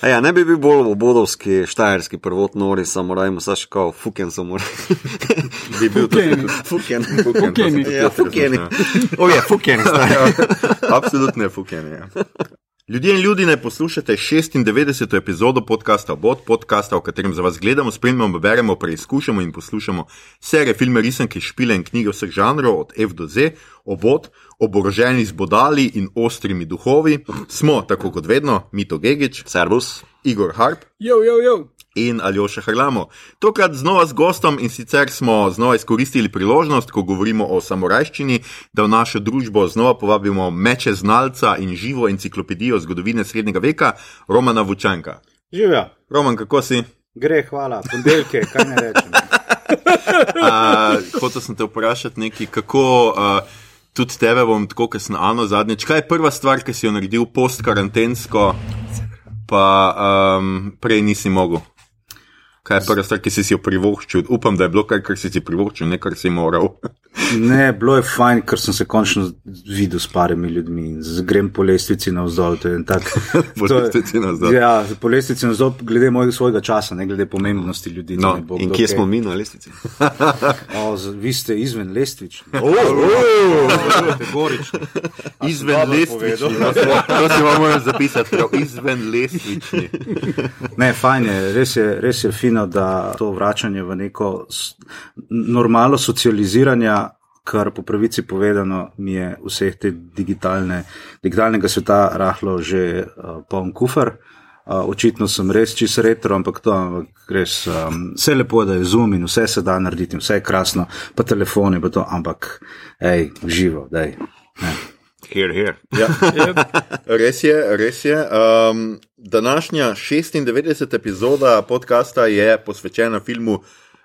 A ja, ne bi bil bolj obodovski, štajerski prvotni nori, samo rajmo, saš kao, fuken samo. Bi bil Fukeni. fuken. Fukeni. Ja, fukeni. O je, fuken. Absolutno je fuken. Ja. Ljudje in ljudi, ne poslušate 96. epizodo podcasta Bot, podcasta, v katerem za vas gledamo, spremljamo, beremo, preizkušamo in poslušamo serije, filme, risanke, špile in knjige vseh žanrov, od F do Z, obot, oboroženi z bodali in ostrimi duhovi. Smo, tako kot vedno, Mito Gigič, Servus. Igor Harp Jo, jo, jo. In Aljoša Harlamo. Tokrat znova z gostom in sicer smo znova izkoristili priložnost, ko govorimo o samorajščini, da v našo družbo znova povabimo meče znalca in živo enciklopedijo zgodovine srednjega veka, Romana Vučanka. Živijo, Roman, kako si? gre, hvala, ponedeljke, kaj ne rečem. Uh, Hotel sem te vprašati nekaj, kako. Uh, Tudi tebe bom, tako kot sem Ano zadnjič. Kaj je prva stvar, ki si jo naredil post-karantensko, pa um, prej nisi mogel? Kaj je prva stvar, ki si si jo privoščil? Upam, da je bilo kar, kar si si privoščil, ne kar si moral. Ne, bilo je fajn, ker sem se končno videl s parimi ljudmi grem po lestvici navzdol. to je en Tak, Po je- lestvici navzdol. Ja, po lestvici navzdol, glede mojega svojega časa, ne glede pomembnosti ljudi. No, bo In kdo kje kaj- smo mi na lestvici? O, z- vi ste izven lestvični. Kategorično. Izven lestvični. To si vam moram zapisati, izven lestvični. Ne, fajn je, res je, res je fino, da to vračanje v neko s- normalo socializiranja, kar po pravici povedano mi je vseh te digitalne, digitalnega sveta rahlo že uh, poln kufr. Uh, očitno sem res čisto retro, ampak to ampak res um, vse lepo, da je zoom in vse se da narediti, in vse je krasno, pa telefoni, pa to, ampak hej, živo, daj. Ne. Here, here. Ja. Res je, res je. Um, današnja 96. epizoda podcasta je posvečena filmu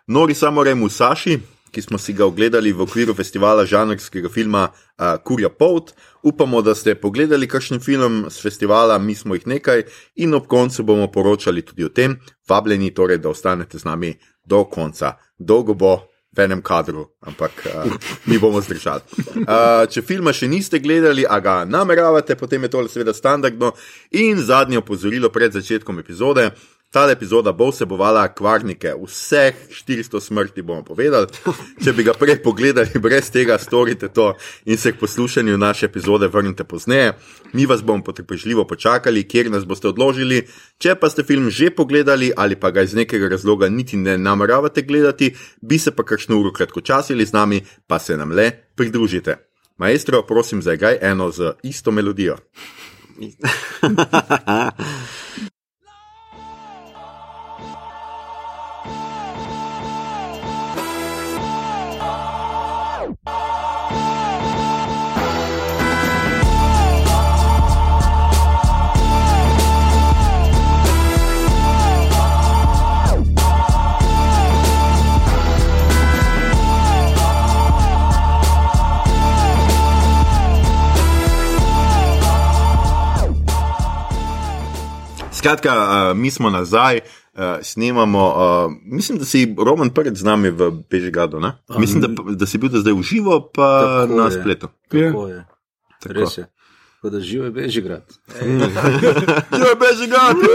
Nori Samurai Musashi, ki smo si ga ogledali v okviru festivala žanrskega filma uh, Kurja Pout. Upamo, da ste pogledali kakšen film z festivala, mi smo jih nekaj in ob koncu bomo poročali tudi o tem. Vabljeni torej, da ostanete z nami do konca. Dolgo bo, v enem kadru, ampak uh, mi bomo zdržali. Uh, če filma še niste gledali, a ga nameravate, potem je to seveda standardno. In zadnje opozorilo pred začetkom epizode. Ta epizoda bo vsebovala kvarnike, vseh 400 smrti bomo povedali. Če bi ga prej pogledali, brez tega storite to in se k poslušanju naše epizode vrnite pozneje. Mi vas bomo potrpežljivo počakali, kjer nas boste odložili. Če pa ste film že pogledali ali pa ga iz nekega razloga niti ne nameravate gledati, bi se pa kakšno uro kratkočasili z nami, pa se nam le pridružite. Maestro, prosim, zagaj eno z isto melodijo. Skratka, uh, mi smo nazaj, uh, snemamo. Uh, mislim, da si Roman prvič z nami v Bežigradu. ne? Mislim, da, da si bil da zdaj v živo, pa Tako na je. spletu. Tako je. Res je. Tako da živo je Bežigrad. Ja, Bežigrad!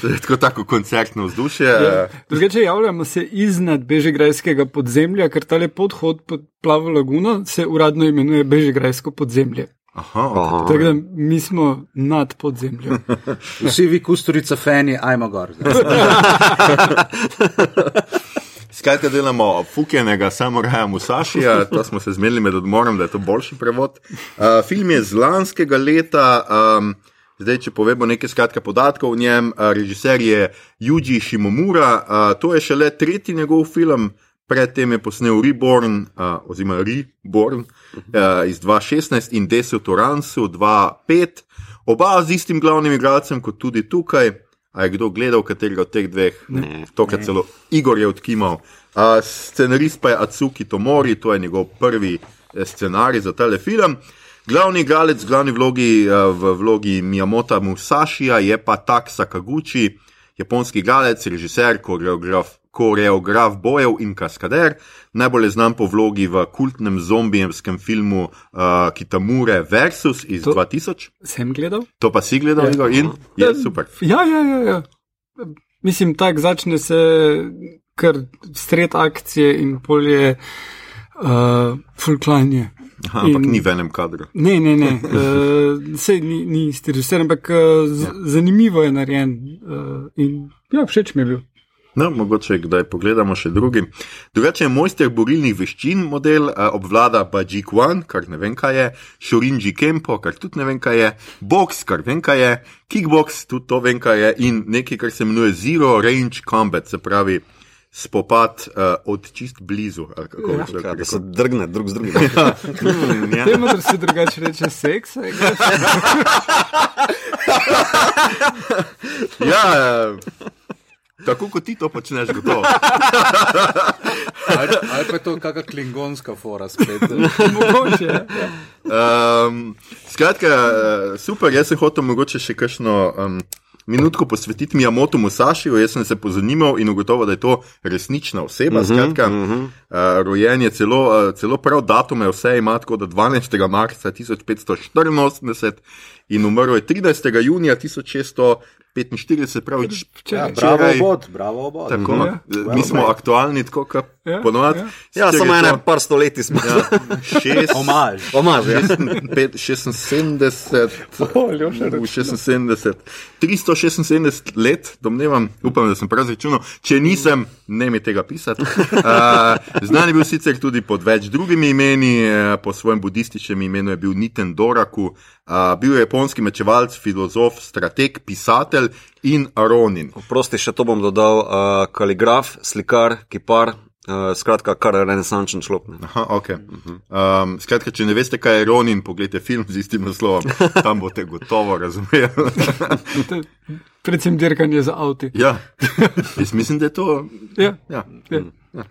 To je tako, tako koncertno vzdušje. Ja. Drugače javljamo se iznad Bežigrajskega podzemlja, ker ta podhod pod plavo laguno se uradno imenuje Bežigrajsko podzemlje. Aha, Aha. Tako da mi smo nad podzemljem. Vsi vi, kusturica, fani, ajmo gor. Skratka, delamo fukenega samuraja Musašija, to smo se zmenili med odmorom, da je to boljši prevod. Uh, film je z lanskega leta, um, zdaj če povemo nekaj skratka podatkov o njem, uh, režiser je Juji Shimomura, uh, to je šele tretji njegov film, predtem je posnel Reborn, uh, oziroma Reborn uh, iz 2016 in Deset Oransu 2005, oba z istim glavnim igralcem kot tudi tukaj. A je kdo gledal katerega od teh dveh? Ne. Tokrat celo Igor je odkimal. Uh, scenarist pa je Atsuki Tomori, to je njegov prvi eh, scenarij za tale film. Glavni igralec, glavni vlogi uh, v vlogi Miyamota Musashija je pa Tak Sakaguchi, japonski igralec, režiser, koreograf, koreograf bojev in kaskader, najbolj je znan po vlogi v kultnem zombijevskem filmu uh, Kitamure Versus iz To- to... 2000. Sem gledal? To pa si gledal, Ja. Igor, in je super. Ja, ja, ja. ja. Mislim, tako začne se kar stret akcije in polje uh, fulklanje. Aha, ampak In- ni v enem kadru. Ne, ne, ne. Uh, sej ni, ni isti režiser, ampak uh, z, zanimivo je narejen. Uh, in ja, všeč mi je bil. No, mogoče kdaj pogledamo še drugi. Drugače je mojster borilnih veščin model, obvlada pa G1, kar ne vem kaj je, Shorinji Kempo, kar tudi ne vem kaj je, box, kar vem kaj je, kickbox, tudi to vem kaj je, in nekaj, kar se imenuje Zero Range Combat, se pravi spopad uh, od čist blizu. ali kako Ja. človek Ja, da se drgne drug z drugim. Mm, ja. Temu, da se drugače reče seks. ja, eh, tako kot ti to počneš, gotovo. Ali, ali pa je to kakšna klingonska fora spet. Mogoče. ja. Um, skratka, eh, super, jaz sem hotel mogoče še kakšno um, minutko posvetiti Miyamoto Musashiju. Jaz sem se pozanimal in ugotovil, da je to resnična oseba. Uh -huh, skratka, uh -huh. uh, rojen je celo, uh, celo prav datume, vse ima tako, da 12. marca 1584 in umrl je 13. junija 1645, pravi č- Včeraj. bravo, včeraj. obod, bravo, obod. Tako, Ja. ja. Mi smo aktualni, tako kot Ja, ponovadi. ja. Ja, samo to- par stoletij smo. Ja, šest, Omaž. Omaž, ja. 76, O, Ljoša, v 76, 376 let, domnevam, upam, da sem prav izračunal. Če nisem, ne mi tega pisati. Uh, znan je bil sicer tudi pod več drugimi imeni, eh, po svojem budističnem imenu je bil Niten Doraku, uh, bil je japonski mečevalc, filozof, strateg, pisatelj in Ronin. Prosti, še to bom dodal, uh, kaligraf, slikar, kipar, uh, skratka, kar renesančen človek. Aha, ok. Um, skratka, če ne veste, kaj je Ronin, pogledajte film z istim naslovom, tam boste gotovo razumeli. Predvsem dirkanje za avti. ja, jaz mislim, da je to. Ja, Ja. ja.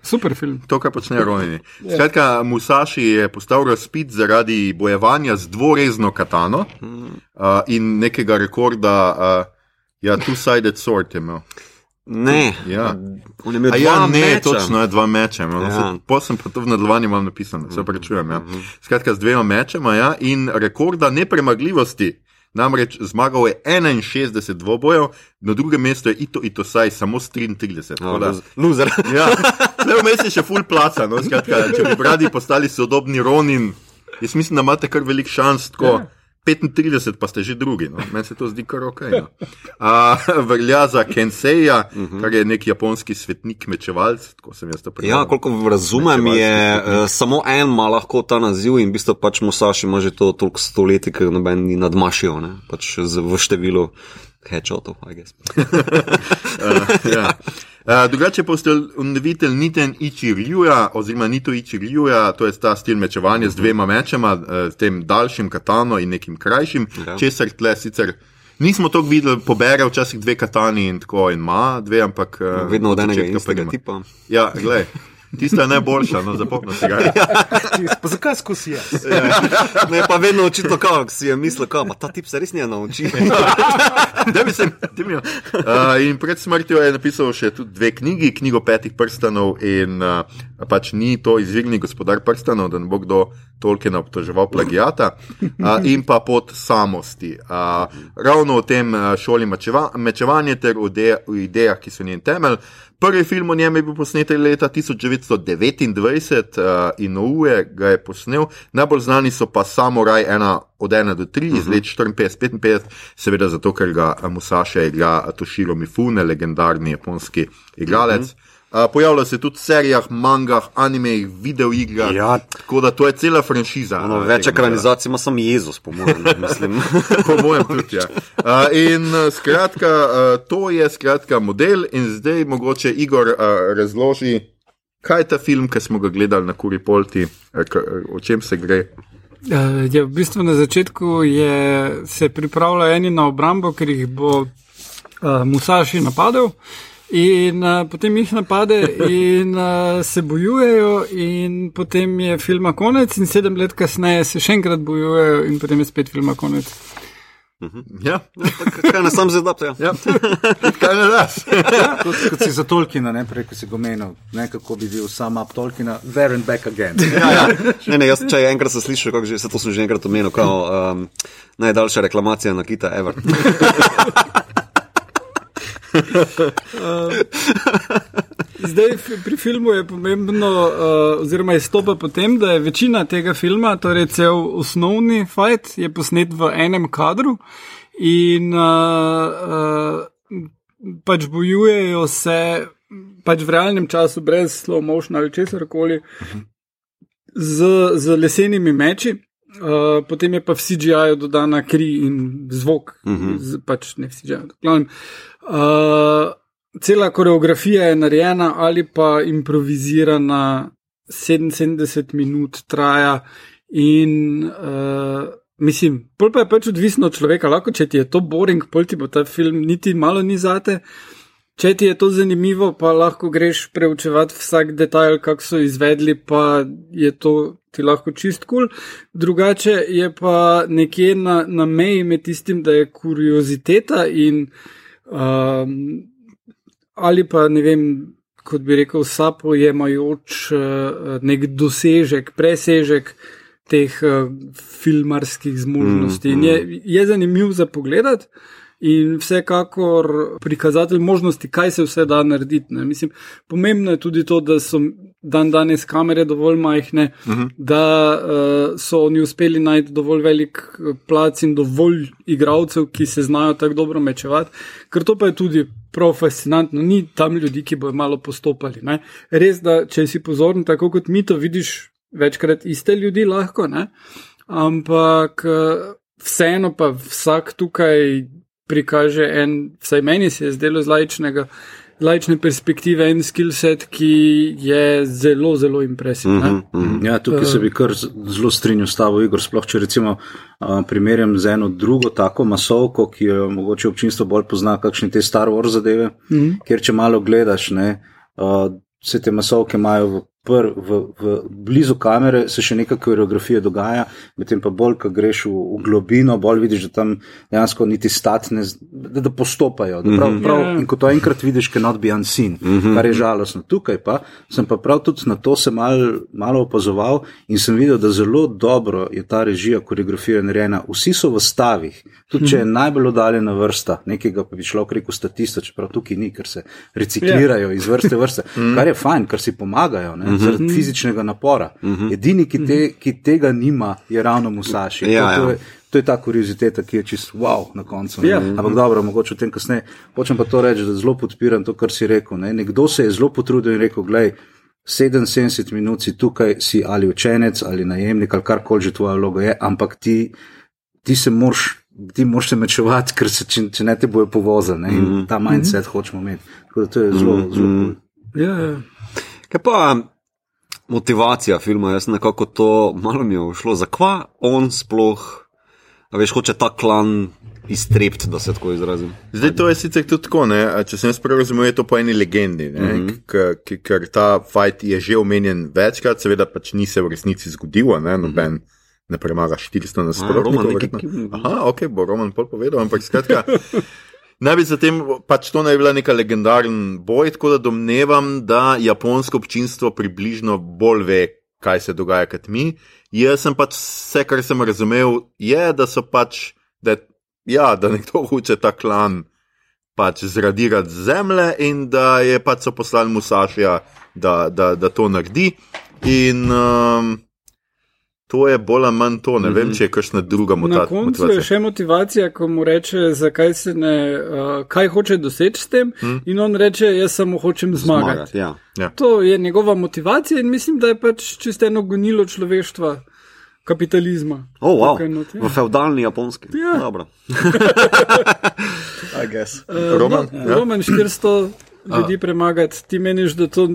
Super film. To, kar počne Ronini. Skratka, Musaši je postal razpit zaradi bojevanja z dvorezno katano uh, in nekega rekorda, uh, ja, two-sided sword je imel. Ne, Ja. on je imel A ja, ne, meča. točno je dva meča. imel. Ja. Ja. Posem pa to v nadaljevanju imam napisano, se prečujem. Ja. Skratka, z dvema mečema ja, in rekorda nepremagljivosti. Namreč zmagal je 61 dvobojev, na drugem mestu je Ito Itosaj samo s 33. tako da- No, Loser. Ja, le vmes je še full placa. No? Skratka, če bi radi postali sodobni Ronin, jaz mislim, da imate kar velik šans. Tako, Ja. 35 pa ste že drugi, no? meni se to zdi kar ok. No? A, velja za Kenseja, uh -huh. kar je nek japonski svetnik mečevalc, tako sem jaz to prebral. Ja, koliko razumem, je uh, samo en ima lahko ta naziv in v bistvu pač Musaši ima že to toliko stoletij, ker noben ni nadmašil, ne? pač v številu headshotov, I guess. Uh, ja. Uh, drugače pa ste unovitelj Niten Ichirjuja, oziroma Nito Ichirjuja, to je ta stil mečevanja z dvema mečema, uh, tem daljšim katano in nekim krajšim, Ja. česar tle sicer nismo to videli, pobere včasih dve katani in tako in ima dve, ampak. Uh, Vedno od enega in istega nima. tipa. Ja, gledaj. Tista je najboljša, no, zapomni si ga. Pa zakaj skozi jaz? Ne, pa vedno očitno, kako si je mislil, kako ta tip se res ne nauči. Da bi se jim. Uh, in pred smrtjo je napisal še tudi dve knjigi, knjigo petih prstanov in uh, pač ni to izvirni gospodar prstanov, da ne bo kdo Tolkiena obtoževal plagijata, uh, in pa pod samosti. Uh, ravno o tem uh, šoli mečeva, mečevanje ter o, de, o idejah, ki so njen temelj. Prvi film o njem je bil posnet leta 1929 uh, in Oue ga je posnel. Najbolj znani so pa Samuraj 1 od 1 do 3 uh -huh. iz let 54-55, seveda zato, ker ga eh, Musaša igra Toshiro Mifune, legendarni japonski igralec. Uh -huh. Uh, pojavlja se tudi v serijah, mangah, animejih, videoigrah. Ja. Tako da to je cela franšiza. No, eh, več ekranizacij ima samo Jezus, po mojem, mislim. po mojem tudi. Ja. Uh, in uh, skratka, uh, to je skratka model, in zdaj mogoče Igor uh, razloži, kaj je ta film, ki smo ga gledali na Kuripolti, uh, k, uh, o čem se gre. Uh, je, v bistvu na začetku je, se pripravlja eni na obrambo, ker jih bo uh, Musaši napadel. In uh, potem jih napade, in uh, se bojujejo, in potem je filma konec, in sedem let kasneje se še enkrat bojujejo, in potem je spet filma konec. Ja, Kaj ne sam zdaj, ja. ja. kaj ne daš? Kot, kot si za Tolkiena, ne prej, ko si ga omenil, ne kako bi bil sam up Tolkiena, there and back again. Ja, ja. Ne, ne, jaz, če enkrat sem slišal, kako že, se to sem že enkrat omenil, kao um, najdaljša reklamacija na kita ever. Zdaj, pri filmu je pomembno, uh, oziroma izstopa potem, da je večina tega filma, torej cel osnovni fight, je posnet v enem kadru in uh, uh, pač bojujejo se pač v realnem času, brez slow motion ali česar koli, z, z lesenimi meči. Uh, potem je pa v CGI-ju dodana kri in zvok, uh -huh. z, pač ne v CGI-ju. glavnem. Uh, cela koreografija je narejena ali pa improvizirana, 77 minut traja in uh, mislim, pol pa je pač odvisno od človeka, lahko če ti je to boring, pol ti bo ta film niti malo ni zate. Če ti je to zanimivo, pa lahko greš preučevati vsak detajl, kako so izvedli, pa je to ti lahko čist kul. Cool. Drugače je pa nekje na, na meji med tistim, da je kurioziteta in um, ali pa ne vem, kot bi rekel, sapojemajoč uh, nek dosežek, presežek teh uh, filmarskih zmožnosti. Mm, mm. Je, je zanimiv za pogled. In vsekakor prikazatelj možnosti, kaj se vse da narediti. Ne. Mislim, pomembno je tudi to, da so dan danes kamere dovolj majhne, uh -huh. da uh, so oni uspeli najti dovolj velik plac in dovolj igralcev, ki se znajo tako dobro mečevati, ker to pa je tudi prav fascinantno. Ni tam ljudi, ki bojo malo postopali. Ne. Res, da če si pozoren, tako kot mi to vidiš, večkrat iste ljudi lahko, ne. ampak uh, vseeno pa vsak tukaj prikaže en, vsaj meni se je zdelo z laičnega. Laične perspektive in skill set, ki je zelo, zelo impresiven. Mhm, mhm. Ja, tukaj se bi kar zelo strinjal s tabo, Igor. Sploh, če recimo uh, primerjam z eno drugo tako masovko, ki jo mogoče občinstvo bolj pozna, kakšne te Star Wars zadeve, Mhm. kjer če malo gledaš, ne, uh, vse te masovke imajo v, pr, v, v blizu kamere, se še neka koreografija dogaja, medtem pa bolj, ko greš v, v globino, bolj vidiš, da tam dejansko niti statne, da, da postopajo. Da prav, prav, Ja. in ko to enkrat vidiš, cannot be unseen, mm -hmm. kar je žalostno. Tukaj pa sem pa prav tudi na to se mal, malo opazoval in sem videl, da zelo dobro je ta režija, koreografija narejena. Vsi so v stavih, tudi če je najbolj oddaljena vrsta, nekega pa bi človek rekel statista, čeprav tukaj ni, ker se reciklirajo iz vrste v vrste, kar je fajn, ker si pomagajo ne, zaradi fizičnega napora. Edini, ki, te, ki tega nima, je ravno Musaši. Ja, To- to ja. je- To je ta kurioziteta, ki je čist wow na koncu. ne. Ja. Ampak dobro, mogoče o tem kasneje. Hočem pa to reči, da zelo podpiram to, kar si rekel. Ne. Nekdo se je zelo potrudil in rekel: Glej, 77 minut si tukaj, si ali učenec ali najemnik ali karkoli že tvoja vloga je, ampak ti, ti se moraš. Ti moraš se mečevati, ker se, če, če ne te bojo povozili. Ne? In ta mindset hočemo imeti. Tako da to je zelo, zelo cool. Ja, ja. Kaj pa motivacija filma, jaz nekako to malo mi je ušlo, zakaj on sploh, a veš, hoče ta klan iztrept, da se tako izrazim. Zdaj, to je sicer tudi tako, ne? a če sem jaz prav razumel, je to po eni legendi, mm Mhm. -hmm. ker ta fight je že omenjen večkrat, seveda pač ni se v resnici zgodilo, ne? noben mm -hmm. ne premaga 400 Roman nasprotnikov. Aha, ok, bo Roman pol povedal, ampak skratka. Naj bi zatem, pač to naj bi bila neka legendaren boj, tako da domnevam, da japonsko občinstvo približno bolj ve, kaj se dogaja kot mi. Jaz sem pač vse, kar sem razumel, je, da so pač, da, ja, da nekdo hoče ta klan pač zradirati z zemlje in da je pač so poslali Musašija, da, da, da to naredi. In um, to je bolj ali manj to, ne vem, če je kakšna druga Na mota- koncu motivacija. je še motivacija, ko mu reče, zakaj se ne, uh, kaj hoče doseči s tem, hmm. in on reče, jaz samo hočem zmagati. Zmagati, ja. To je njegova motivacija in mislim, da je pač čisto eno gonilo človeštva, kapitalizma. Oh, wow. Not, ja. V feudalni japonski. Ja. Dobro. I guess. Uh, Roman? no, ja. Roman 400 ljudi premagati, ti meniš, da to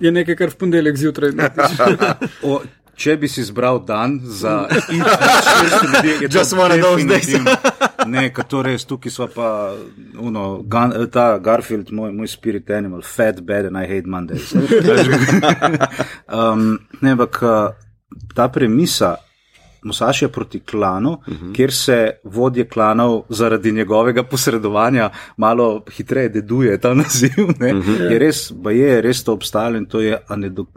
je nekaj, kar v ponedeljek zjutraj narediš. Če bi si izbral dan za šest ljudi, je to definitivno. Ne, ker to res, tukaj smo pa, uno, Gun, ta Garfield, moj, moj spirit animal, fat, bad and I hate Mondays. um, ne, ampak uh, ta premisa Musašija proti klanu, uh -huh. kjer se vodje klanov zaradi njegovega posredovanja malo hitreje deduje ta naziv. Uh -huh. Je res, ba je res to obstajalo in to je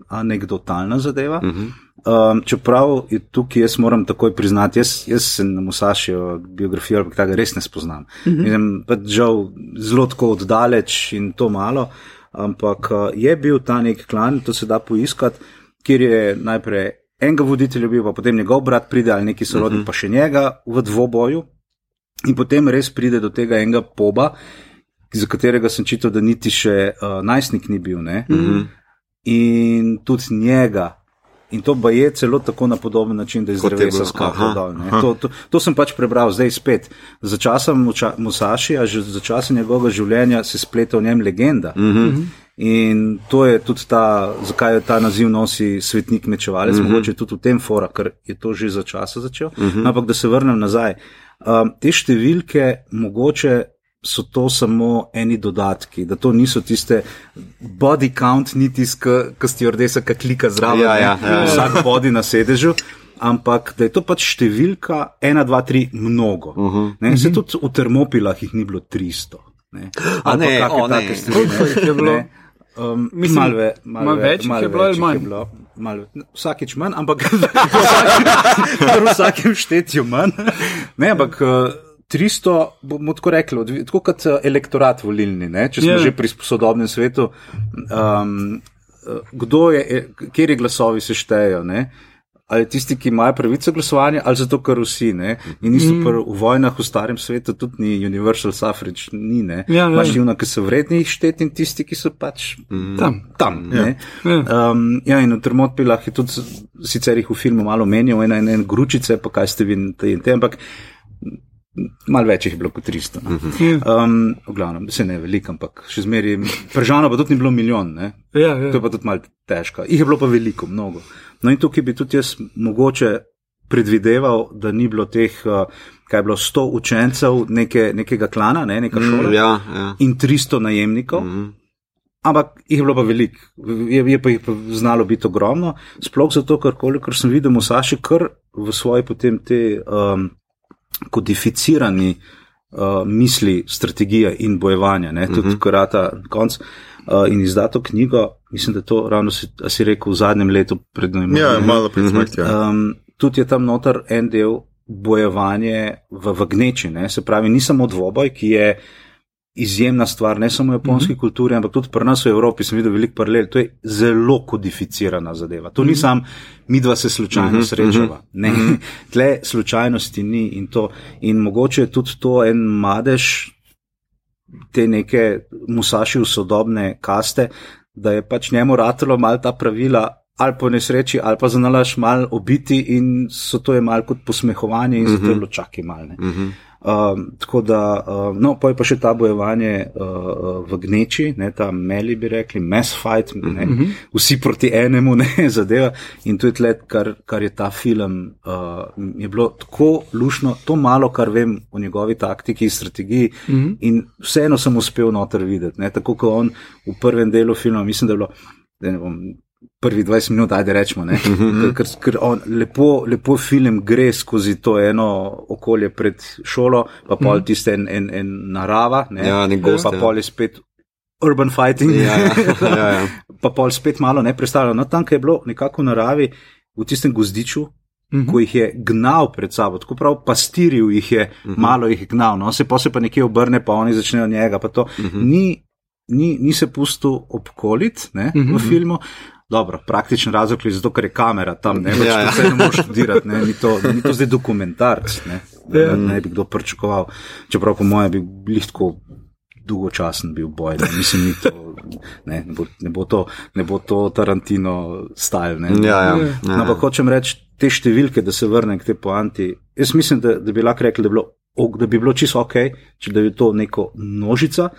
anekdotalna zadeva. Uh -huh. um, čeprav je tukaj, jaz moram takoj priznati, jaz, jaz se na Musašijo biografijo ali kaj res ne spoznam. Uh -huh. Mislim, pa žal zelo tako oddaleč in to malo. Ampak uh, je bil ta nek klan, to se da poiskati, kjer je najprej enega voditelja bil, pa potem njegov brat pride ali neki sorodnik, uh mhm. -huh. pa še njega v dvoboju. In potem res pride do tega enega poba, za katerega sem čital, da niti še uh, najstnik ni bil. Uh mhm. -huh. In tudi njega. In to pa je celo tako na podoben način, da je zdaj res skakal dol. To, to, to sem pač prebral, zdaj spet. Za časa Musašija, za časa njegovega življenja se spleta v njem legenda. Uh mhm. -huh. In to je tudi ta, zakaj je ta naziv nosi svetnik mečevalec, mm -hmm. mogoče tudi v tem fora, ker je to že za časa začel. Mm -hmm. Ampak da se vrnem nazaj. Um, te številke, mogoče so to samo eni dodatki, da to niso tiste body count, ni tisti, ki klika zraven, ja, ja, ja, ja. vsak body na sedežu. Ampak da je to pač številka 1, 2, 3, mnogo. Uh -huh. ne, se tudi v termopilah jih ni bilo 300. Ne, Ali pa kakšne take stvari. Um, Mislim, malo ve, mal mal več, mal je bilo ali manj. Bilo, mal, vsakič manj, ampak v vsakem štetju manj. Ne, ampak uh, 300, bomo tako rekli, tako kot uh, elektorat volilni, ne, če smo yeah. Ja. že pri sodobnem svetu. Um, uh, kdo je, kjer je glasovi se štejejo? Ali tisti, ki imajo pravico glasovanja, ali zato, ker vsi. Ne? In niso mm. v vojnah v starem svetu, tudi ni universal suffrage, ni. Ja, ja, Imaš ljudi, ki so vredni šteti in tisti, ki so pač mm. tam. tam ja. Ja. Um, ja, in v Termotpilah je tudi, sicer jih v filmu malo menijo, ena in en gručice, pa kaj ste vi in te, ampak. Mal več jih je bilo kot 300. No. Um, v glavnem, se ne veliko, ampak še zmeraj, pržano pa tudi ni bilo milijon, ja, ja. to je pa tudi mal težko. Ih je bilo pa veliko, mnogo. No in tukaj bi tudi jaz mogoče predvideval, da ni bilo teh, uh, kaj je bilo, 100 učencev neke, nekega klana, ne, neka mm, šola mm, ja, ja. in 300 najemnikov. Mm. Ampak jih je bilo pa veliko, je, je pa jih pa znalo biti ogromno, sploh zato, ker kolikor sem videl, Musaši kar v svoji potem te um, kodificirani uh, misli, strategije in bojevanja, ne, tudi mm -hmm. karata konc. Uh, in izdato knjigo, mislim, da to ravno si, si rekel v zadnjem letu pred nami. Ja, malo pred nami. Ja. Um, tudi je tam noter en del bojevanje v, v gneči, ne? se pravi, ni samo dvoboj, ki je izjemna stvar, ne samo v japonski mm -hmm. kulturi, ampak tudi pri nas v Evropi sem videl veliko paralel. To je zelo kodificirana zadeva. To mm -hmm. ni mhm. sam, mi dva se slučajno mm -hmm. srečava. Ne, mm -hmm. tle slučajnosti ni in to. In mogoče je tudi to en madež te neke musaši v sodobne kaste, da je pač njemu ratelo mal ta pravila ali po nesreči, ali pa za nalaž mal obiti in so to je mal kot posmehovanje in zato je bilo čaki mal. Uh -huh. Um, tako da, um, no, pa je pa še ta bojevanje uh, v gneči, ne, ta meli bi rekli, mass fight, ne, mm -hmm. vsi proti enemu, ne, zadeva. In to je tle, kar, kar je ta film, uh, je bilo tako lušno, to malo, kar vem o njegovi taktiki in strategiji. Mm -hmm. In vseeno sem uspel noter videti, ne, tako kot on v prvem delu filma, mislim, da je bilo. Da ne bom prvi 20 minut, ajde rečemo, mm -hmm. ker, ker on lepo, lepo film gre skozi to eno okolje pred šolo, pa pol mm -hmm. tiste en, en, en narava, ne, ja, gost, pa ja. pol je spet urban fighting, ja, ja. ja, ja. pa pol spet malo ne predstavljeno. No, tam, ki je bilo nekako v naravi, v tistem gozdiču. Mm -hmm. Ko jih je gnal pred sabo, tako prav pastiril jih je, mm -hmm. malo jih je gnal, no se pa se pa nekje obrne, pa oni začnejo njega. Mm -hmm. ni, ni, ni se pustil obkoliti mm -hmm. v filmu, Dobro, praktičen razlog je zato, ker je kamera tam, ne, ja, ja. ne moreš študirati, ne, ni to, ni to zdaj dokumentarc, ne, ja. ne, ne bi kdo pričakoval, čeprav po mojem bi bil tako dolgočasen bil boj, ne, mislim, ni to, ne, ne, bo, ne, bo to, ne bo to Tarantino ne. Ja, ja. ja. No, pa hočem reči, te številke, da se vrnem k te poanti, jaz mislim, da, da bi lahko rekli, da bi bilo, da bi bilo čisto ok, če da bi to neko množica,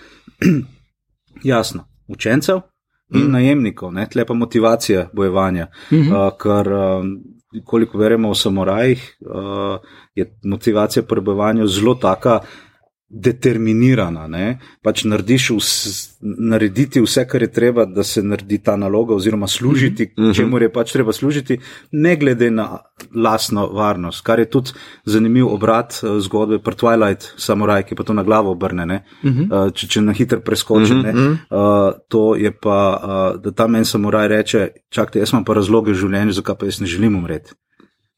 jasno, učencev, in mm. najemnikov, ne? tle pa motivacija bojevanja. Mm -hmm. uh, ker, uh, koliko verjemo o samorajih, uh, je motivacija pri bojevanju zelo taka, determinirana. Ne? Pač narediš vs, narediti vse, kar je treba, da se naredi ta naloga, oziroma služiti, mm -hmm. čemu je pač treba služiti, ne glede na lastno varnost. Kar je tudi zanimiv obrat uh, zgodbe pri Twilight, samuraj, ki pa to na glavo obrne, mm -hmm. če, če na hitro preskoči. Mm -hmm. uh, to je pa, uh, da tam en samuraj reče: Čakajte, jaz imam pa razloge v življenju, zakaj pa jaz ne želim umreti.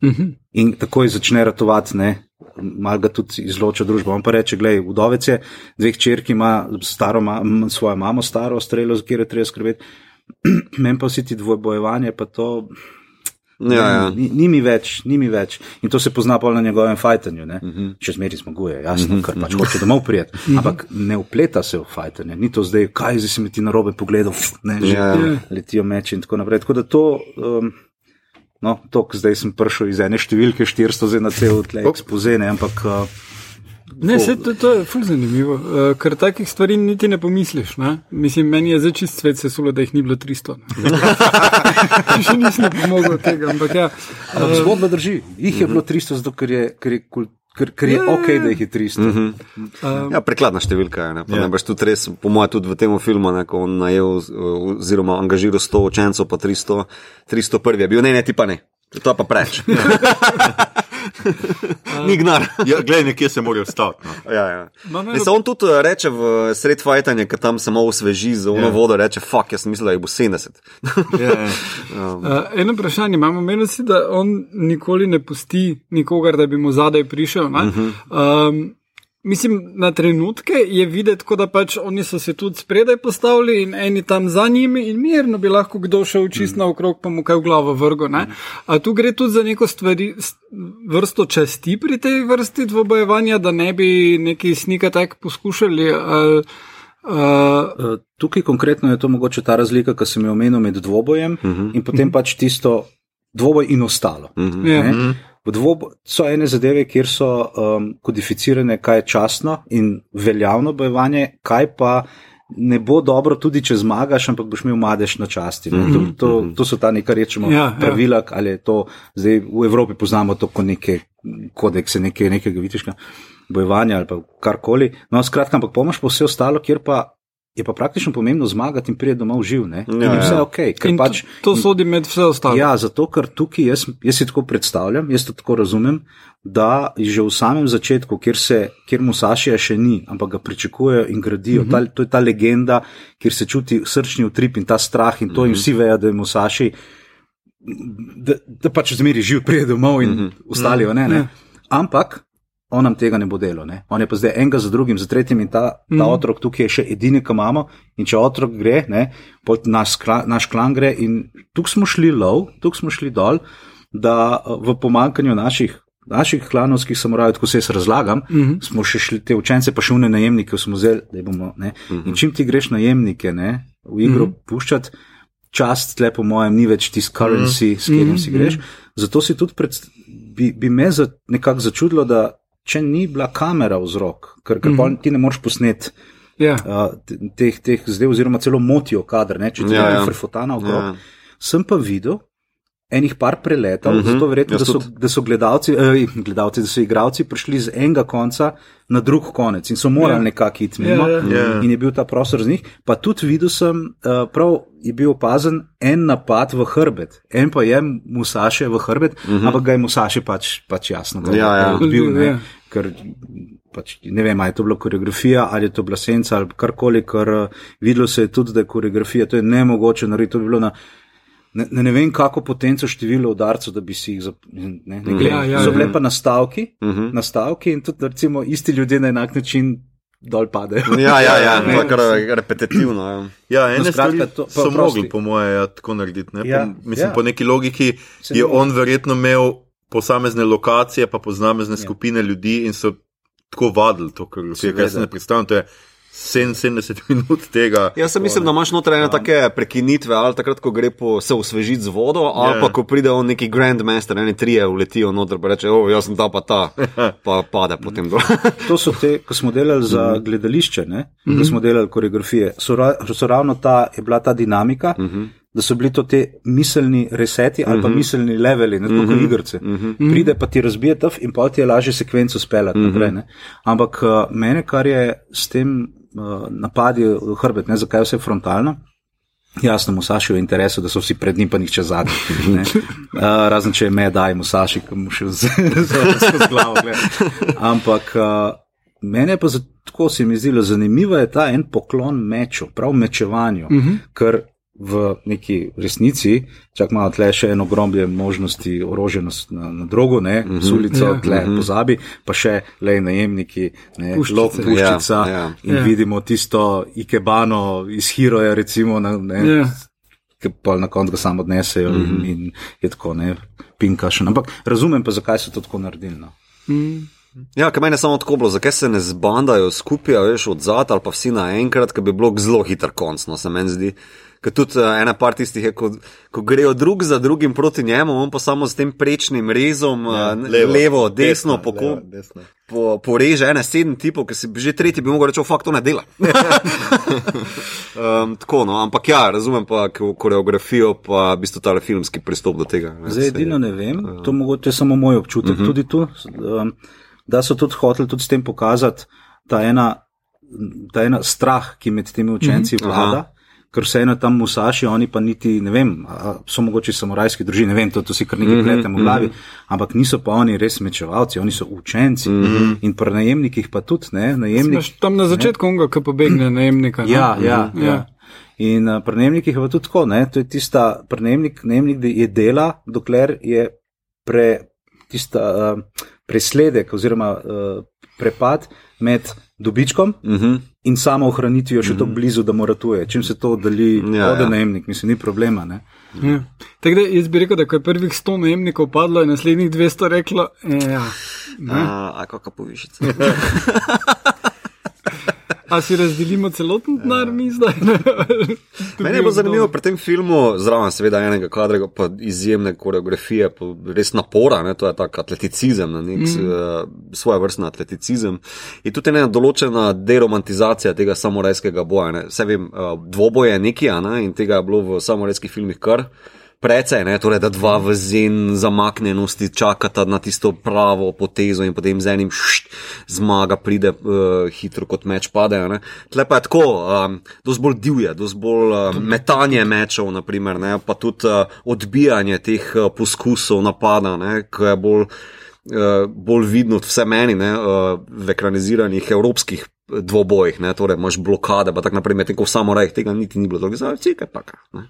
Mm -hmm. In takoj začne ratovati, ne, malo ga tudi izloča družba. On pa reče: Glej, vdovec je, dveh črki ima, staro, ma, svojo mamo, staro strelo, za katero treba skrbeti. Meni pa vsi ti dvobojevanje, pa to. Ja, ja. Ni, ni mi več, ni mi več. In to se pozna pa na njegovem fajtanju. Uh Mhm. -huh. Če zmeri zmaguje, jasno, uh -huh. ker pač hoče domov prijeti. Uh -huh. Ampak ne upleta se v fajtanje. Ni to zdaj, kaj zdaj si mi ti na robe pogledal, ne, že Ja. yeah. letijo meči in tako naprej. Tako da to. Um, No, to, zdaj sem prišel iz ene številke 400, zdaj na cel tle ekspozene, ampak uh, Ne, se, to, to je ful zanimivo, uh, ker takih stvari niti ne pomisliš. Ne? Mislim, meni je zdaj čist svet sesulo, da jih ni bilo 300. ne. Še nisem pomogel tega, ampak ja. ampak eh, zgodba drži. Jih je bilo 300, zato ker je, ker je, kul- ker, ker je Ja, ok, da jih je 300. Uh -huh. Um, Ja, prekladna številka je. Ne, Ja. ja. ne tudi res, po mojem, tudi v tem filmu, ne, ko on najel uh, oziroma angažiral 100 učencev, pa 300, 301 je bil, ne, ne, ti pa ne. To je pa preč. Ni gnar. Ja, Glej, nekje se morajo staviti. No. Ja, ja. Ne, Ne, se on tudi eh, reče v sred fajtanja, ker tam se malo osveži z ono Ja. vodo, reče, fuck, jaz sem mislil, da jih bo 70. Ja, ja. Uh, eno vprašanje imamo, meni se, da on nikoli ne pusti nikogar, da bi mu zadaj prišel. Uh -huh. um, mislim, na trenutke je videti, kot da pač oni so se tudi spredaj postavili in eni tam za njimi in mirno bi lahko kdo šel čist naokrog, pa mu kaj v glavo vrgo. Ne? A tu gre tudi za neko stvari, vrsto časti pri tej vrsti dvobojevanja, da ne bi neki snikatek poskušali. Ali, Uh, Uh, Tukaj konkretno je to mogoče ta razlika, ki sem jo omenil med dvobojem uh -huh. in potem pač tisto dvoboj in ostalo. Uh -huh. ja. V dvobo so ene zadeve, kjer so um, kodificirane, kaj je časno in veljavno bojevanje, kaj pa ne bo dobro, tudi če zmagaš, ampak boš imel madež na časti. Mm -hmm. to, to, to so ta neka rečemo Ja, ja, pravila, ja. ali je to zdaj v Evropi poznamo to kot neke kodekse, neke, nekega vitiška bojevanja ali karkoli. No, skratka, ampak pomoč pa vse ostalo, kjer pa. Je pa praktično pomembno zmagati in priti domov živ, ne? In Ja, je vse ja. ok, ker in pač to, to sodi med vse ostalo. Ja, zato ker tukaj jaz, jaz si tako predstavljam, jaz to tako razumem, da že v samem začetku, kjer, se, kjer Musašija še ni, ampak ga pričakujejo in gradijo, mm -hmm. ta, to je ta legenda, kjer se čuti srčni utrip in ta strah in to, mm -hmm. in vsi vejo, da je Musaši, da, da pač zmeri živ, pride domov in mm -hmm. ostalijo. Ne, ne. Ja. Ampak. On nam tega ne bo delal. Ne? On je pa zdaj enega za drugim, za tretjim in ta, ta mm. otrok tukaj je še edini, ki imamo. In če otrok gre, ne, naš, kla, naš klan gre. In tukaj smo šli lov, tukaj smo šli dol, da v pomankanju naših. Naših klanovskih samorajev, tako se jaz razlagam, mm -hmm. smo še šli te učence, pa še une najemnike, smo vzeli, da bomo. Ne? Mm -hmm. In čim ti greš najemnike ne, v igro mm -hmm. puščati, čast tle, po mojem, ni več tisti currency, mm -hmm. s katerim si greš. Zato si tudi pred, bi, bi me za, nekako začudilo, da če ni bila kamera vzrok, ker, ker mm -hmm. ti ne moreš posneti Ja. uh, teh, teh zdaj, oziroma celo motijo kader, ne, če ti Ja, je ja. frfotana okrog. Ja. Sem pa videl. Enih par preletov, uh Mhm, -huh, zato verjetno, da so, da so gledalci, eh, gledalci, da so igravci prišli z enega konca na drug konec in so morali Ja. ja. nekako iti mimo. Ja, ja. Ja. In je bil ta prostor z njih. Pa tudi videl sem, uh, prav je bil opazen en napad v hrbet, en pa je Musaše v hrbet, uh -huh. ampak ga je Musaše pač, pač jasno, da. Ja, ja. je odbil. Ja. Ne, ker, pač, ne vem, ali je to bila koreografija ali je to bila senca ali karkoli, ker uh, videlo se je tudi, da je koreografija, to je nemogoče narediti. To bi bilo na ne, ne, vem, kako potenco število udarcev, da bi si jih ne, Ja, ja, so ja. bile pa nastavki, Mhm. uh -huh. nastavki in tudi recimo, isti ljudje na enak način dol padejo. Ja, ja, ja, Ne, to je kar repetitivno. Ja. Ja, ene No, no, skratka, stvari to- so pa oprosti. mogli, po moje, ja, tako narediti. Ne? Ja, po, mislim, ja. po neki logiki Se je ne- on verjetno imel posamezne lokacije, pa posamezne ja. skupine ljudi in so tako vadili to, kar Seveda. jaz ne predstavljam. To je 77 minut tega. Jaz sem mislim, da imaš noter ene take prekinitve, ali takrat, ko gre po, se usvežiti z vodo, ali Ja. pa ko pride on neki grandmaster, ene trije uletijo noter, pa reče, o, jaz sem ta pa ta, pa pade potem dol. To so te, ko smo delali za gledališče, ne, ko smo delali koreografije, so, ra, so ravno ta, je bila ta dinamika, da so bili to te miselni reseti ali pa Mhm. miselni leveli, ne tako kot igrice. Pride pa ti razbije taf in pa ti je lažje sekvenco speljati Mhm. naprej. Ne? Ampak uh, mene, kar je s tem napadi v hrbet, ne, zakaj je vse frontalno. Jasno, Musaši v interesu, da so vsi pred njim, pa nihče zadnji. Uh, razen če je me, daj Musaši, ki mu še z, z, z glavo gleda. Ampak uh, mene pa tako se mi zdelo zanimivo, je ta en poklon meču, prav mečevanju, uh -huh. ker v neki resnici, čak malo tle še eno groblje možnosti orožja na, na, na drogo, ne, uh -huh. sulico, Ja. tle uh -huh. pozabi, pa še le najemniki, ne, lok, puščica Ja, ja. in Ja. vidimo tisto ikebano iz Hiroja, recimo, na, ne, Ja. ki pa na koncu ga samo odnesejo mm -hmm. in, in je tako, ne, pinkašen. Ampak razumem pa, zakaj so to tako naredili. No. Mm. Ja, kaj meni je samo tako bilo, zakaj se ne zbandajo skupaj, a veš, od zad ali pa vsi naenkrat, ker bi bilo zelo hiter konc, no se meni zdi. Ker tudi uh, ena par tistih je, ko, ko grejo drug za drugim proti njemu, on pa samo s tem prečnim rezom, ja, levo, levo, desno, desno levo, desno. po, poreže ene sedem tipov, ki si že tretji bi mogel reči, fakt to ne dela. um, tako, no, ampak ja, razumem pa ko- koreografijo, pa v bistvu ta filmski pristop do tega. Ne, Zdaj, edino ne vem, to mogoče je samo moj občutek, uh -huh. tudi tu, um, da so tudi hoteli tudi s tem pokazati ta ena, ta ena strah, ki med temi učenci uh -huh. vlada. Aha. Ker vseeno tam musaši, oni pa niti ne vem, so mogoče samurajski družini, ne vem, to, to si kar nekaj pletemo v glavi, ampak niso pa oni res mečevalci, oni so učenci in pri najemnikih pa tudi, ne, najemnik. Veš, tam na začetku onga, ki pobegne najemnika. ne? Ja, ja, Ja. ja. In uh, pri najemnikih je pa tudi tako, ne? to je tista, pri najemnik, najemnik je dela, dokler je pre, tista uh, presledek oziroma uh, prepad med dobičkom Mhm. in samo ohranitvijo še tako blizu, da mora tuje. Čim se to oddali, Ja, ode ja. najemnik, mislim, ni problema. Ne? Ja. Tako da jaz bi rekel, da ko je prvih 100 najemnikov padlo, je naslednjih 200 reklo, ja. ne. A, a kakšna povišica. A si razdelimo celoten denar, mi zdaj? Meni je bilo zanimivo pri tem filmu, zraven seveda enega kadra, pa izjemne koreografije, pa res napora, ne, to je tak atleticizem, na nek mm. uh, svoje vrstne atleticizem. In tudi ena določena deromantizacija tega samorajskega boja. Ne. Vse vem, uh, dvoboj je nekaj, ne, in tega je bilo v samorajskih filmih kar. Precej, ne, torej, da dva v zen zamaknjenosti čakata na tisto pravo potezo in potem z enim št, zmaga pride uh, hitro kot meč pade. ne. Tle pa je tako, um, dosti bolj divje, dosti bolj uh, metanje mečev, naprimer, ne, pa tudi uh, odbijanje teh uh, poskusov napada, ne, ki je bolj, uh, bolj vidno vse meni ne, uh, v ekraniziranih evropskih dvobojih, ne, torej imaš blokade, pa tako naprej, medtem ko v samorajih tega niti ni bilo, tako da je vse pa. Ne.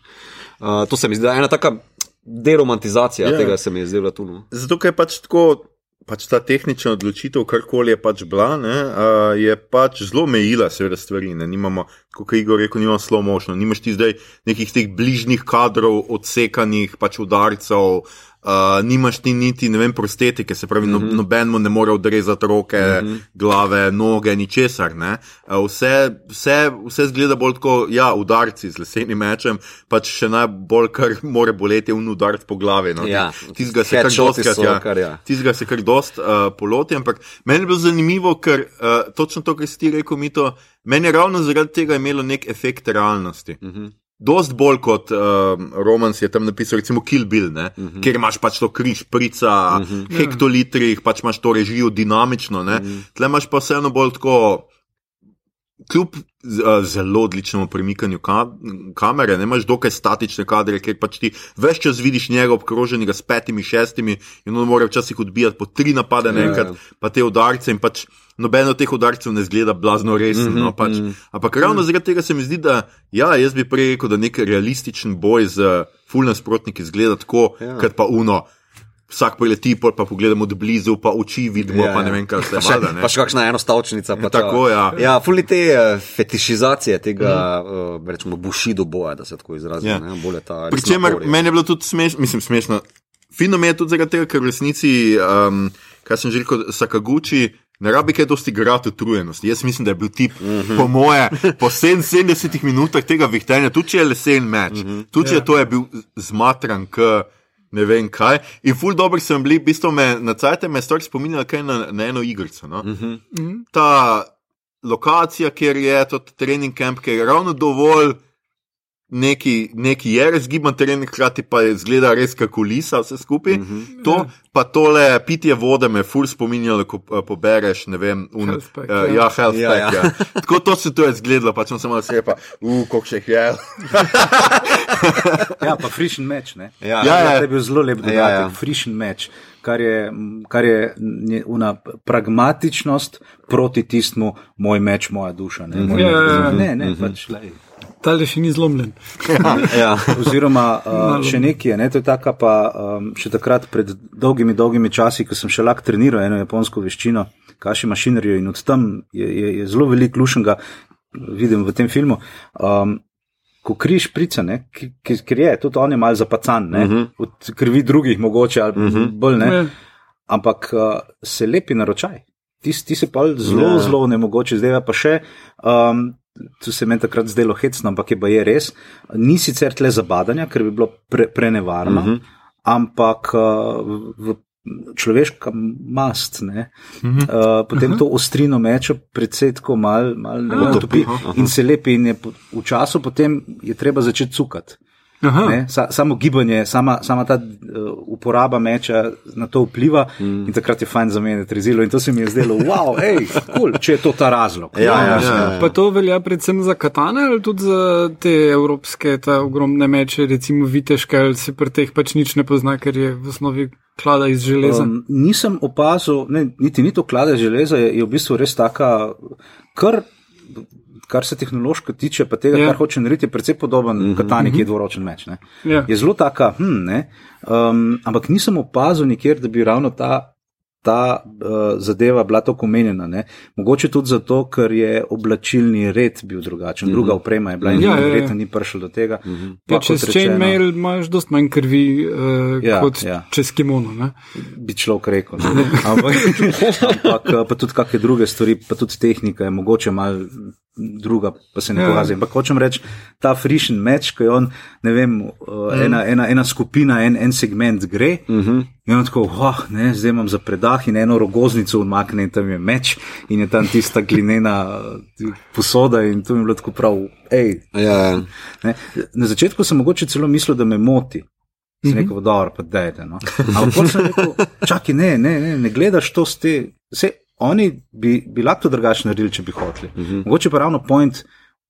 Uh, to se mi zdi, ena taka deromantizacija Ja. yeah. tega, se mi je zdelo tu. No. Zato, je pač tako, pač ta tehnična odločitev, karkoli je pač bila, ne, uh, je pač zelo mejila seveda stvari. Ne. Nimamo, kot je Igor rekel, nimamo zelo možno. Nimaš ti zdaj nekih teh bližnjih kadrov, odsekanih pač udarcev. Uh, nimaš ti niti, ne vem, prostetike, se pravi, mm -hmm. no, nobenemu ne more odrezati roke, mm -hmm. glave, noge, ničesar. ne. Uh, vse, vse, vse zgleda bolj kot ja, udarci z lesenim mečem, pač še najbolj, kar more boleti, un udarc po glavi. No. Ja, Tistega se kar dostkrat, so, ja, kar, ja. tistega se kar dost uh, poloti, ampak meni je bilo zanimivo, ker uh, točno to, kar si ti rekel, mi to, meni je ravno zaradi tega imelo nek efekt realnosti. Uh -huh. Dost bolj kot um, Romans je tam napisal, recimo Kill Bill, uh -huh. kjer imaš pač to križ, prica, uh -huh. hektolitrih, pač imaš to režijo dinamično, uh -huh. tle imaš pa vseeno bolj tako. Kljub a, zelo odličnemu premikanju ka kamere, ne imaš dokaj statične kadre, ker pač ti več čas vidiš njega obkroženega s petimi, šestimi in on mora včasih odbijati po tri napade naenkrat, Ja. pa te udarce in pač noben od teh udarcev ne zgleda blazno resen. Mm -hmm, no, pač. Ampak ravno zaradi tega se mi zdi, da ja, jaz bi prej rekel, da nek realističen boj z full nasprotniki zgleda tako, Ja. ja. kot pa uno. Vsak preleti, pol pa pogledamo od blizu, pa oči vidimo, ja, pa ne vem, kaj se ne. pa še kakšna enostavčnica. Pa Tako, ja. Ja, fully te uh, fetišizacije tega, mm. uh, rečemo, bušido boja, da se tako izrazim. Ja. Ja. Ta. Pri resna čemer porija. meni je bilo tudi smešno, mislim, smešno. Fino mi je tudi zaradi tega, ker v resnici, um, kaj sem že rekel, Sakaguchi. Ne rabi kaj dosti igrati utrujenosti. Jaz mislim, da je bil tip, uh -huh. po moje, po 77 minutah tega vihtenja, tudi če je lesen meč, uh -huh. tudi če yeah. to je bil zmatran, k ne vem kaj. In ful dobro sem bili, v bistvu me na cajt me je stvar spominjala kaj na, na eno igrico. No? Uh -huh. Ta lokacija, kjer je to trening camp, ki je ravno dovolj neki, neki je res giban teren, hkrati pa je zgleda res kot kulisa, vse skupaj. Mm -hmm. To, pa tole pitje vode me ful spominjalo, ko uh, pobereš, ne vem, un, Healthpack, uh, ja. ja, health Ja, pack. ja. Ja. Tako to se to je zgledalo, pa sem samo rekel, uh, koliko še jih je. Ja, pa frišen meč. Ne? Ja, Ja, ja. To je bil zelo lep dodatek, Ja, ja, ja. ja. frišen meč, kar je, kar je una pragmatičnost proti tistmu, moj meč, moja duša. Ne, moj Ja, ja, ja. ne, ne pač, lej. Ta le še ni zlomljen. ja. Oziroma, uh, še nekaj je, ne? to je taka pa um, še takrat pred dolgimi, dolgimi časi, ko sem še lahko treniral eno japonsko veščino, kaši mašinerijo in od tam je, je, je zelo veliko lušenega, vidim v tem filmu. Um, Ko križ prica, ne, ki, ki, ker je tudi on je mal zapacan, ne, uh -huh. od krvi drugih mogoče ali uh -huh. bolj ne, Ja. ampak uh, se lepi na ročaj. Ti, ti se pa zelo, Ja. yeah. zelo nemogoče zdaj pa še. Um, To se je meni takrat zdelo hecno, ampak je pa je res. Ni sicer tle zabadanja, ker bi bilo pre, prenevarno, uh -huh. ampak uh, v človeška mast, ne, uh -huh. uh, potem uh -huh. to ostrino meča predvsej tako mal, mal ne vem, topi in se lepi in je po- v času potem je treba začeti cukati. Aha. Ne, sa, samo gibanje, sama, sama ta uh, uporaba meča na to vpliva mm. in takrat je fajn zamenjati rezilo in to se mi je zdelo, wow, hej, cool, če je to ta razlog. Ja, ja, ja. Pa to velja predvsem za katane ali tudi za te evropske, ta ogromne meče, recimo viteške, ali se pri teh pač nič ne pozna, ker je v osnovi klada iz železa. Um, nisem opazil, ne, niti ni to klade železa, je, je v bistvu res taka, kar, kar se tehnološko tiče, pa tega, Ja. yeah. kar hoče narediti, je precej podoben mm -hmm. katani, ki je dvoročen meč. Ne. Ja. Je zelo taka, hm, ne, um, ampak nisem opazil nikjer, da bi ravno ta. Ta uh, zadeva bila tako omenjena. Ne? Mogoče tudi zato, ker je oblačilni red bil drugačen, mm -hmm. druga oprema je bila in Ja, ja, ja, ja. verjetno ni prišel do tega. Mm -hmm. Ja, čez chainmail imaš dost manj krvi uh, ja, kot ja. čez kimono. Ne? bi človek rekel. Ampak, ampak eh, pa tudi kakšne druge stvari, pa tudi tehnika je mogoče malo druga, pa se ne Ja. pokaže. Ampak hočem reči, ta frišen meč, ko je on, ne vem, eh, ena, ena, ena skupina, en, en segment gre. Uh -huh. In on tako, oh, ne, zdaj imam za predah in eno rogoznico umakne in tam je meč in je tam tista glinena eh, posoda in to mi je bilo tako prav, hej, Ja, ja. Ne? Na začetku sem mogoče celo mislil, da me moti. Sem rekel, dobro, pa dajte. No. Ampak potem sem rekel, čakaj, ne, ne, ne, ne gledaš to s te. Vse, oni bi, bi lahko to drugače naredili, če bi hoteli. Uh -huh. Mogoče pa ravno point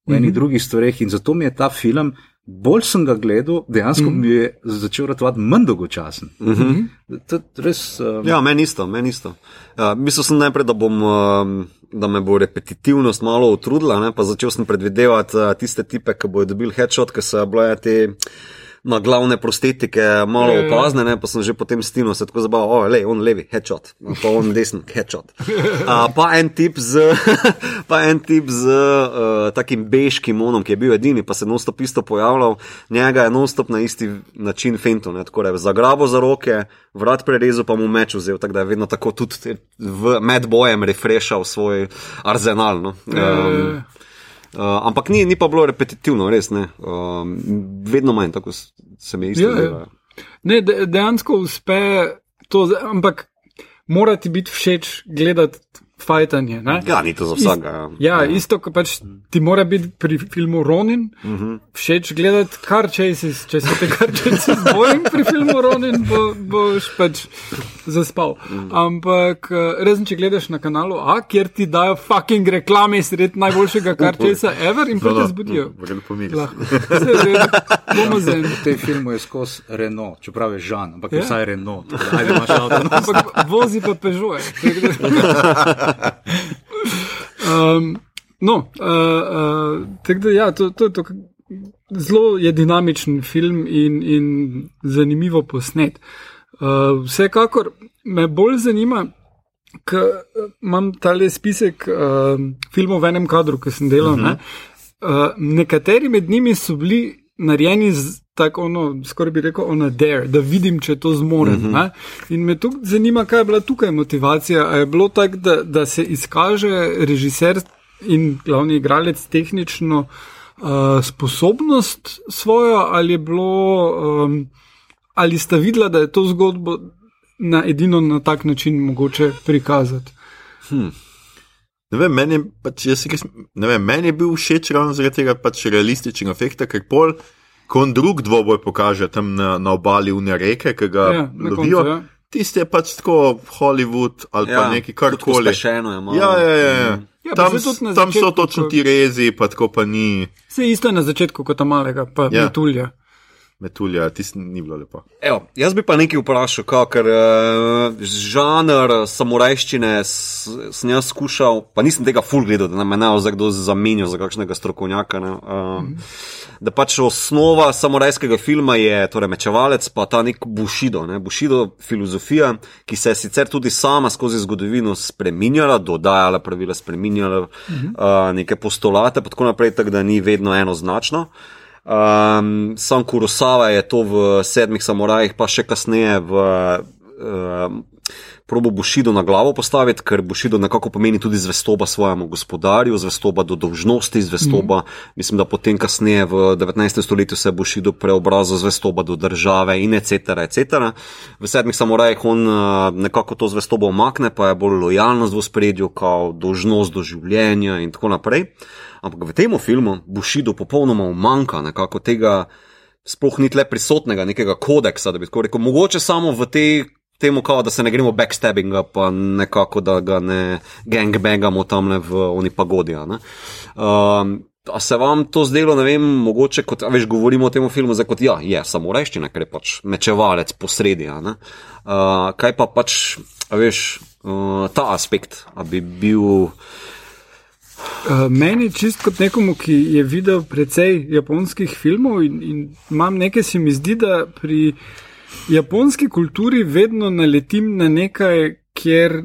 v enih uh -huh. drugih stvareh in zato mi je ta film, bolj sem ga gledal, dejansko uh -huh. mi je začel ratovati manj dolgočasen. Uh. To je res. Um, Ja, meni isto, meni isto. Uh, mislil sem najprej, da, bom, uh, da me bo repetitivnost malo utrudila, ne? pa začel sem predvidevati uh, tiste tipe, ki bodo dobili headshot, ki so bile te na glavne prostetike malo ja. opazne, ne? pa sem že potem stino se tako zabaval, o, le, on levi, headshot, pa on desen, headshot. Uh, pa en tip z, pa en tip z uh, takim bežkim monom, ki je bil edini, pa se non-stop isto pojavljal, njega je non-stop na isti način fento, ne? tako da je zagrabo za roke, vrat prerezal, pa mu meč vzel, tako da je vedno tako tudi med bojem refreshal svoj arzenal. No? Um, Uh, ampak ni, ni pa bilo repetitivno, res ne. Um, vedno manj, tako se mi isto Ja, ja. zdelo. Ne, de, dejansko uspe to, ampak mora ti biti všeč gledati fajtanje. ne? Ja, ni to za vsakega. Ja, isto kot pač ti mora biti pri filmu Ronin uh -huh. všeč gledati car chases. Če se te car chases bojim pri filmu Ronin, bo, boš pač zaspal. Uh -huh. Ampak eh, razen če gledaš na kanalu A, kjer ti dajo fucking reklame sred najboljšega car chasa ever in pa te zbudijo. Pomisliti. Lahko. Bomo zen. V tem filmu je skozi Renault, čeprav je Žan, ampak je Ja. vsaj Renault. Ajde, imaš avto. Ampak vozi pa Peugeot. um, no, uh, uh, tako da ja, to, to je to. Zelo je dinamičen film in, in zanimivo posnet. Uh, vsekakor me bolj zanima, ker imam tale spisek uh, filmov v enem kadru, ki sem delal. Uh -huh. ne? uh, nekateri med njimi so bili narejeni z tako, ono, skoraj bi rekel, ona dare, da vidim, če to zmorem. Uh -huh. In me tukaj zanima, kaj je bila tukaj motivacija. A je bilo tako, da, da se izkaže režiser in glavni igralec tehnično uh, sposobnost svojo, ali je bilo, um, ali sta videla, da je to zgodbo na edino na tak način mogoče prikazati. Ne vem, meni, je pač, jaz, ne vem, meni je bil všeč ravno zaradi tega pač realističnega efekta, ker pol, ko on drug dvoboj pokaže tam na, na obali une reke, ki ga Ja, lovijo, koncu, ja. tiste je pač tako Hollywood ali pa nekaj karkoli. Še eno je malo. Ja, ja, ja. ja. Ja, pa tam, na tam so začetku, točno ti rezi, pa tako pa ni Vse isto je na začetku kot ta malega, pa Ja. ja. metulja. metulja, tisti ni bilo lepo. Evo, jaz bi pa nekaj vprašal, kao, ker uh, žanr samurajščine s- sem jaz skušal, pa nisem tega full gledal, da me ne bo zdaj kdo zamenjal za kakšnega strokovnjaka. Ne, uh, mm. Da pač osnova samurajskega filma je torej mečevalec, pa ta nek bušido, ne, bušido filozofija, ki se je sicer tudi sama skozi zgodovino spreminjala, dodajala pravila, spreminjala mm. uh, neke postulate, pa tako naprej, tako da ni vedno enoznačno. Um, sam Kurosawa je to v sedmih samurajih, pa še kasneje v um, probo Bushido na glavo postaviti, ker Bushido nekako pomeni tudi zvestoba svojemu gospodarju, zvestoba do dolžnosti, zvestoba, mm. mislim, da potem kasneje v 19. stoletju se je Bushido preobrazil zvestoba do države in etc. etc. V sedmih samurajih on uh, nekako to zvestobo omakne, pa je bolj lojalnost v spredju, kot dolžnost do življenja in tako naprej. Ampak v tem filmu Bushido popolnoma umanka nekako tega, sploh ni tle prisotnega nekega kodeksa, da bi tako rekel, mogoče samo v tej. Temu, kao, da se ne gremo backstabbinga, pa nekako, da ga ne gangbangamo tam v oni pagodi. ne. Um, a se vam to zdelo, ne vem, mogoče, kot veš, govorimo o tem filmu, zdaj kot ja, je samo reščina, ker je pač mečevalec posredi. ne. Uh, kaj pa pač, veš, uh, ta aspekt, a bi bil. Uh, meni, čist kot nekomu, ki je videl precej japonskih filmov in, in imam nekaj, se mi zdi, da pri japonski kulturi vedno naletim na nekaj, kjer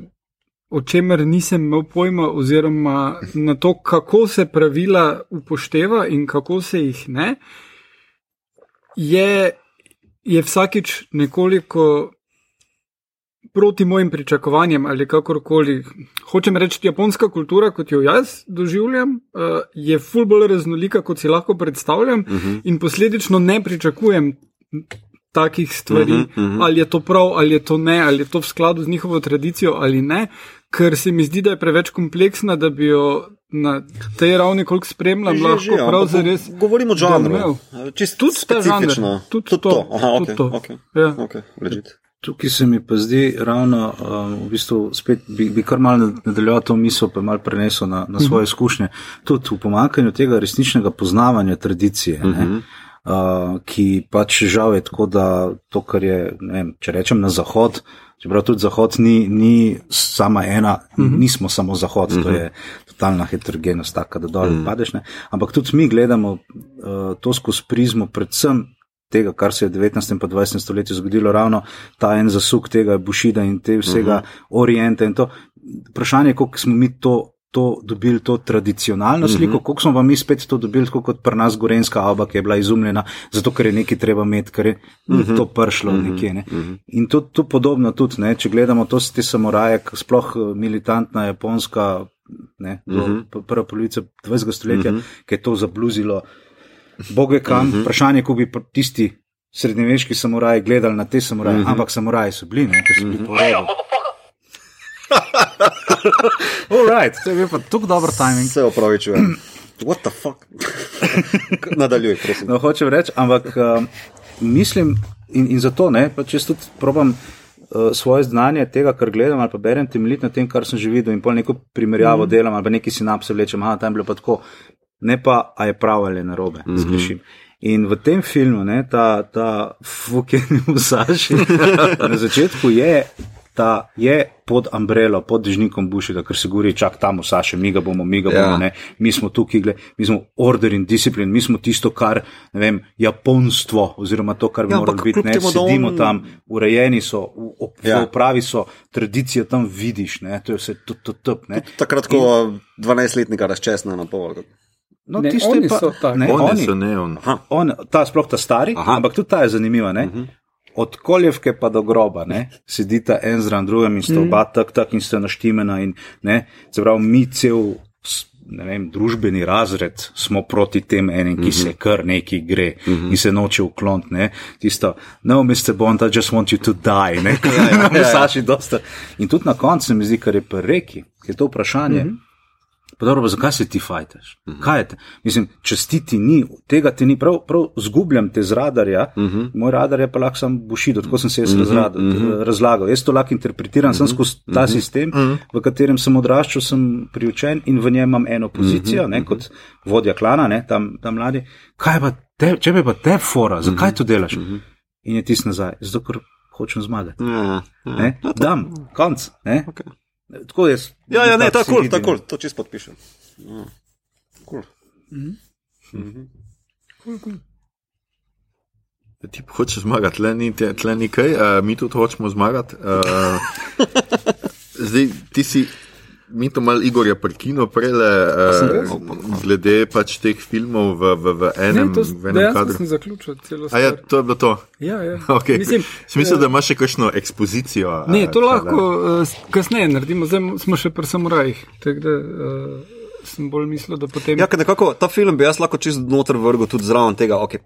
o čemer nisem imel pojma, oziroma na to, kako se pravila upošteva in kako se jih ne, je, je vsakič nekoliko proti mojim pričakovanjem ali kakorkoli. Hočem reči, japonska kultura, kot jo jaz doživljam, eh, je ful bolj raznolika, kot si lahko predstavljam, uh -huh. in posledično ne pričakujem takih stvari, uh -huh, uh -huh. ali je to prav, ali je to ne, ali je to v skladu z njihovo tradicijo ali ne, ker se mi zdi, da je preveč kompleksna, da bi jo na tej ravni, koliko spremljam, Že, lahko že, ampak prav zares. Govorimo o žanru. Čisto Tudi ta žanr, specifično. tudi to, to. Aha, okay, to. okay, Ja. okay, legit. Tukaj se mi pa zdi ravno, um, v bistvu spet bi, bi kar malo nadaljeval to misel, pa malo prenesel na, na svoje izkušnje. Tudi v pomankanju tega resničnega poznavanja tradicije. Uh -huh. Uh, ki pač žal je tako, da to, kar je, vem, če rečem na zahod, čeprav tudi zahod ni, ni sama ena, uh -huh. nismo samo zahod, uh -huh. to je totalna heterogenost, taka, da dol uh -huh. padeš. Ne? Ampak tudi mi gledamo uh, to skozi prizmo, predvsem tega, kar se je v 19. in 20. stoletju zgodilo, ravno ta en zasuk tega Bušida in te vsega uh -huh. Orienta. in to. Vprašanje je, koliko smo mi to. To dobili to tradicionalno sliko, uh -huh. koliko smo pa mi spet to dobili, tako kot pri nas Gorenska alba, ki je bila izumljena, zato ker je nekaj treba imeti, ker je uh -huh. to pršlo uh -huh. nekje. Ne. Uh -huh. In to, to podobno tudi, ne, če gledamo to te samuraje, sploh eh, militantna japonska, ne, uh -huh. prva polovica 20. stoletja, uh -huh. ki je to zabluzilo. Boge kam, uh -huh. vprašanje, ko bi tisti srednjeveški samuraji gledali na te samuraje, uh -huh. ampak samuraji so bili, ne, ker so bili uh -huh. porodu. Alright, to je bil pa tako dober timing. Se opravičujem. What the fuck? Nadaljuj, prosim. No, hočem reči, ampak uh, mislim in, in zato ne, pa če tudi probam uh, svoje znanje tega, kar gledam ali pa berem, temeljiti na tem, kar sem že videl in pol neko primerjavo mm. delam ali pa neki sinapse vlečem, aha, tam je bilo pa tako, ne pa, a je prav ali narobe, mm -hmm. zgrešim. In v tem filmu, ne, ta, ta Fukeni Musashi, na začetku je, ta je pod umbrelo, pod dežnikom Bušega, ker se govori, čak tam Musashi, mi ga bomo, mi ga bomo, Ja. ne, mi smo tukaj, gled, mi smo order in discipline, mi smo tisto, kar, ne vem, japonstvo, oziroma to, kar bi Ja, moralo biti, ne, temu, da sedimo on- tam, urejeni so, v, v, Ja. v upravi so, tradicijo tam vidiš, ne, to je vse tup, tup, tup, ne. Takrat, ko 12-letnika razčesna na pol. No, Ne, tisto je pa, so taki. ne, Oni oni, so ne on. On, ta sploh ta stari, Aha. Ampak tudi ta je zanimiva. Uh -huh. Od koljevke pa do groba, ne? sedita en zraven drugim in sta oba tak, tak in sta naštimena. In, ne? Se pravi, mi cel vem, družbeni razred smo proti tem enim, ki se kar neki gre in se noče ukloniti. ne. Tisto, no, Mr. Bond, I just want you to die. Ne, ja, ja, ja. Saši dosta. In tudi na koncu se mi zdi, kar je pri reki, je to vprašanje. Pa dobro, pa zakaj se ti fajtaš? Uh -huh. Kaj je te? Mislim, čestiti ni, tega ti ni, prav, prav zgubljam te z radarja, uh -huh. moj radar je pa lahko sam bušido, tako sem se jaz uh -huh. razrad, uh -huh. razlagal. Jaz to lahko interpretiram, uh -huh. sem skozi ta uh -huh. sistem, uh -huh. v katerem sem odraščal, sem priučen in v njem imam eno pozicijo, uh -huh. ne, kot vodja klana, ne, tam, tam mladi. Kaj pa te, če pa te fora, zakaj uh -huh. to delaš? Uh -huh. In je tis nazaj, zato ker hočem zmagati. Ja, ja. Dam, konc. Okay. Tako jaz. Ja, ja, ne, tako, tako, to čisto podpišem. Ja. Cool. Mm -hmm. cool, cool. Ti hočeš zmagati, tle ni, tle ni kaj, uh, mi tudi hočemo zmagati. Uh, zdaj, ti si mi to malo Igorja prekino prele, uh, glede pač teh filmov v, v, v enem, ne, to, v enem kadru. Sem zaključil celo stvar. Ja, to je bilo to. Ja, ja. Okay. Mislim, Smisel, uh, da imaš še kakšno ekspozicijo. Ne, to uh, lahko uh, kasneje naredimo, zdaj smo še pri samurajih. Uh, sem bolj mislil, da potem. Ja, nekako ta film bi jaz lahko čist noter vrgel tudi zraven tega, ok,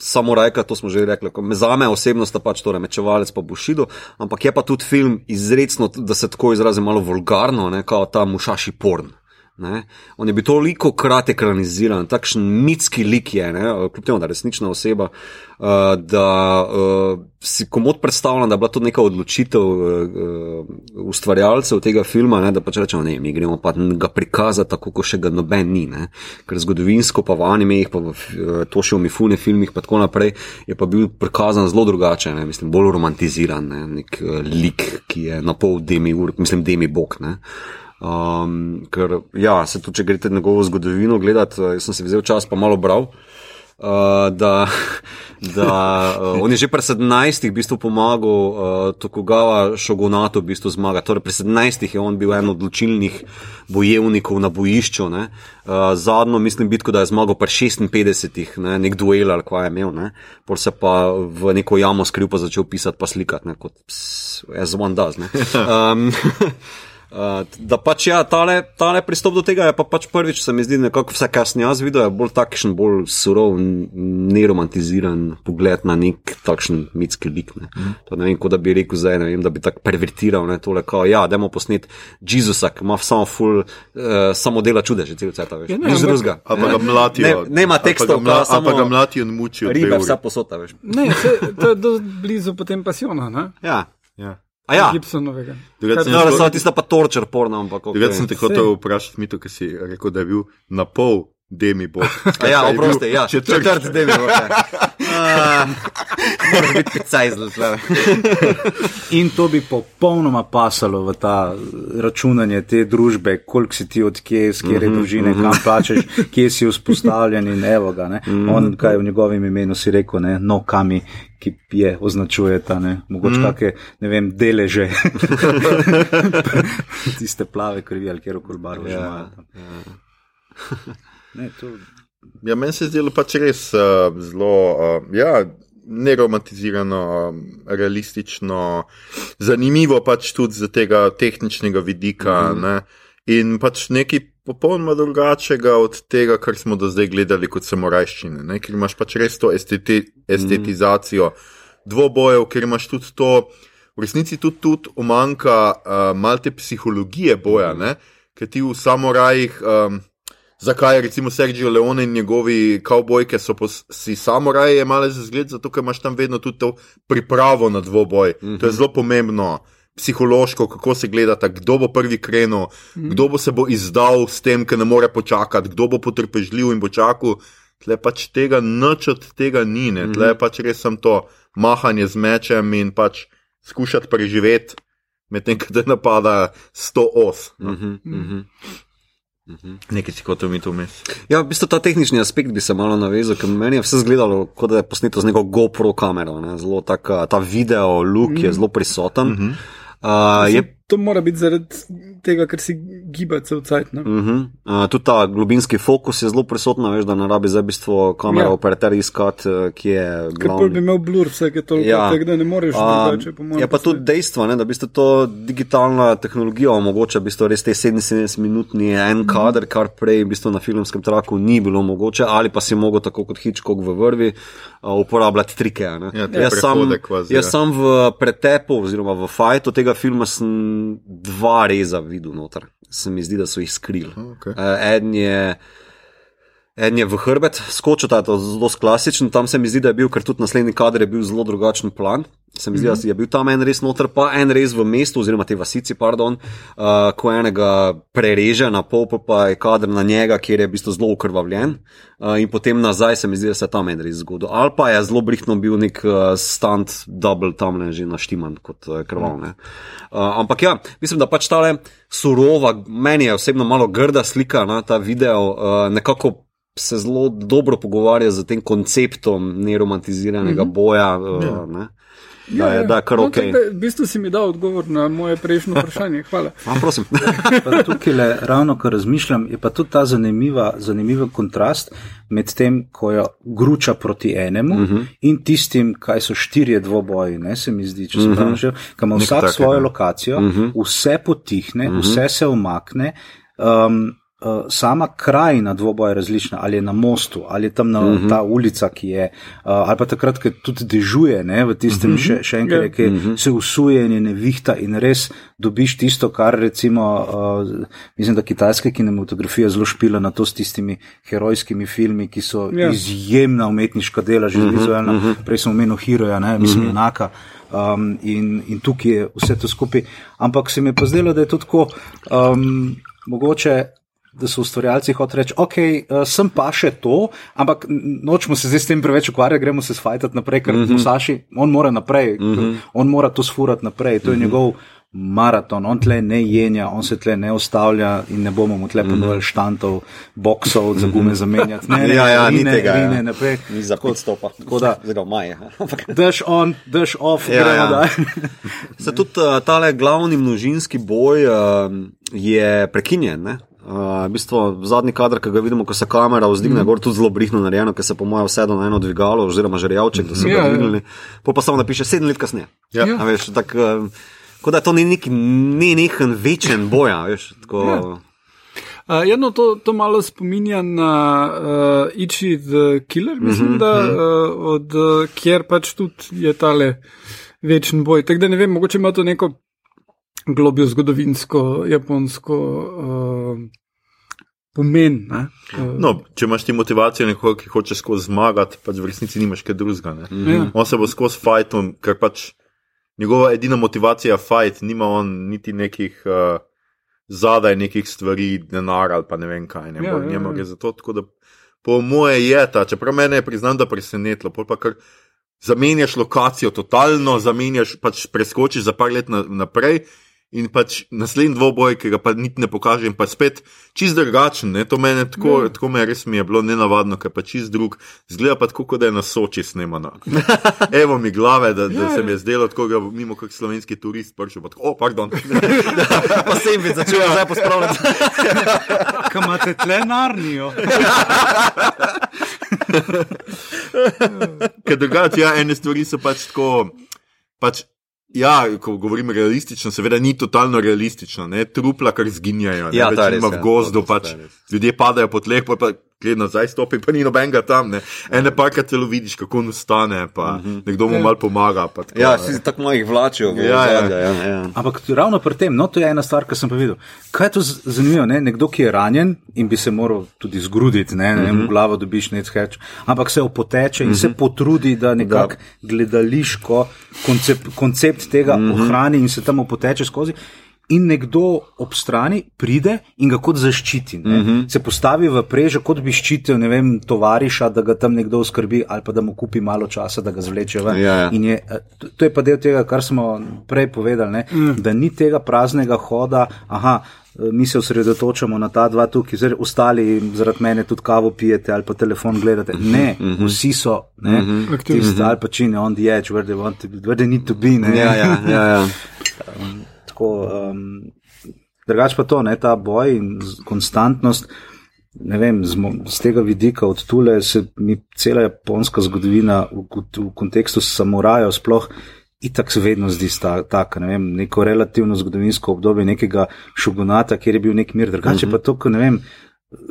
samo reka, to smo že rekli, me osebno sta pač torej mečevalec pa Bušido, ampak je pa tudi film izredno, da se tako izrazim, malo vulgarno, ne, kot ta mušaši porn. Ne? On je bil toliko krat ekraniziran, takšen mitski lik je, ne? kljub temu, da je resnična oseba, uh, da uh, si komod predstavljam, da je bila to neka odločitev uh, ustvarjalcev tega filma, ne? da pač rečemo, ne, mi gremo pa ga prikazati tako, kot še ga noben ni, ne? ker zgodovinsko pa v animejih, pa v uh, to še v mifune filmih, pa tako naprej, je pa bil prikazan zelo drugače, ne? mislim, bolj romantiziran, ne? nek uh, lik, ki je na pol demi ur, mislim, demi bok. Ne? Um, ker, ja, se tudi, če greste njegovo zgodovino gledati, uh, sem si vzel čas, pa malo bral. Uh, da, da uh, on je že pri 17. v bistvu pomagal uh, Tokugawa Shogunatu v bistvu zmagati. Torej, pri 17. je on bil en od odločilnih bojevnikov na bojišču. Uh, zadnjo, mislim, bitko, da je zmagal pri 56. Ne, nek duel ali kaj je imel, ne, pol se pa v neko jamo skril, pa začel pisati, pa slikati, ne, kot as one does. Um, Uh, da pač ja, tale, tale pristop do tega je pa pač prvič, se mi zdi, nekako vse, kar sem jaz videl, je bolj takšen, bolj surov, neromantiziran pogled na nek takšen mitski lik. Ne. Mm. To ne vem, kot da bi rekel zdaj, ne vem, da bi tako pervertiral, ne, tole, kao, ja, dajmo posnet Jezusa, ki ima samo full, uh, samo dela čudeže, cel cel ta veš. Ne, ne, drugega. A pa ga mlatijo. Ne, nema tekstov, a pa ga mlatijo in mučijo. Ribe vsa posota, veš. Ne, se, to je blizu potem pasiona, ne? Ja. ja. A ja, Gibsonovega. No, samo tista pa torčer porno, ampak. Okay. Jaz sem te hotel vprašati, Mito, ki si rekel, da je bil na pol demi bog. ja, oprosti, ja. Četrt, četrt demi bog. Ja. Mora biti pecaj zelo. In to bi popolnoma pasalo v ta računanje te družbe, koliko si ti od kje, z kje mm -hmm, družine, kam plačeš, kje si vzpostavljen in evo ga. Mm -hmm. On, kaj v njegovem imenu si rekel, ne, no kami, ki je označuje ta, ne, mogoče mm. kakšne, ne vem, deleže. Tiste plave krvi ali kjer koli barve. Ja, ja. Ne, to... ja, meni se je zdelo pač res uh, zelo uh, ja, neromantizirano, uh, realistično, zanimivo pač tudi z tega tehničnega vidika. Mm -hmm. ne? In pač nekaj popolnoma drugačnega od tega, kar smo do zdaj gledali kot samorajščine, ker imaš pač res to esteti estetizacijo mm -hmm. dvobojev, ker imaš tudi to, v resnici tudi, tudi umanka uh, malte psihologije boja, mm -hmm. ker ti v samorajih. Um, zakaj recimo Sergio Leone in njegovi kavbojke so si samoraje jemali za zgled, zato ker imaš tam vedno tudi to pripravo na dvoboj. Mm -hmm. To je mhm. zelo pomembno. Psihološko, kako se gleda, kdo bo prvi krenil, mm. kdo bo se bo izdal s tem, ker ne more počakati, kdo bo potrpežljiv in bo čakal. Tle pač tega noč od tega ni, mm. tle pač res sem to mahanje z mečem in pač skušati preživeti, medtem ko te napada 100 os. No. Mm -hmm, mm -hmm. Mhm. Nekaj si hotel to vmes. Ja, v bistvu ta tehnični aspekt bi se malo navezal, ker meni je vse izgledalo, kot da je posneto z neko GoPro kamero. Ne? Zelo taka, ta video look mm. je mhm. zelo prisoten. Mm -hmm. uh, je to mora biti zaradi tega, ker si gibaš cel cajt. Uh -huh. uh, tudi ta globinski fokus je zelo prisoten, veš, da ne rabi za bistvo kamera ja. operater iskati, uh, ki je. Ker bi imel blur, vse je toliko, ja. tega, da ne moreš drugače pomagati. Je pa tudi dejstvo, ne, da bi to digitalna tehnologija omogoča, da res te 77-minutni en mhm. -huh. kader, kar prej na filmskem traku ni bilo mogoče, ali pa si mogel tako kot Hitchcock v vrvi uh, uporabljati trike. Ja, jaz, sam, jaz ja. sam v pretepu oziroma v fajtu tega filma sem dva reza videl noter. Se mi zdi, da so jih skrili. Okay. Uh, en je. En je v hrbet skočil, ta je zelo klasičen, tam se mi zdi, da je bil, ker tudi naslednji kader je bil zelo drugačen plan. Se mi zdi, mm -hmm. da je bil tam en res noter, pa en res v mestu, oziroma te vasici, pardon, uh, ko enega prereže na pol, pa je kader na njega, kjer je v bistvu zelo ukrvavljen, uh, in potem nazaj se mi zdi, da se je tam en res zgodil. Ali pa je zelo brihtno bil nek uh, stand, double tam ne že naštiman kot uh, krval. Uh, ampak ja, mislim, da pač tale surova, meni je osebno malo grda slika na ta video, uh, nekako se zelo dobro pogovarja z tem konceptom neromantiziranega mm -hmm. boja. Uh, Ja. ne. Da je, da je kar No, ok. tako da V bistvu si mi dal odgovor na moje prejšnje vprašanje. Hvala. A, prosim. Pa tukaj le, ravno ko razmišljam, je pa tudi ta zanimiva, zanimiva kontrast med tem, ko jo gruča proti enemu uh -huh. in tistim, kaj so štirje dvoboji, ne se mi zdi, če sem prav že, ki ima vsak takega. svojo lokacijo, uh -huh. vse potihne, uh -huh. vse se umakne. Um, Uh, sama krajina dvoboja je različna, ali je na mostu, ali je tam na, uh -huh. ta ulica, ki je, uh, ali pa takrat, ko tudi dežuje, ne, v tistem uh -huh. še, še enkrat, Ja. ki uh -huh. se usuje in je nevihta in res dobiš tisto, kar recimo, uh, mislim, da kitajska kinematografija zelo špila na to s tistimi herojskimi filmi, ki so Ja. ja. izjemna umetniška dela, že uh -huh. vizualna, uh -huh. prej sem omenil Hiroja, ne, mislim, uh -huh. enaka. Um, in, in tukaj je vse to skupaj. Ampak se mi je pa zdelo, da je to tako um, mogoče. Da so ustvarjalci hoteli reči, ok, uh, sem pa še to, ampak nočemo se zdaj s tem preveč ukvarjati, gremo se sfajtati naprej, ker mm -hmm. Musaši, on mora naprej, mm -hmm. on mora to sfurati naprej, to je mm -hmm. njegov maraton, on tle ne jenja, on se tle ne ustavlja in ne bomo mu tle ponudili štantov, boksov za gume zamenjati. Ne, ne, ja, ja, ni rine, tega. rine ja. naprej. Ni za Tako- pet stopa. tako da- Zdaj maje. Ampak Daš on, daš off, Ja, ja, gremo ja. ja. dalje. se tudi uh, tale glavni množinski boj uh, je prekinjen. Ne? Uh, v bistvu zadnji kader, ki ga vidimo, ko se kamera vzdigne, mm. gor tudi zelo brihno narejeno, ker se po mojem vsedo na eno dvigalo, oziroma žerjavček, da so Ja, ga ja. dvignili. Po pa samo napiše sedem let kasneje. Ja. Ja. A Veš, tak, uh, kot da to ni neki ne nehen večen boja. Veš, tako, Ja. Uh, jedno to, to malo spominja na uh, Ichi the Killer, mislim, mm -hmm, da uh, od uh, kjer pač tudi je tale večen boj. Tako da ne vem, mogoče ima to neko globjo zgodovinsko, japonsko uh, pomen. Ne? Uh, No, če imaš ti motivacijo nekoga, ki hoče skozi zmagati, pač v resnici nimaš kaj drugega. ne. ja. On se bo skozi fajtom, ker pač njegova edina motivacija je fajt, nima on niti nekih uh, zadaj nekih stvari, denar ali pa ne vem kaj. Ne, Ja, ja, ja, njemu ja. gre za to, tako da po moje je ta, čeprav mene je priznam, da presenetilo, pol pa kar zamenjaš lokacijo, totalno zamenjaš, pač preskočiš za par let na, naprej. In pač naslednji dvoboj, ki ga pa niti ne pokažem, pa spet čist drugačen. Ne? To meni tako, tako me res mi je bilo nenavadno, ker pa čist drug. Zgleda pa tako, kot da je na Soči snemano. Evo mi glave, da, da se mi je zdelo, tako da mimo kak slovenski turist prišel. pa tako, O, pardon. pa sem vid začel zdaj pospravljati. Kam imate tle narnijo? Ker drugače, ja, ene stvari so pač tako. Pač, ja, ko govorim realistično, seveda ni totalno realistično. Ne? Trupla, kar zginjajo. Ja, ne? je Večinoma res, v ja. gozdu, to je pač res. ljudje padajo po tleh, pa, pa gre nazaj, stopi, pa ni nobenega tam. Ne? Ene parkrat celo vidiš, kako on ustane, pa uh -huh. nekdo mu Ja. mal pomaga. pa Tako, Ja, si tako malo jih vlačijo. v Ja, ja. ozadje, ja, ja. Ampak ravno pri tem, no, to je ena stvar, ki sem pa videl. Kaj je to zanimivo? Ne? Nekdo, ki je ranjen in bi se moral tudi zgruditi, ne, ne vem, v glavo dobiš nek heč, ampak se opoteče in se potrudi, da nekako gledališko koncept, koncept tega ohrani in se tam opoteče skozi. In nekdo ob strani pride in ga kot zaščiti. Uh -huh. Se postavi v prežo, kot bi ščitil ne vem, tovariša, da ga tam nekdo skrbi, ali pa da mu kupi malo časa, da ga zvleče ven. Ja, ja. In je, eh, to- je pa del tega, kar smo prej povedali, ne, mm. da ni tega praznega hoda. Aha, eh, mi se osredotočamo na ta dva tukaj, zdaj ostali zaradi mene tudi kavo pijete ali pa telefon gledate. Ne, mm -hmm. vsi so, ne, mm -hmm. Tisti ali pa čine on the edge, where they, want to, where they need to be. Ne. Ja, ja, ja, ja. Tako, um, drugač pa to, ne, ta boj in konstantnost. Ne vem, z, z tega vidika od tule se mi cela japonska zgodovina v, v, kontekstu samurajev sploh itak se vedno zdi sta- taka, ne vem, neko relativno zgodovinsko obdobje nekega šugunata, kjer je bil nek mir, drugače uh -huh. pa to, ko ne vem.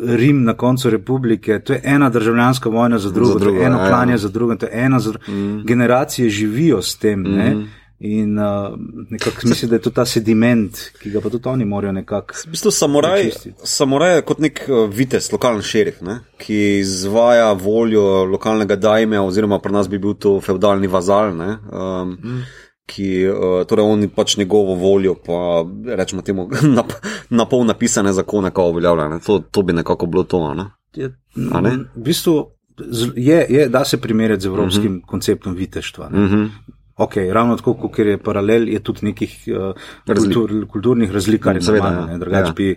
Rim na koncu republike, to je ena državljanska vojna za drugo, Za drugo, to je eno ja, ja. klanje za drugo, to je ena za drugo. Mm. Generacije živijo s tem. Mm. In uh, nekako mislim, da je to ta sediment, ki ga pa tudi oni morajo nekako. V bistvu samuraj, samuraj je kot nek uh, vitez, lokalni šerif, ne? ki izvaja voljo lokalnega dajme, oziroma pri nas bi bil to feudalni vazal. Um, mm. Ki, uh, torej, oni pač njegovo voljo, pa rečemo temu, na, na pol napisane zakone, kako uveljavlja. To, to bi nekako bilo to. Ne? Je, ne? V bistvu je, je, da se primerjati z evropskim uh mhm. -huh. konceptom viteštva. Uh mhm. -huh. Ok, ravno tako, kot je paralel, je tudi nekih uh, kultur, kulturnih razlik, kar je zelo malo, drugače ja. bi,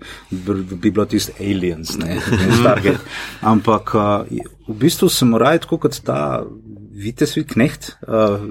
bi bilo tisto aliens, ne, ne stargate. Ampak uh, v bistvu se mora tako kot ta vitesvi kneht, uh,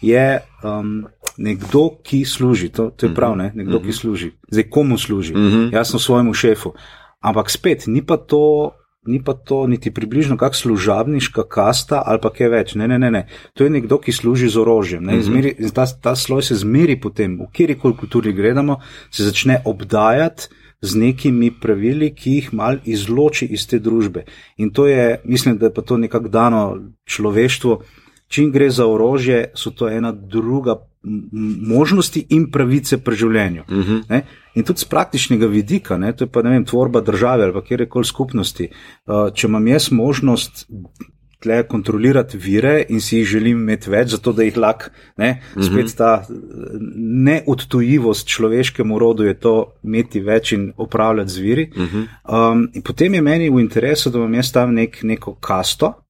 je um, nekdo, ki služi, to, to je prav, ne, nekdo, ki mhm. služi. Zdaj, komu služi? Jasno, svojemu šefu. Ampak spet, ni pa to ni pa to niti približno kak služabniška kasta ali pa kaj več. Ne, ne, ne, ne. To je nekdo, ki služi z orožjem. Mm -hmm. Izmeri, ta, ta sloj se zmeri potem, v kjerkoli kulturi gledamo, se začne obdajati z nekimi pravili, ki jih mal izloči iz te družbe. In to je, mislim, da je pa to nekako dano človeštvu. Čim gre za orožje, so to ena druga možnosti in pravice pri življenju. Uh mhm. -huh. In tudi z praktičnega vidika, ne, to je pa ne vem, tvorba države ali kjerkoli skupnosti. Uh, če imam jaz možnost tle kontrolirati vire in si jih želim imeti več, zato da jih lahko, ne, uh -huh. spet ta neodtujivost človeškemu rodu je to imeti več in upravljati z viri. Uh -huh. um, in potem je meni v interesu, da imam jaz tam nek, neko kasto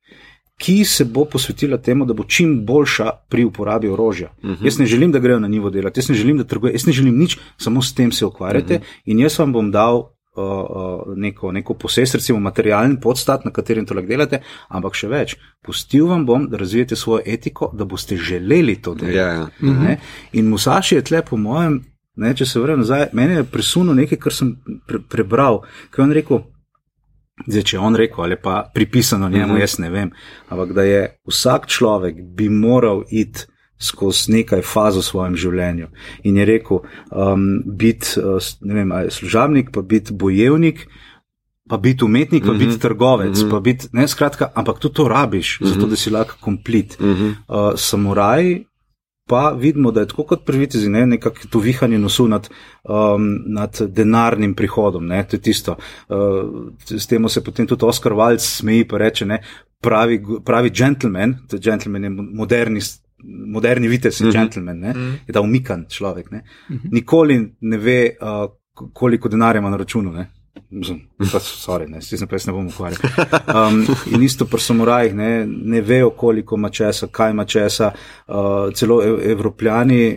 ki se bo posvetila temu, da bo čim boljša pri uporabi orožja. Uh mhm. -huh. Jaz ne želim, da grejo na nivo delati, jaz ne želim, da trgujejo, jaz ne želim nič, samo s tem se ukvarjate uh mhm. -huh. in jaz vam bom dal. Uh, uh, neko, neko posest, recimo materialni podstat, na katerem to lahko delate, ampak še več, pustil vam bom, da razvijete svojo etiko, da boste želeli to delati. Ja, ja. Uh -huh. In Musaši je tle, po mojem, ne, če se vrnem nazaj, meni je presunil nekaj, kar sem pre, prebral, ki je on rekel, Zdaj, če on rekel ali pa pripisano njemu, uh -huh. jaz ne vem, ampak da je vsak človek bi moral iti skozi nekaj faz v svojem življenju. In je rekel, um, biti uh, služabnik, pa biti bojevnik, pa biti umetnik, pa uh -huh. biti trgovec, uh -huh. pa biti, ne skratka, ampak tudi to rabiš, uh -huh. zato da si lahko komplet. Uh -huh. uh, samuraj pa vidimo, da je tako kot pri vitezi, ne, nekako to vihanje nosu nad, um, nad denarnim prihodom. Ne, to je tisto. Uh, s tem se potem tudi Oskar Valc smeji in reče, ne, pravi, pravi gentleman, to gentleman je moderni. Moderni vitez je mm -hmm. gentleman, ne? -hmm. je ta umikan človek. Ne? Mm -hmm. Nikoli ne ve, uh, koliko denarja ima na računu. Ne? Sorry, ne, se ne bom ukvarjal. Um, in isto pri samurajih, ne, ne vejo, koliko ima česa, kaj ima česa. Uh, celo evropljani,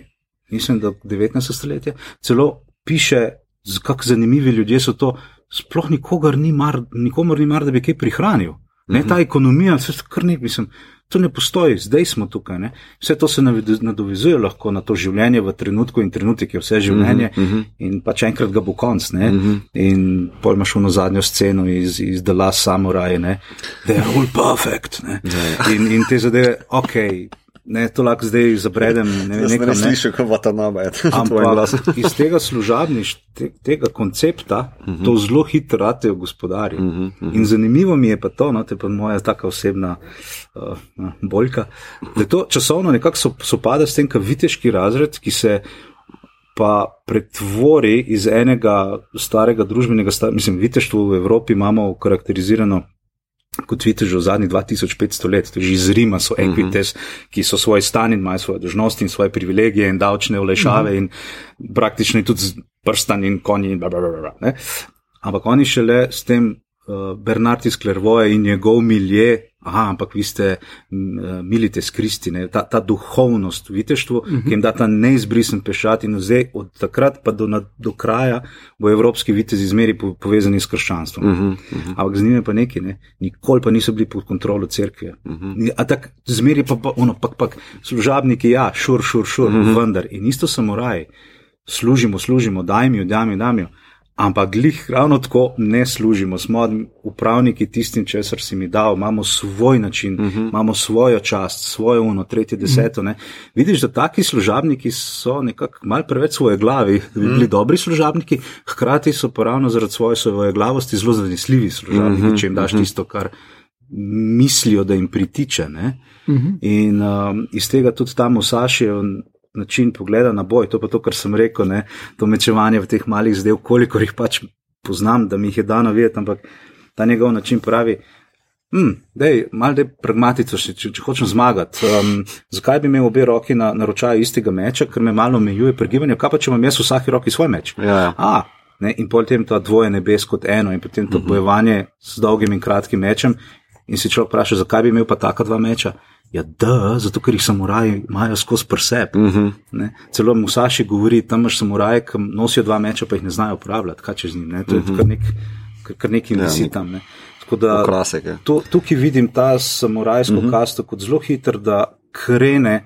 mislim, da 19. stoletje, celo piše, kako zanimivi ljudje so to. Sploh nikogar ni mar, nikomor ni mar, da bi kaj prihranil. Ne, ta ekonomija, vse kar ne, mislim, to ne postoji, zdaj smo tukaj. Ne. Vse to se nadovezuje lahko na to življenje v trenutku in trenutek je vse življenje uh -huh. in pa če enkrat ga bo konc. Mhm. -huh. In pol imaš ono zadnjo sceno iz, iz The Last Samurai, ne, da je all perfect. Ne. Ja, ja. In, in te zadeve, ok. Ne, to lahko zdaj zabredem. Ne, ne, ne slišiš, kako ta nama je. Ampak iz tega služabništva, te, tega koncepta, uh mhm. -huh. to zelo hitro ratejo gospodari. Uh -huh, uh -huh. In zanimivo mi je pa to, no, to je pa moja taka osebna uh, boljka, da to časovno nekako so, sopada s tem, kar viteški razred, ki se pa pretvori iz enega starega družbenega, star, mislim, viteštvo v Evropi imamo karakterizirano kot vidite, že v zadnjih 2500 let, že iz Rima so mhm. equites, uh -huh. ki so svoj stan in imajo svoje dožnosti in svoje privilegije in davčne olešave uh mhm. -huh. in praktično tudi prstan in konji in blablabla. Ampak oni šele s tem uh, Bernard iz Klervoje in njegov milje aha, ampak vi ste eh, milite s Kristine, ta, ta duhovnost v viteštvu, uh -huh. ki jim da ta neizbrisen pešat in zdaj od takrat pa do, na, do kraja bo evropski vitez izmeri po, povezani s krščanstvom. Uh -huh. Uh -huh. Ampak z njimi pa neki, ne? nikoli pa niso bili pod kontrolo cerkve. Uh -huh. A tak zmeri pa, pa ono, pak, pak, služabniki, ja, šur, šur, šur, uh -huh. vendar. In isto samuraji, služimo, služimo, daj mi, daj mi, daj mi. Ampak glih ravno tako ne služimo, smo upravniki tistim, česar si mi dal, imamo svoj način, uh mhm. -huh. imamo svojo čast, svojo uno, tretje, deseto. Uh -huh. Vidiš, da taki služabniki so nekako mal preveč svoje glavi, da bi bili uh mhm. -huh. dobri služabniki, hkrati so pa ravno zaradi svoje svoje glavosti zelo zanesljivi služabniki, uh -huh. če jim daš uh mhm. -huh. tisto, kar mislijo, da jim pritiče. Uh -huh. In um, iz tega tudi tam v Saši način pogleda na boj, to pa to, kar sem rekel, ne, to mečevanje v teh malih zadev, koliko jih pač poznam, da mi jih je dano videti, ampak ta njegov način pravi. Hmm, dej, malo je pragmatično, če, če hočem zmagati. Um, zakaj bi imel obe roki na, na ročaju istega meča, ker me malo omejuje pri gibanju, kaj pa če imam jaz v vsaki roki svoj meč? Ja, ja. A, ne, in potem to dvoje nebes kot eno, in potem to uh -huh. bojevanje s dolgim in kratkim mečem. In si človek vpraša, zakaj bi imel pa taka dva meča? Ja, da, zato ker jih samuraji imajo skozi prsep. Uh -huh. Celo Musaši govori, tam imaš samuraje, ki nosijo dva meča, pa jih ne znajo uporabljati. Kaj čez njim? Ne? To je uh -huh. kar, nek, kar, kar nekaj ja, visi tam. Ne? Da, to, tukaj vidim ta samurajsko uh -huh. kasto kot zelo hiter, da krene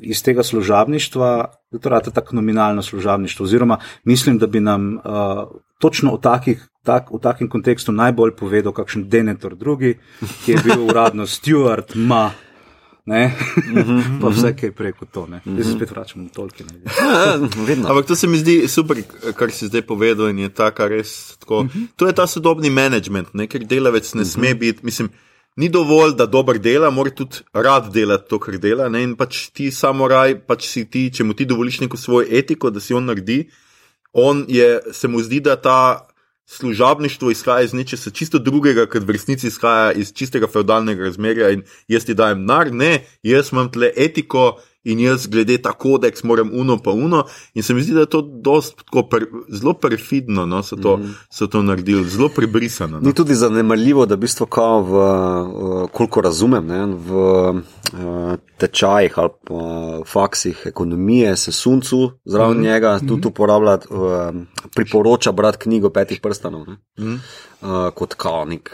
iz tega služabništva, da to rade tako nominalno služabništvo. Oziroma, mislim, da bi nam uh, točno v, takih, tak, v takem kontekstu najbolj povedal, kakšen Denetor II, ki je bil uradno Stewart, ma. Ne, mhm, pa vse, kaj preko to. Zdaj se spet vračamo na tolke. Ja, Ampak to se mi zdi super, kar si zdaj povedal, in je ta, kar res tako. Mhm. To je ta sodobni management, ne? ker delavec ne sme mhm. biti, mislim ni dovolj, da dober dela, mora tudi rad delati to, kar dela. Ne? In pač ti samo raj, pač si ti, če mu ti dovoliš neko svojo etiko, da si on naredi, on je, se mu zdi, da ta služabništvo izhaja iz nečesa čisto drugega, ker v resnici izhaja iz čistega feudalnega razmerja in jaz ti dajem nar, ne, jaz imam tle etiko, in jaz glede ta kodeks moram uno pa uno. In se mi zdi, da je to per, zelo perfidno, no, so, to, mm. so to naredili, zelo prebrisano. No. Ni tudi zanemarljivo, da bistvo kao v, koliko razumem, ne, v tečajih ali pa faksih ekonomije se suncu zraven mm. njega tudi mm. uporablja, uh, priporoča brati knjigo petih prstanov. Mm. Uh, kot kaonik,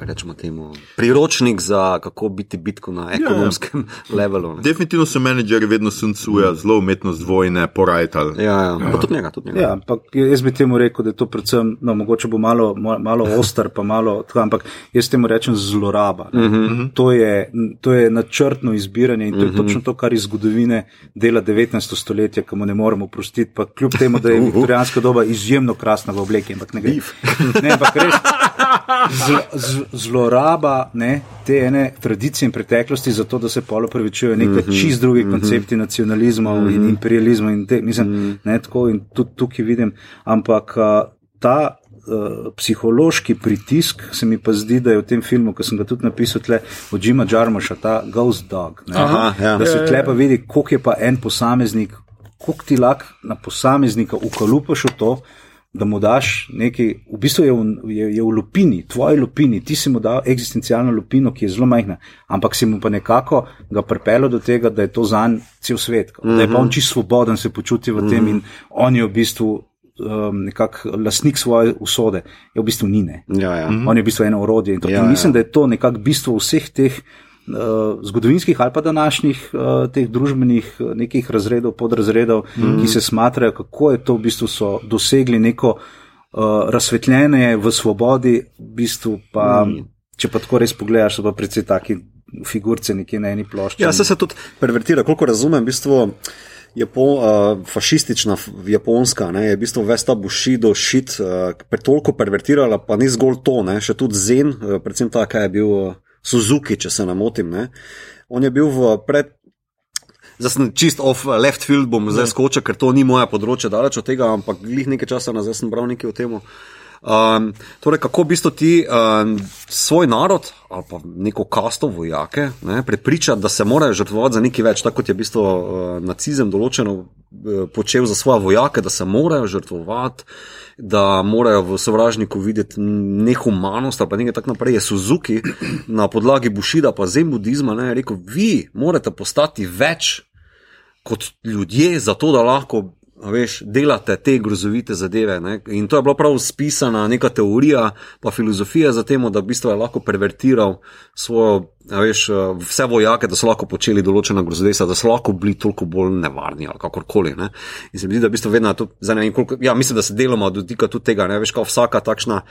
rečemo temu, priročnik za kako biti bitko na ja, ja. ekonomskem ja, levelu. Ne. Definitivno so menedžeri vedno suncuja, mm. zelo umetnost vojne, porajtali. Ja, ja. ja. tudi njega, tudi njega. Ja, ampak jaz bi temu rekel, da je to predvsem, no, mogoče bo malo, malo ostar, pa malo, tko, ampak jaz temu rečem zloraba. Mm -hmm. to, je, to je načrtno izbiranje in to je mm -hmm. točno to, kar iz zgodovine dela 19. stoletja, ki mu ne moremo prostiti, pa kljub temu, da je viktorijanska doba izjemno krasna v obleki, ampak ne gre. Ne, ampak res. Zl, z, zloraba ne, te ene tradicije in preteklosti, zato da se polo pravičujejo nekaj mm -hmm, čist drugih mm -hmm. koncepti nacionalizma mm -hmm. in imperializma. In te, mislim, mm -hmm. ne, tako, in tudi tukaj vidim. Ampak ta uh, psihološki pritisk se mi pa zdi, da je v tem filmu, ki sem ga tudi napisal, tle, od Jima Jarmoša, ta Ghost Dog. Aha, ja. Da se tle pa vidi, koliko je pa en posameznik, koliko ti lahko na posameznika ukalupaš v to da mu daš nekaj, v bistvu je v, je, je v lupini, tvoji lupini, ti si mu dal eksistencialno lupino, ki je zelo majhna, ampak si mu pa nekako ga pripeljal do tega, da je to za njega cel svet, mm -hmm. da je pa on mhm. čisto svoboden se počuti v tem mm -hmm. in on je v bistvu. Um, nekako lastnik svoje usode, je v bistvu ni. Ja, ja. On je v bistvu eno orodje. In, ja, in mislim, ja. da je to nekako bistvo vseh teh uh, uh, zgodovinskih ali pa današnjih uh, teh družbenih uh, nekih razredov, podrazredov, mm. ki se smatrajo, kako je to v bistvu so dosegli neko uh, razsvetljenje v svobodi, v bistvu pa, mm. če pa tako res pogledaš, so pa predvsej taki figurce nekje na eni plošči. Ja, se se tudi pervertira, koliko razumem, v bistvu. Japo, uh, fašistična Japonska ne, je v bistvu vesta Bushido šit, uh, toliko pervertirala, pa ni zgolj to, ne, še tudi Zen, uh, predvsem ta, kaj je bil uh, Suzuki, če se ne motim. Ne? On je bil v pred. Zdaj sem čist off left field, bom zdaj ja. skočil, ker to ni moja področja, daleč od tega, ampak glih nekaj časa nazaj sem bral nekaj o tem. Um, torej, kako v bistvu ti um, svoj narod ali pa neko kasto vojake ne, prepričati, da se morajo žrtvovati za nekaj več, tako kot je v bistvu uh, nacizem določeno uh, počel za svoje vojake, da se morajo žrtvovati da morajo v sovražniku videti nehumanost ali pa nekaj tako naprej. Je Suzuki na podlagi Bushida pa zem budizma ne, rekel, vi morate postati več kot ljudje, zato da lahko veš, delate te grozovite zadeve. Ne? In to je bila prav spisana neka teorija, pa filozofija za tem, da v bistvu je lahko pervertiral svojo, veš, vse vojake, da so lahko počeli določena grozodesa, da so lahko bili toliko bolj nevarni ali kakorkoli. Ne? In se mi zdi, da v bistvu vedno to zanima. Ja, mislim, da se deloma dotika tudi tega, ne veš, kao vsaka takšna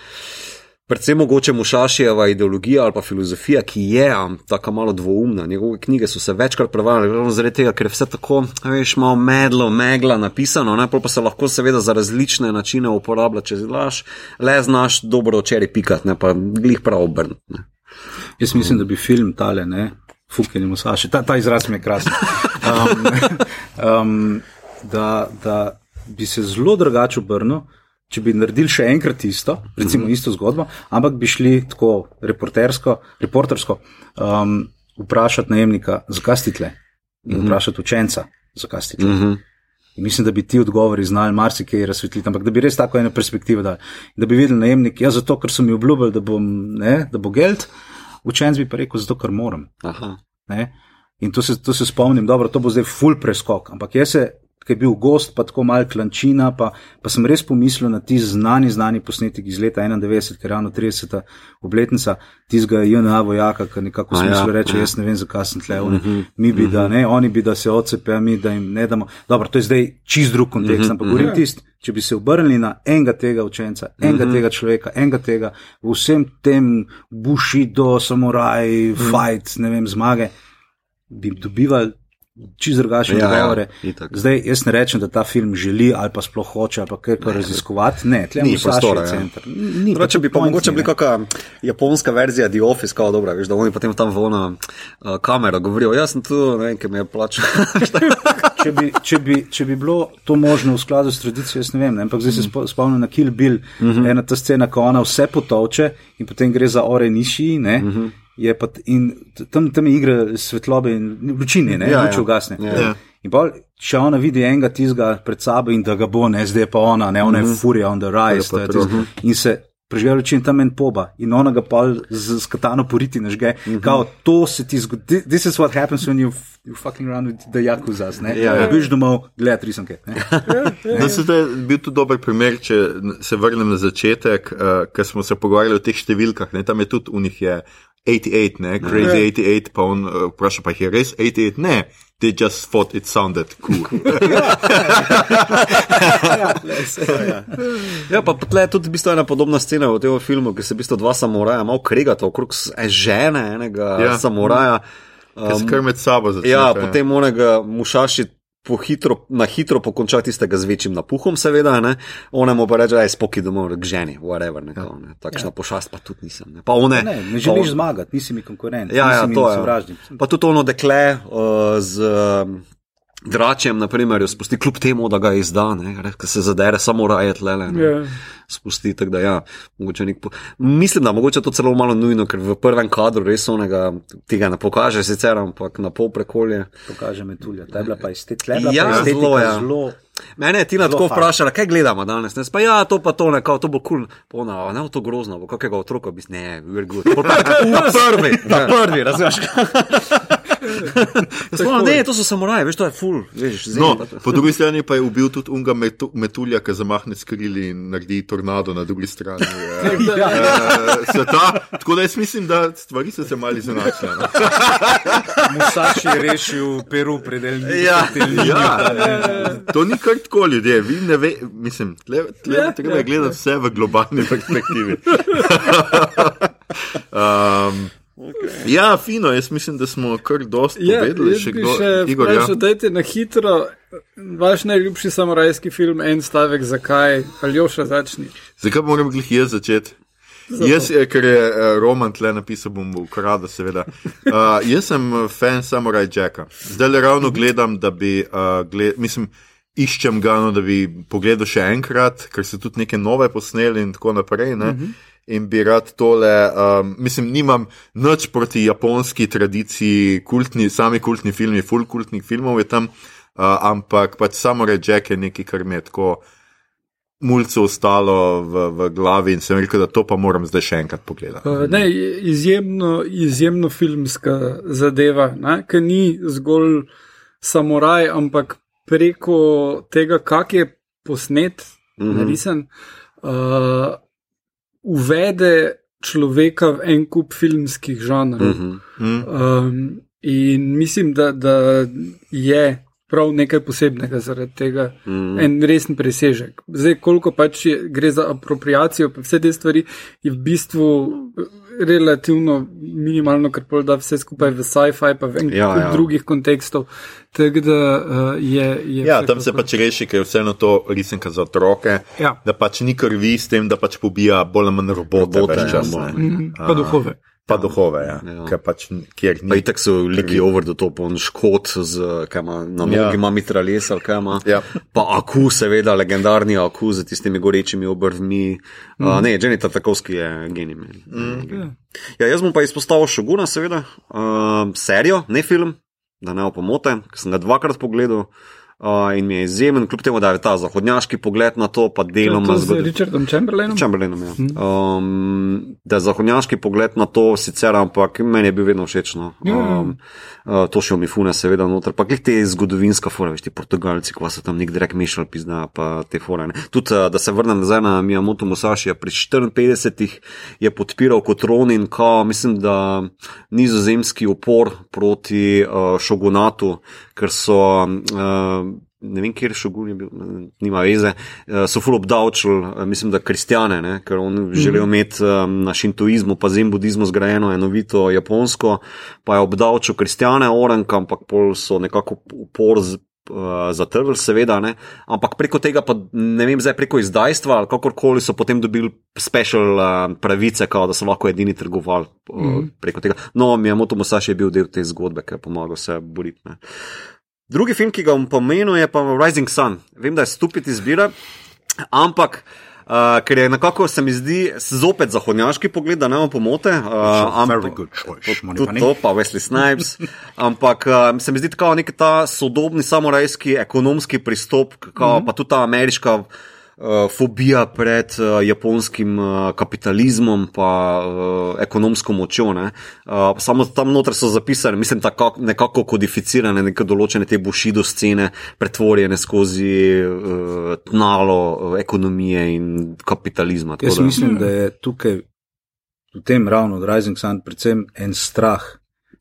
predvsem mogoče Mušašijeva ideologija ali pa filozofija, ki je tako malo dvoumna. Njegove knjige so se večkrat prevajale, ravno zaradi tega, ker je vse tako, veš, malo medlo, megla napisano, najprej pa se lahko seveda za različne načine uporablja, če znaš, le znaš dobro očeri pikati, ne pa glih prav obrniti. Jaz mislim, da bi film tale, ne, fukenimo Saši, ta, ta izraz mi je krasen. Um, um, da, da bi se zelo drugače obrnil, če bi naredili še enkrat isto, recimo mm -hmm. isto zgodbo, ampak bi šli tako reportersko, reportersko um, vprašati najemnika, zakaj si tle, in mm -hmm. vprašati učenca, zakaj si tle. Mm -hmm. In mislim, da bi ti odgovori znali marsikaj razsvetliti, ampak da bi res tako eno perspektivo dali. Da bi videl najemnik, ja, zato ker so mi obljubili, da, bom, ne, da bo geld, učenc bi pa rekel, zato ker moram. In to se, to se spomnim, dobro, to bo zdaj full preskok, ampak jaz se ki je bil gost, pa tako malo klančina, pa, pa sem res pomislil na ti znani, znani posnetek iz leta 91, ker je ravno 30. obletnica tistega JNA vojaka, ki nekako smisel ja, reče, ja. jaz ne vem, zakaj sem tle, oni, uh mhm, -huh, mi bi uh -huh. da, mhm. ne, oni bi da se odcepijo, mi da jim ne damo. Dobro, to je zdaj čist drug kontekst, uh -huh, ampak govorim uh -huh. tist, če bi se obrnili na enega tega učenca, enega uh -huh. tega človeka, enega tega, vsem tem buši do samuraj, uh -huh. fight, ne vem, zmage, bi dobivali čisto drugačne ja, odgovore. Ja, Zdaj, jaz ne rečem, da ta film želi ali pa sploh hoče ali kaj kar raziskovati. Ne, tle ni prostora. Ja. Ni Prav, če bi pa mogoče bila kakšna japonska verzija The Office, kao dobra, veš, da oni potem tam v ono uh, kamero govorijo, jaz sem tu, ne vem, ki me je plačal. če, bi, če, bi, če bi bilo to možno v skladu s tradicijo, jaz ne vem, ne? ampak zdaj se mm. spomnim na Kill Bill, mm -hmm. ena ta scena, ko ona vse potovče in potem gre za ore niši. Mm -hmm je pa in tam, tam igra svetlobe in lučine, ne, ja, luči ja. ugasne. Ja. Ja. In pa, če ona vidi enega tizga pred sabo in da ga bo, ne, zdaj pa ona, ne, ona mm -hmm. je mhm. furija on the rise, ja, tiz, in se luči in tam en poba in ona ga pa z, z katano poriti nažge. Mm -hmm. Kao, to se ti zgodi, this is what happens when you. You fucking run with the Yakuzas, ne? Ja, ja. Biš domov, gledaj, risanke. Ja, ja. To je bil tudi dober primer, če se vrnem na začetek, uh, ker smo se pogovarjali o teh številkah, ne? Tam je tudi u njih je 88, ne, crazy yeah. 88, pa on uh, vpraša, pa je res 88, ne, they just thought it sounded cool. ja, pa tle je tudi bistvo ena podobna scena v tem filmu, ki se bistvo dva samuraja malo kregata okrog žene enega ja. samuraja. Um, ki se kar med sabo začne. Ja, potem onega mušaši hitro, na hitro pokončati tistega z večjim napuhom, seveda, ne? ona mu pa reče, da je spoki domov k ženi, whatever, ne, ja. ne. takšna ja. pošast pa tudi nisem. Ne, one, ne, ne želiš on... zmagati, nisi mi konkurent, ja, ja, to je. Pa tudi ono dekle uh, z. Dračem, na primer, jo spusti kljub temu, da ga izda, ker se zadere samo raje tle. Ne, yeah. Ja. Spusti tako, da ja, po... mislim, da mogoče to celo malo nujno, ker v prvem kadru res onega tega ne pokaže, sicer ampak na pol prekolje. Pokaže me tulja, ta je bila pa iz te tle. Ja, zelo je. Ja. Mene je Tina tako vprašala, kaj gledamo danes. Ne? Pa ja, to pa to, ne, kao, to bo kul, cool. ne bo to grozno, bo kakega otroka bi, ne, we're good. Prvi, prvi, razumeš. Sploh, ne, to so samuraji, veš, to je full. Veš, no, po drugi strani pa je ubil tudi unga metu, metulja, ki zamahne skrili in naredi tornado na drugi strani ja. ja. uh, sveta. Tako da jaz mislim, da stvari so se mali zanačile. No. Musaš je rešil Peru predeljni. Ja, ja, ja, to ni kar tako ljudje, vi ne ve, mislim, tle, tle, ja, treba je gledati vse v globalni perspektivi. um, Okay. Ja, fino, jaz mislim, da smo kar dosti ja, povedali. Še kdo še Igor? Ja, dajte na hitro, vaš najljubši samorajski film, en stavek, zakaj, ali jo še začni. Zakaj moram glih jaz začeti? Zato. Jaz, ker je uh, Roman tle napisal, bom ukradel, seveda. Uh, jaz sem fan Samurai Jacka. Zdaj le ravno gledam, da bi, uh, gled, mislim, iščem ga, no, da bi pogledal še enkrat, ker so tudi neke nove posneli in tako naprej. Uh mhm. -huh in bi rad tole, um, mislim, nimam nič proti japonski tradiciji, kultni, sami kultni filmi, full kultnih filmov je tam, uh, ampak pač samo reče, je nekaj, kar mi je tako mulce ostalo v, v glavi in sem rekel, da to pa moram zdaj še enkrat pogledati. Uh, ne, izjemno, izjemno filmska zadeva, ki ni zgolj samuraj, ampak preko tega, kak je posnet, mm -hmm. narisen. Uh, uvede človeka v en kup filmskih žanrov. Mm -hmm. um, in mislim, da, da je prav nekaj posebnega zaradi tega, mm -hmm. en resen presežek. Zdaj, koliko pač je, gre za apropriacijo, pa vse te stvari je v bistvu relativno minimalno, ker pol da vse skupaj v sci-fi, pa v enem ja, ja. drugih kontekstov. Tak, da, uh, je, je ja, tam se pač reši, ker je vseeno to risenka za otroke. Ja. Da pač ni krvi s tem, da pač pobija bolj ali manj robote. robote čas, ja, mm, pa duhove. Pa duhove, ja. ja. Pač, kjer ni. Pa itak so liki over the top, on škot z, kaj ima, na nogi ja. ima mitraljesa, ali kaj ima. Ja. Pa aku, seveda, legendarni aku z tistimi gorečimi obrvmi. Mm. Uh, ne, Jenny Tartakovski je genij. Mm. Ja, jaz bom pa izpostavil Šoguna, seveda, uh, serijo, ne film, da ne opomote, ker sem ga dvakrat pogledal. Uh, in mi je izjemen, kljub temu, da je ta zahodnjaški pogled na to, pa deloma z Richardom Chamberlainom. Chamberlainom ja. mm. um, da je zahodnjaški pogled na to, sicer, ampak meni je bil vedno všeč. No. Um, uh, to še omifune, seveda, noter. Pa kljub te zgodovinske fore, veš, ti Portugalci, ko so tam nek direkt mišljali, pizna pa te fore. Tudi, uh, da se vrnem nazaj na Miyamoto Musashi, pri 54 je podpiral kot Ronin, ko mislim, da nizozemski upor proti uh, šogunatu, ker so. Uh, ne vem, kje je šogun, je bil, nima veze, eh, so ful obdavčili, eh, mislim, da kristjane, ne, ker oni mm -hmm. želijo imeti um, na šintoizmu, pa zem budizmu zgrajeno enovito japonsko, pa je obdavčil kristjane, orenka, ampak pol so nekako upor z. Zatrl, seveda, ne? ampak preko tega, pa ne vem, zdaj preko izdajstva ali kakorkoli so potem dobili special uh, pravice, kao, da so lahko edini trgovali uh, mm preko tega. No, mi je Moto Musashi bil del te zgodbe, ki je pomagal se boriti. Drugi film, ki ga bom pomenil, je pa Rising Sun. Vem, da je stupiti izbira, ampak. Uh, ker je nekako, se mi zdi, zopet zahodnjaški pogled, da ne bomo pomote. Uh, tudi to, pa Wesley Snipes. ampak uh, se mi zdi tako nek ta sodobni samorajski ekonomski pristop, kao, mm -hmm. pa tudi ta ameriška fobija pred uh, japonskim uh, kapitalizmom, pa uh, ekonomsko močjo. Uh, samo tam noter so zapisane, mislim, tako nekako kodificirane, neke določene te bušido scene, pretvorjene skozi uh, tnalo uh, ekonomije in kapitalizma. Jaz da. mislim, da je tukaj v tem ravno od Rising Sun predvsem en strah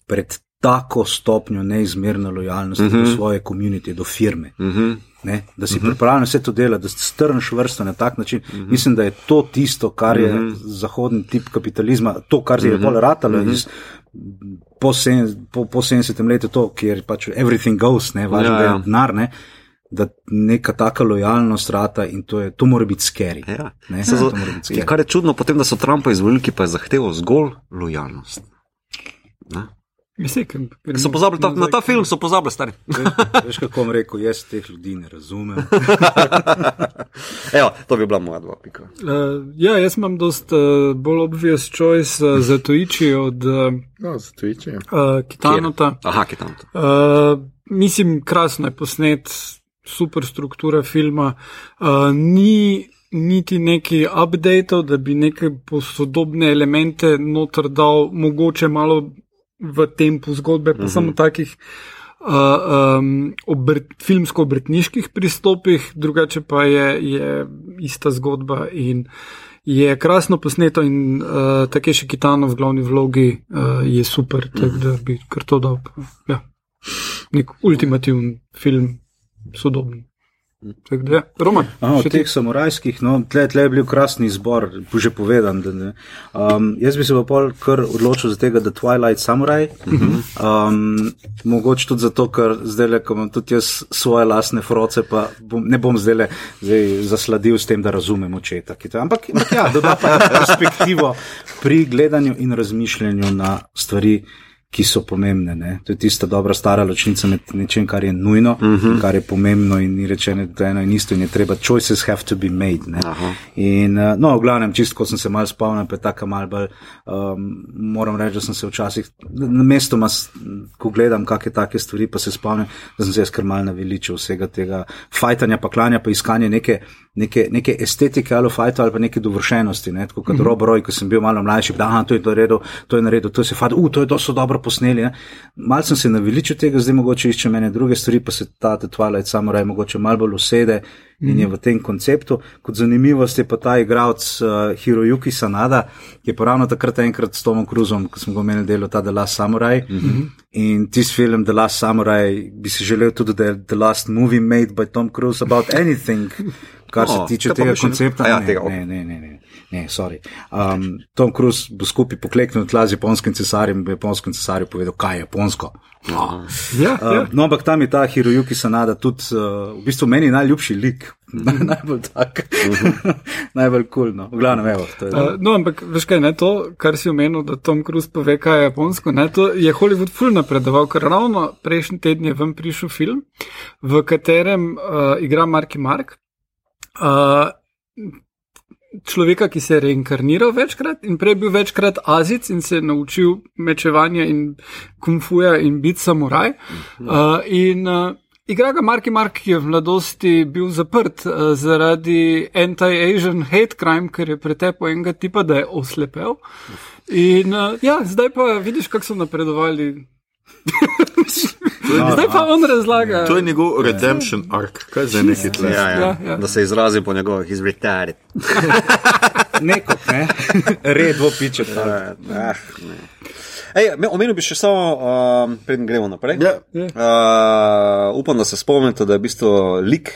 pred tako stopnjo neizmerne lojalnosti uh -huh. do mhm. svoje komunitije, do firme. Uh mhm. -huh ne, da si uh mhm. -huh. pripravljen vse to delati, da si strnš vrsto na tak način. Uh -huh. Mislim, da je to tisto, kar je uh mhm. -huh. zahodni tip kapitalizma, to, kar je uh -huh. bolj ratalo uh -huh. iz. Po, sen, po, po 70 letih, to, kjer pač everything goes, ne, važno, ja, ja. da je denar, ne, da neka taka lojalnost rata in to, je, to mora biti scary. Ja. Ne, ja, to mora biti scary. Kar je čudno, potem, da so Trumpa izvolili, pa je zahteval zgolj lojalnost. Ne? Mislim, ker, so pozabili ta, na ta film, so pozabili stari. Veš, kako bom rekel, jaz teh ljudi ne razumem. Evo, to bi bila moja dva pika. Uh, ja, jaz imam dost uh, bolj obvious choice uh, za Twitchi od uh, no, Twitchi. uh, Kitanota. Aha, Kitanota. Uh, mislim, krasno je posnet, super struktura filma. Uh, ni niti neki update, da bi neke posodobne elemente noter dal, mogoče malo v tempu zgodbe, pa uh -huh. samo takih uh, um, obrt, filmsko-obrtniških pristopih, drugače pa je, je ista zgodba in je krasno posneto in uh, tako je še Kitano v glavni vlogi, uh, je super, tako da bi kar to dal. Ja. Nek ultimativen film, sodoben. Ja, Aha, od teh samurajskih, no, tle, tle je bil krasni izbor, že povedan. Da, um, jaz bi se pa pol kar odločil za tega, da Twilight Samurai. Um, mogoče tudi zato, ker zdaj le, ko imam tudi jaz svoje lasne froce, pa bom, ne bom zdaj le zdaj zasladil s tem, da razumem očeta. Ampak, ampak ja, doda pa perspektivo pri gledanju in razmišljanju na stvari ki so pomembne. Ne? To je tista dobra stara ločnica med nečem, kar je nujno, uh mhm. -huh. kar je pomembno in ni rečeno, da je eno in isto in je treba. Choices have to be made. In, uh, no, v glavnem, čisto sem se mal spomnil, pa tako mal bolj, um, moram reči, da sem se včasih, na mestu, ko gledam kakšne take stvari, pa se spomnim, da sem se jaz kar mal naveličil vsega tega fajtanja, pa klanja, pa iskanje neke neke, neke estetike ali fajta ali pa neke dovršenosti. Ne? Tako kot -hmm. Rob Roy, ko sem bil malo mlajši, da aha, to je to redo, to je naredil, to je se fajta, uh, to je to so dobro posneli. Mal sem se naveličil tega, zdaj mogoče išče mene druge stvari, pa se ta Twilight Samurai mogoče malo bolj usede in je v tem konceptu. Kot zanimivost je pa ta igralec uh, Hirojuki Sanada, ki je poravno takrat enkrat s Tomom Cruzom, ko smo ga omenili delo ta The Last Samurai. Mm -hmm. In tisti film The Last Samurai bi si želel tudi, da je The Last Movie made by Tom Cruise about anything kar se tiče tega koncepta. Ja, ne, tega. ne, ne, ne, ne, ne, sorry. Um, Tom Cruise bo skupaj pokleknil tla z japonskim cesarjem in bo japonskim cesarju povedal, kaj je japonsko. Ja, ja. Uh, no, ampak tam je ta Hirojuki Sanada tudi uh, v bistvu meni najljubši lik. najbolj tak, najbolj kul. Cool, no. V glavnem, evo. Je, Uh, no, ampak veš kaj, ne to, kar si omenil, da Tom Cruise pove, kaj je japonsko, ne, to je Hollywood ful napredoval, ker ravno prejšnji teden je ven prišel film, v katerem uh, igra Marki Mark. Uh, Človeka, ki se je reinkarniral večkrat in prej bil večkrat Azic in se je naučil mečevanja in kumfuja in biti samuraj. Uh, in uh, igra ga Marki Mark, ki je v mladosti bil zaprt uh, zaradi anti-Asian hate crime, ker je pretepel enega tipa, da je oslepel. In uh, ja, zdaj pa vidiš, kako so napredovali. Zdaj pa on razlaga. To je njegov redemption arc, kaj za neki tle. Ja, ja. Ja, ja. Da se izrazim po njegovih, he's retired. neko, ne? Redvo piče. Eh, eh, ne. Ej, me- omenil bi še samo, um, preden gremo naprej. Ja. Uh, upam, da se spomnite, da je v bistvu lik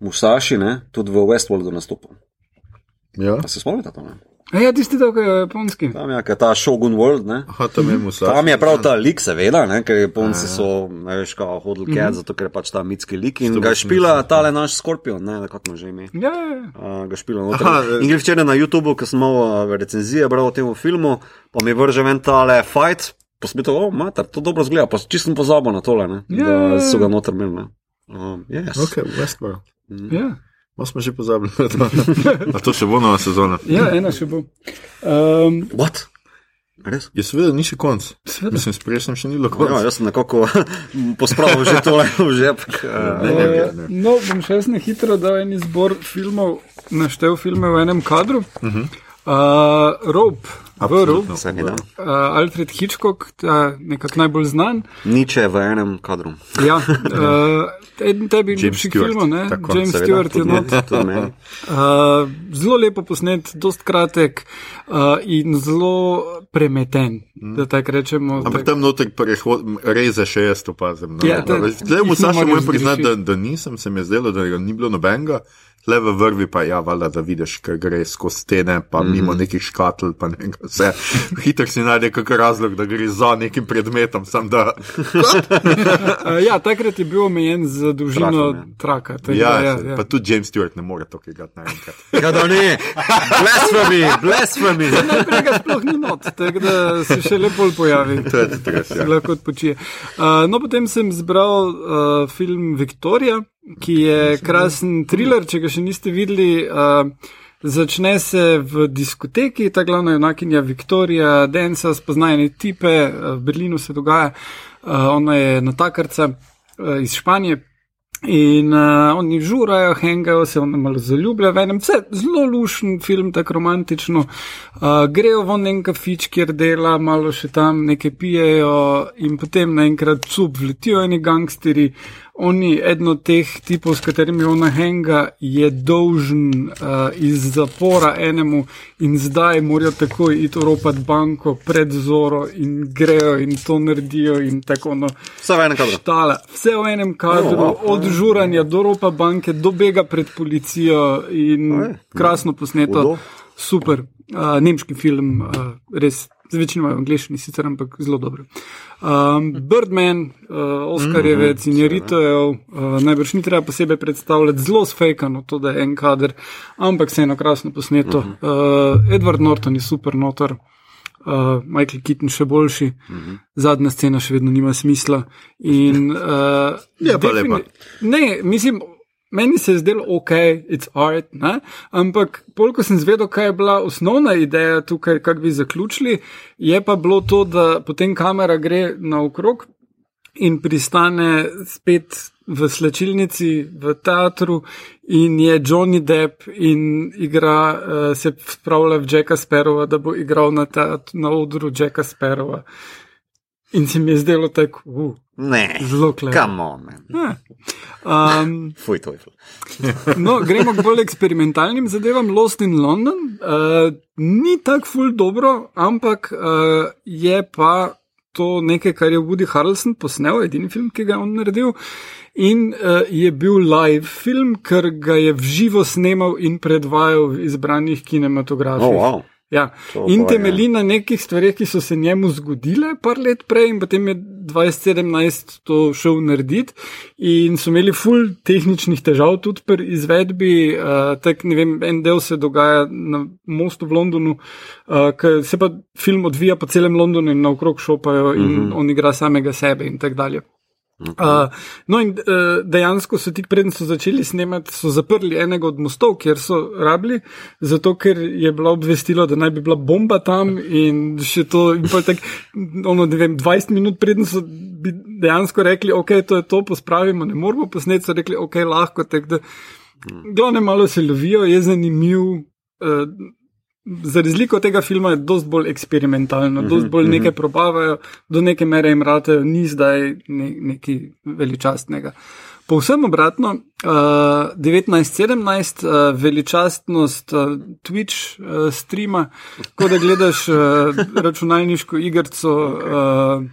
Musashi ne, tudi v Westworldu nastopil. Ja. A se spomnite to? Ne? A Ja, tisti dolgo je japonski. Tam je, ker ta Shogun World, ne. Aha, tam je Musashi. Tam je prav ta lik, seveda, ne, ker Japonci so, ne veš, kao hodil cat, zato ker je pač ta mitski lik in ga je špila tale naš Skorpion, ne, kako mu že ime. Ja, ja, ja. Uh, ga špila noter. Aha, In gre včeraj na YouTubu, ko sem malo uh, recenzije bral o tem filmu, pa mi vrže ven tale fight, oh, mater, to dobro zgleda, pa čisto sem pozabil na tole, ne, Ja, da ja, ja. so ga noter imeli, ne. Um, yes. Ok, Westworld. ja. Ma smo že pozabili na to. A to še bo nova sezona. ja ena še bo. Um, What? Res? Je seveda ni še konc. Seveda. Mislim, prej sem še ni bilo Ja, konc. jaz sem nekako pospravil že tole v žepk. Ne, Uh, ne, ne, ne. No, bom še jaz na hitro dal en izbor filmov, naštel filme v enem kadru. Uh -huh. Uh. Vsak dan. uh, Alfred Hitchcock, ta nekako najbolj znan. Niče v enem kadru. Ja, uh, eden tebi James ljubših Stewart, filmov, ne? tako, James Seveda, Stewart je tudi not. Uh, zelo lepo posnet, dost kratek uh, in zelo premeten, da tako rečemo. Ampak tak- tam prehod, reze še jaz opazim. No. Ja, to- Zdaj mu Saša moram priznati, da, da nisem, se mi je zdelo, da ga ni bilo nobenega. Le v vrvi pa ja, valjda, da vidiš, ker gre skozi stene, pa Mhm. mimo nekih škatl, pa ne vse. Hitro si najde kakšen razlog, da gre za nekim predmetom, sam da. Ja, takrat je bil omejen z dolžino Trakom, ja. traka. tako Ja, ja, ja. Pa tudi James Stewart ne more to igrati naenkrat. Ja, da ne, blasphemy, blasphemy. Najprej ga sploh ni not, tako da se še lepo pojavi. To je tudi res. Se Ja. lahko odpočije. Uh, no, potem sem zbral uh, film Victoria, ki je krasen thriller, če ga še niste videli. Uh, Začne se v diskoteki, ta glavna junakinja Viktorija, Densa, spoznajene tipe, uh, v Berlinu se dogaja, uh, ona je natakarca uh, iz Španije. In uh, oni žurajo, hengajo se, on malo zaljublja v enem, vse zelo lušen film, tako romantično. Uh, grejo v en kafič, kjer dela, malo še tam nekaj pijejo, in potem naenkrat cup vletijo eni gangsteri. Oni, eden od teh tipov, s katerimi ona henga, je dolžen uh, iz zapora enemu in zdaj morajo takoj iti oropati banko pred zoro in grejo in to naredijo in tako no. Vse v enem kadru. Štala, vse v enem kadru, oh, od žuranja do ropa banke, do bega pred policijo in Oj. krasno posneto. Hudo. Super, uh, nemški film, uh, res, z večino v angliščini sicer, ampak zelo dobro. Um, Birdman, uh, Oskarjevec Mhm, in Jeritojev, uh, najbrž ni treba posebej predstavljati, zelo sfejkano to, da je en kader, ampak vseeno krasno posneto. Mhm. Uh, Edward Norton je super notor. Uh, Michael Keaton še boljši, Mhm. -huh. zadnja scena še vedno nima smisla. In, uh, Je pa lepa. Ne, mislim, meni se je zdelo ok, it's art, ne? ampak pol, ko sem zvedel, kaj je bila osnovna ideja tukaj, kako bi zaključili, je pa bilo to, da potem kamera gre naokrog in pristane spet v slčilnici, v teatru, in je Johnny Depp in igra, uh, se spravlja v Jacka Sparrowa, da bo igral na, teatru, na odru Jacka Sparrowa. In se mi je zdelo tako, uh, Ne, zelo. Ja. Um, Fuj, to je. no, gremo k bolj eksperimentalnim zadevam. Lost in London uh, ni tako ful dobro, ampak uh, je pa to nekaj, kar je Woody Harrelson posnel, edini film, ki ga je on naredil. In uh, je bil live film, ker ga je v živo snemal in predvajal v izbranih kinematografih. Oh, wow. Ja. To In je. temelji na nekih stvareh, ki so se njemu zgodile par let prej, in potem je 2017 to šel narediti. In so imeli full tehničnih težav tudi pri izvedbi. Uh, tak, ne vem, en del se dogaja na mostu v Londonu, uh, ker se pa film odvija po celem Londonu in naokrog šopajo, in uh -huh. on igra samega sebe in tako dalje. Uh, no, in uh, dejansko so tik preden so začeli snemati, so zaprli enega od mostov, kjer so rabili, zato ker je bilo obvestilo, da naj bi bila bomba tam in še to. In pa tak, ono, ne vem, 20 minut preden so dejansko rekli, ok, to je to, pospravimo, ne moramo posneti, so rekli, ok, lahko. Tak, da, glavne malo se lovijo, je zanimiv. Uh, Za razliko od tega filma je dosti bolj eksperimentalno, dosti bolj nekaj probavajo, do neke mere jim ratajo, ni zdaj ne, nekaj veličastnega. Povsem obratno, uh, 1917, uh, veličastnost uh, Twitch uh, streama, kot da gledaš uh, računalniško igrico, uh,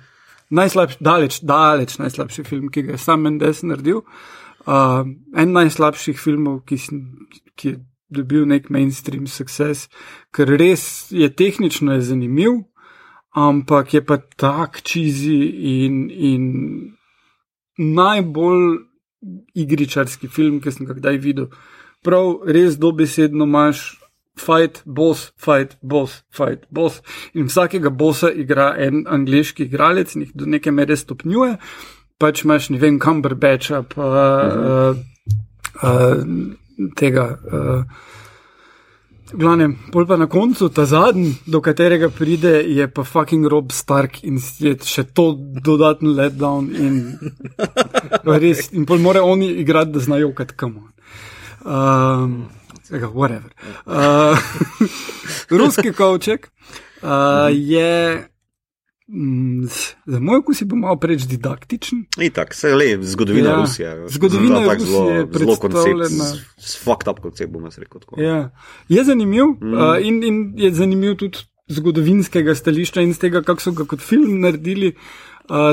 najslabši, daleč, daleč najslabši film, ki ga je sam Mendes naredil. Uh, en najslabših filmov, ki, ki je dobil nek mainstream success, ker res je tehnično je zanimiv, ampak je pa tak čizi in, in najbolj igričarski film, ki sem ga kdaj videl. Prav, res dobesedno imaš. Fight, boss, fight, boss, fight, boss. In vsakega bossa igra en angliški igralec in jih do neke mere stopnjuje. Pač imaš, ne vem, Cumberbatcha, pa uh, uh, tega. Uh, Glavnem, bolj pa na koncu, ta zadnji, do katerega pride, je pa fucking Rob Stark in je še to dodaten letdown. In, res, in pol mora oni igrati, da znajo kad kamo. Um, whatever. Uh, ruski kovček uh, je. Mm, Za moj okus je bil malo preveč didaktičen. Itak, se le, zgodovina Ja, Rusije. zgodovina Zelo Rusije zelo, je zelo koncept, s- fucked up koncept, bom jaz rekel. Tako. Ja. Je zanimiv mm. uh, in, in je zanimiv tudi zgodovinskega stališča in z tega, kako so ga kot film naredili. Uh,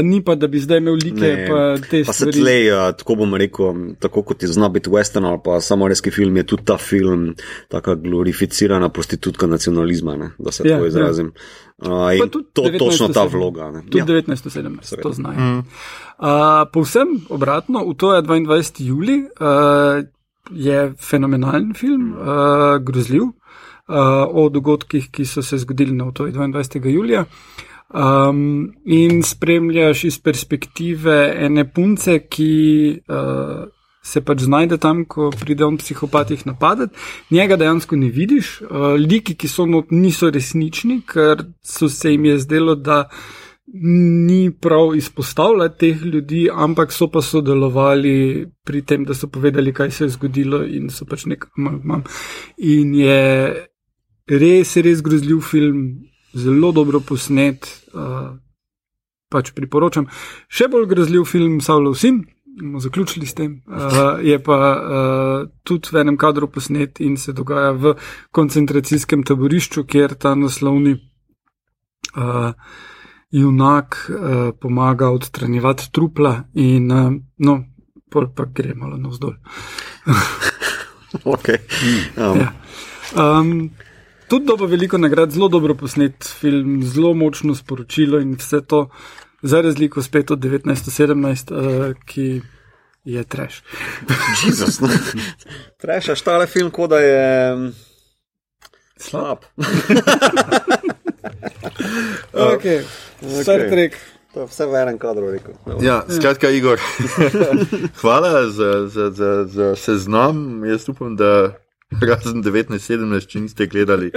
ni pa, da bi zdaj imel like Ne, pa te Pa se stvari. tlej, uh, tako bom rekel, tako kot je zna biti western ali pa samoreski film, je tudi ta film taka glorificirana prostitutka nacionalizma, ne, da se Ja, tako ja. izrazim. Uh, Pa in tudi to točno ta 1907. vloga. Ne. Tudi Ja. 1917, Seveda. to znajo. Mm. Uh, povsem obratno, v to je 22. juli, uh, je fenomenalen film, uh, grozljiv, uh, o dogodkih, ki so se zgodili na to 22. julija. Um, in spremljaš iz perspektive ene punce, ki uh, se pač znajde tam, ko pride on psihopatih napadati. Njega dejansko ne vidiš, uh, liki, ki so not, niso resnični, ker so se jim je zdelo, da ni prav izpostavljati teh ljudi, ampak so pa sodelovali pri tem, da so povedali, kaj se je zgodilo in so pač nek amalgam. In je res, res grozljiv film, zelo dobro posnet. Uh, pač priporočam. Še bolj grozljiv film Saulov sin, bomo zaključili s tem, uh, je pa uh, tudi v enem kadru posnet in se dogaja v koncentracijskem taborišču, kjer ta naslovni uh, junak uh, pomaga odstranjevati trupla in uh, no, pol pa gre malo navzdol. Okay. Um, Ja. Um, tudi dobo veliko nagrad, zelo dobro posnet film, zelo močno sporočilo in vse to, za razliko spet od 1917, uh, ki je treš. Jezus, no. Trešaš tale film, kot da je mm, slab. Okay. Star Trek. To je vse v enem kadru rekel. Ja, skratka, Igor, hvala za, za, za, za seznam. Jaz upam, da razen 1917, če niste gledali.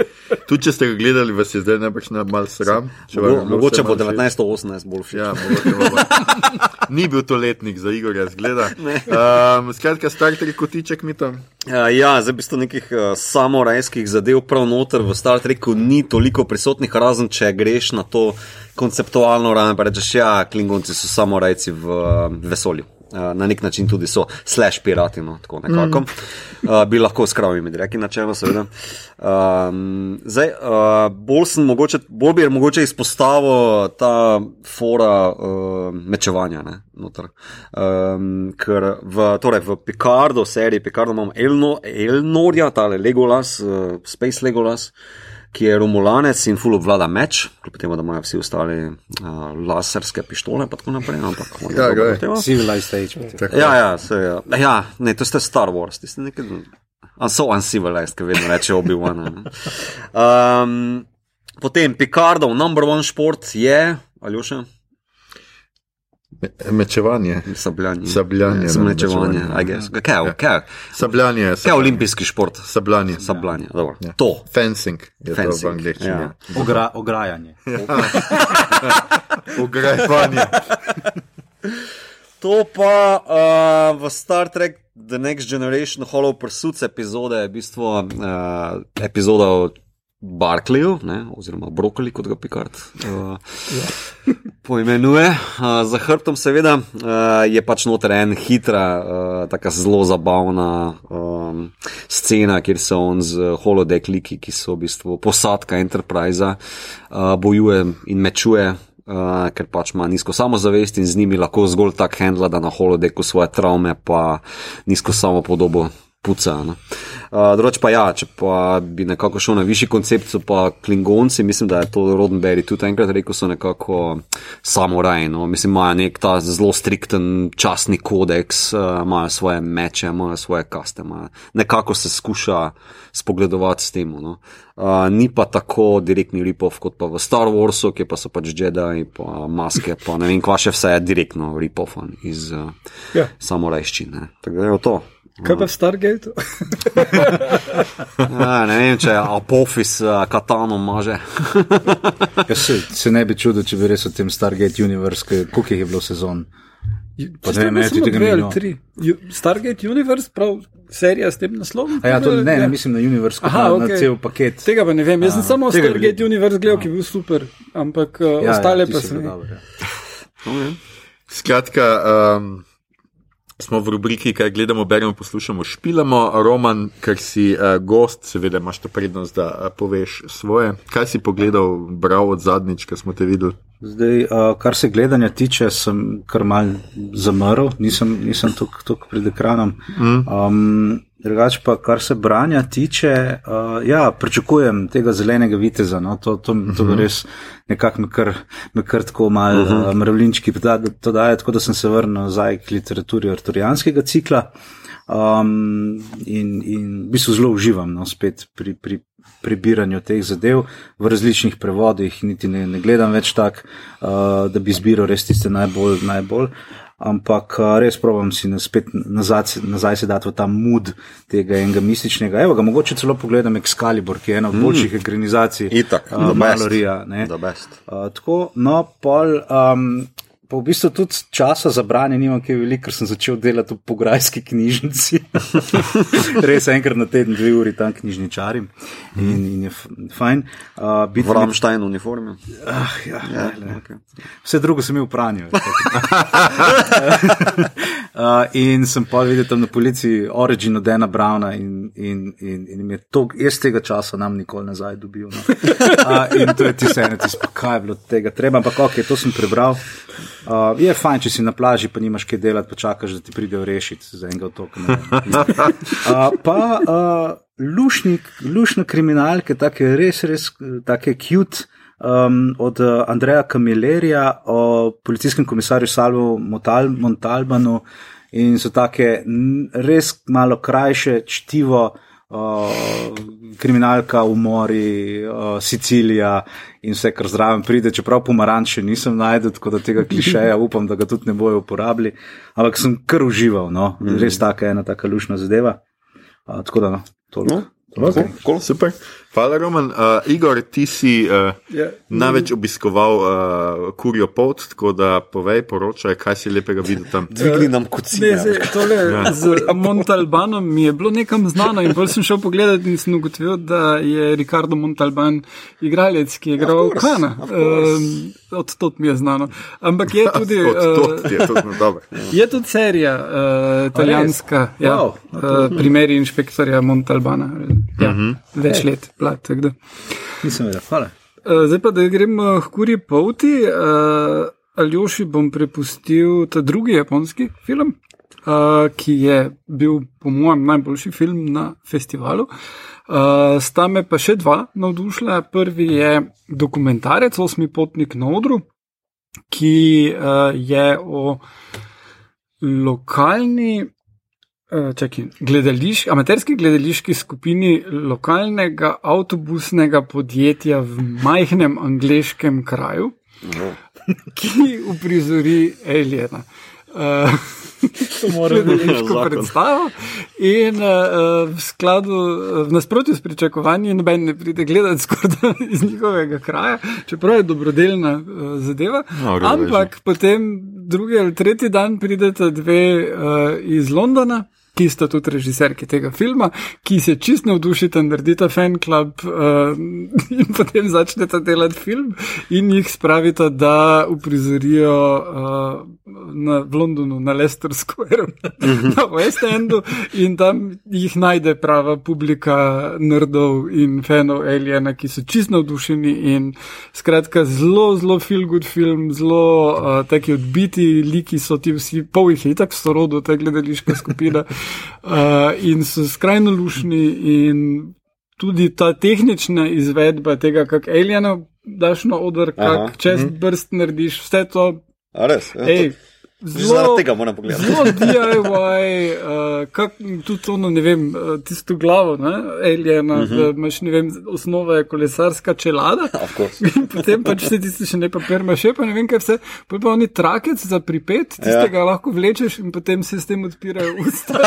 Tudi če ste ga gledali, vas je zdaj najbrž na mal sram. Mogo, bilo mogoče bo malo všeč. 1918 bolj všeč. Ja, bo Ni bil to letnik za Igorja, zgleda. Um, skratka, Star Trek kotiček mi tam. Uh, ja, zdaj v bistvu nekih uh, samorajskih zadev prav noter v Star Treku ni toliko prisotnih, razen če greš na to konceptualno raven, pa rečeš, ja, klingonci so samorajci v uh, vesolju. Uh, na nek način tudi so, slash pirati, no, tako nekako. Mm. Uh, bi lahko s kravimi reki, načelno, seveda. Um, zdaj, uh, bolj, mogoče, bolj bi mogoče izpostavil ta fora uh, mečevanja. Ne, noter. um, ker v, torej v Picardo, seriji Picardo imamo Elno, Elnorja, tale Legolas, uh, Space Legolas. Ki je romulanec in full obvlada meč, kljub temu, da imajo vsi ostali uh, laserske pištole in tako naprej. Ampak, Ja, glej. Civilized age. Ja, ja, se, ja. ja, ne, to ste Star Wars, ste nekaj. A so uncivilized, ki vedno reče Obi-Wan. Um, potem Picardov number one šport je, ali še Mečevanje. sabljanje. Sabljanje, ne, mečevanje, guess. Kaj, je- kaj, je- Sabljanje je kaj je olimpijski šport? Sabljanje. Sabljanje, dobro. Ja. To. Fencing je Fencing, to v angleščini. ja. Ja. Ogra, ograjanje. Ograjevanje. To pa uh, v Star Trek The Next Generation Hollow Pursuits epizode je v bistvu uh, epizoda o Barclayju, ne, oziroma Brokoli, kot ga Picard uh, poimenuje. Uh, za hrbtom, seveda, uh, je pač noter en hitra, uh, tako zelo zabavna um, scena, kjer se on z holodekliki, ki so v bistvu posadka Enterprise, uh, bojuje in mečuje. Uh, ker pač ima nizko samozavest in z njimi lahko zgolj tako handla, da na holodeku svoje travme, pa nizko samopodobo puca. ne. Uh, Drugač pa ja, če pa bi nekako šel na višji koncept, so pa klingonci, mislim, da je to Rodenberry tudi enkrat rekel, so nekako samoraji. No? Mislim, imajo nek ta zelo strikten časni kodeks, uh, imajo svoje meče, imajo svoje kaste, imajo. nekako se skuša spogledovati s tem. No? Uh, ni pa tako direktni ripov kot pa v Star Warsu, ki pa so pač Jedi, pa maske, pa ne vem, kva še vse je direktno ripofan iz uh, Ja. samorajščine. Tako da je to. Kaj pa v Stargateu? Ja, ne vem, če Apofis uh, katano maže. Ja, se, se ne bi čudil, če bi res o tem Stargate Universe, koliko jih je bilo sezon. Pa Če ne, samo tudi tega tri. Ju- Stargate Universe, prav serija s tem naslovom? A ja, to, ne, ne, mislim na Universe, kot Aha, na, na okej. cel paket. Tega pa ne vem, jaz sem A, samo Stargate veliko. Universe gledal, ki je bil super, ampak uh, Ja, ostale ja, pa sem. je ne. dober, ja. Skratka, um, smo v rubriki, kaj gledamo, beremo, poslušamo, špilamo. Roman, ker si uh, gost, seveda imaš to prednost, da uh, poveš svoje. Kaj si pogledal, bral od zadnjič, ko smo te videli? Zdaj, uh, kar se gledanja tiče, sem kar mal zamrl, nisem, nisem tukaj pred ekranom. Um, Drugač pa, kar se branja tiče, uh, ja, pričakujem tega zelenega viteza. No, to, to, to bi res nekako me kar, me kar tako malo uh -huh. uh, mravlinčki da- to daje, tako da sem se vrnil nazaj k literaturi arturijanskega cikla. Um, in, in v bistvu zelo uživam no, spet pri, pri prebiranju teh zadev v različnih prevodih, niti ne, ne gledam več tako, uh, da bi izbiral res tiste najbolj, najbolj. Ampak res probujem si na spet nazaj, nazaj se dati v ta mood tega enega mističnega. Evo ga, mogoče celo pogledam Excalibur, ki je ena od boljših ekranizacij. Itak, uh. Malorija. ne. The best. Uh, tako, no, pol. Um, Pa v bistvu tudi časa za branje nimam, ki je veliko, ker sem začel delati v pograjski knjižnici. Res enkrat na teden, dve uri tam knjižničarim in, in je fajn. Uh, V Ramstein uniformi. Ah, ja, Ja, ja, okay. Vse drugo sem imel v pranju. uh, in sem pa videl tam na policiji Origin od Dana Browna in, in, in, in je to, jaz tega časa nam nikoli nazaj dobil. No. Uh, in to je tisto eno, tisto, kaj je bilo tega treba, ampak ok, to sem prebral. Uh, je fajn, če si na plaži, pa nimaš kaj delati, pa čakaš, da ti pridejo rešiti za enega otoka. Uh, pa uh, lušnik, lušna kriminalka, take res, res take cute. Um, od uh, Andreja Kamilerja o policijskem komisarju Salvu Montal Montalbanu in so take res malo krajše čtivo, uh, kriminalka, umori, uh, Sicilija in vse, kar zraven pride, čeprav pomaranče nisem najdel, tako da tega klišeja upam, da ga tudi ne bojo uporabili, ampak sem kar užival, no? res taka ena taka lušna zadeva. Uh, tako da, no, toliko. No, Okay. Cool, super. Hvala, Roman. Uh, Igor, ti si uh, Ja. največ obiskoval uh, kurjo pot, tako da povej, poročaj, kaj si lepega videl tam. Dvigni nam kocine. zdaj, tole z Montalbanom mi je bilo nekam znano in bolj sem šel pogledat in sem ugotovil, da je Ricardo Montalban igralec, ki je igral Kana. Um, od tot mi je znano. Ampak je tudi, Od uh, tot je to dobro. je tudi serija uh, italijanska, ja, Wow. uh, primeri inšpektorja Montalbana. Ja, uh -huh. Več let, plat. Nisem vedel, hvala. Uh, zdaj pa, da gremo k kurji polti. Uh, Aljoši bom prepustil ta drugi japonski film. Uh, ki je bil, po mojem, najboljši film na festivalu. Uh, sta me pa še dva navdušila. Prvi je dokumentarec Osmi potnik na odru, ki uh, je o lokalni. Čekaj, gledališ, amaterski gledališki skupini lokalnega avtobusnega podjetja v majhnem angliškem kraju, no. ki uprizori Aliena. Uh, to mora biti neko predstavo. In uh, v skladu, v nasprotju s pričakovanji, noben ne pride gledati skoraj iz njihovega kraja, čeprav je dobrodelna uh, zadeva. No, Ampak potem drugi ali tretji dan pridete dve uh, iz Londona ki sta tudi režiserki tega filma, ki se čist navdušita, naredita fan club uh, in potem začneta delati film in jih spravita, da uprizorijo uh, na, v Londonu, na Leicester Square, na West Endu in tam jih najde prava publika nerdov in fanov Aliena, ki so čist navdušeni in skratka zelo, zelo feel good film, zelo uh, taki odbiti liki so ti vsi, pol jih je itak sorodo, ta gledališka skupina. Uh, in so skrajno lušni, in tudi ta tehnična izvedba tega, kako alienov daš na oder, kako čez -hmm. brst narediš, vse to. A res? Ja, ej, to... Zelo tega moram pogledati. Zelo DIY, uh, kak, tudi to, no, ne vem, uh, tisto glavo, ne, aliena, uh -huh. da imaš, ne vem, osnova je kolesarska čelada. In potem pač vse tiste še ne papir, imaš še pa ne vem, kaj vse. Potem pa oni trakec za pripet, tistega ja. lahko vlečeš in potem se s tem odpirajo usta.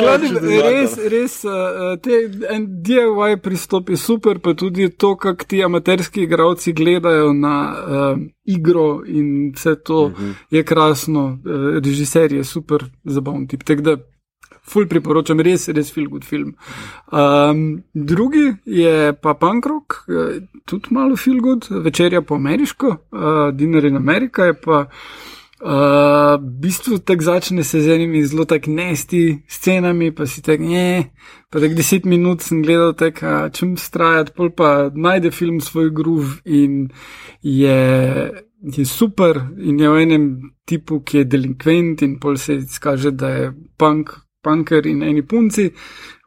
Gledaj, res, res, uh, te DIY pristop je super, pa tudi to, kak ti amaterski igravci gledajo na. Uh, igro in vse to mhm. je krasno, eh, režiser je super, zabaven tip. Tako da, ful priporočam, res, res fil good film. Um, drugi je pa Pankrok, eh, tudi malo fil good, večerja po ameriško, uh, Dinner in Amerika je pa. Uh, v bistvu tako začne se z enimi zelo tako nesti scenami, pa si tako, ne, pa tako deset minut sem gledal, tako, čem strajati, pol pa najde film svoj groov in je, je super in je v enem tipu, ki je delinkvent in pol se izkaže, da je punk, punker in eni punci,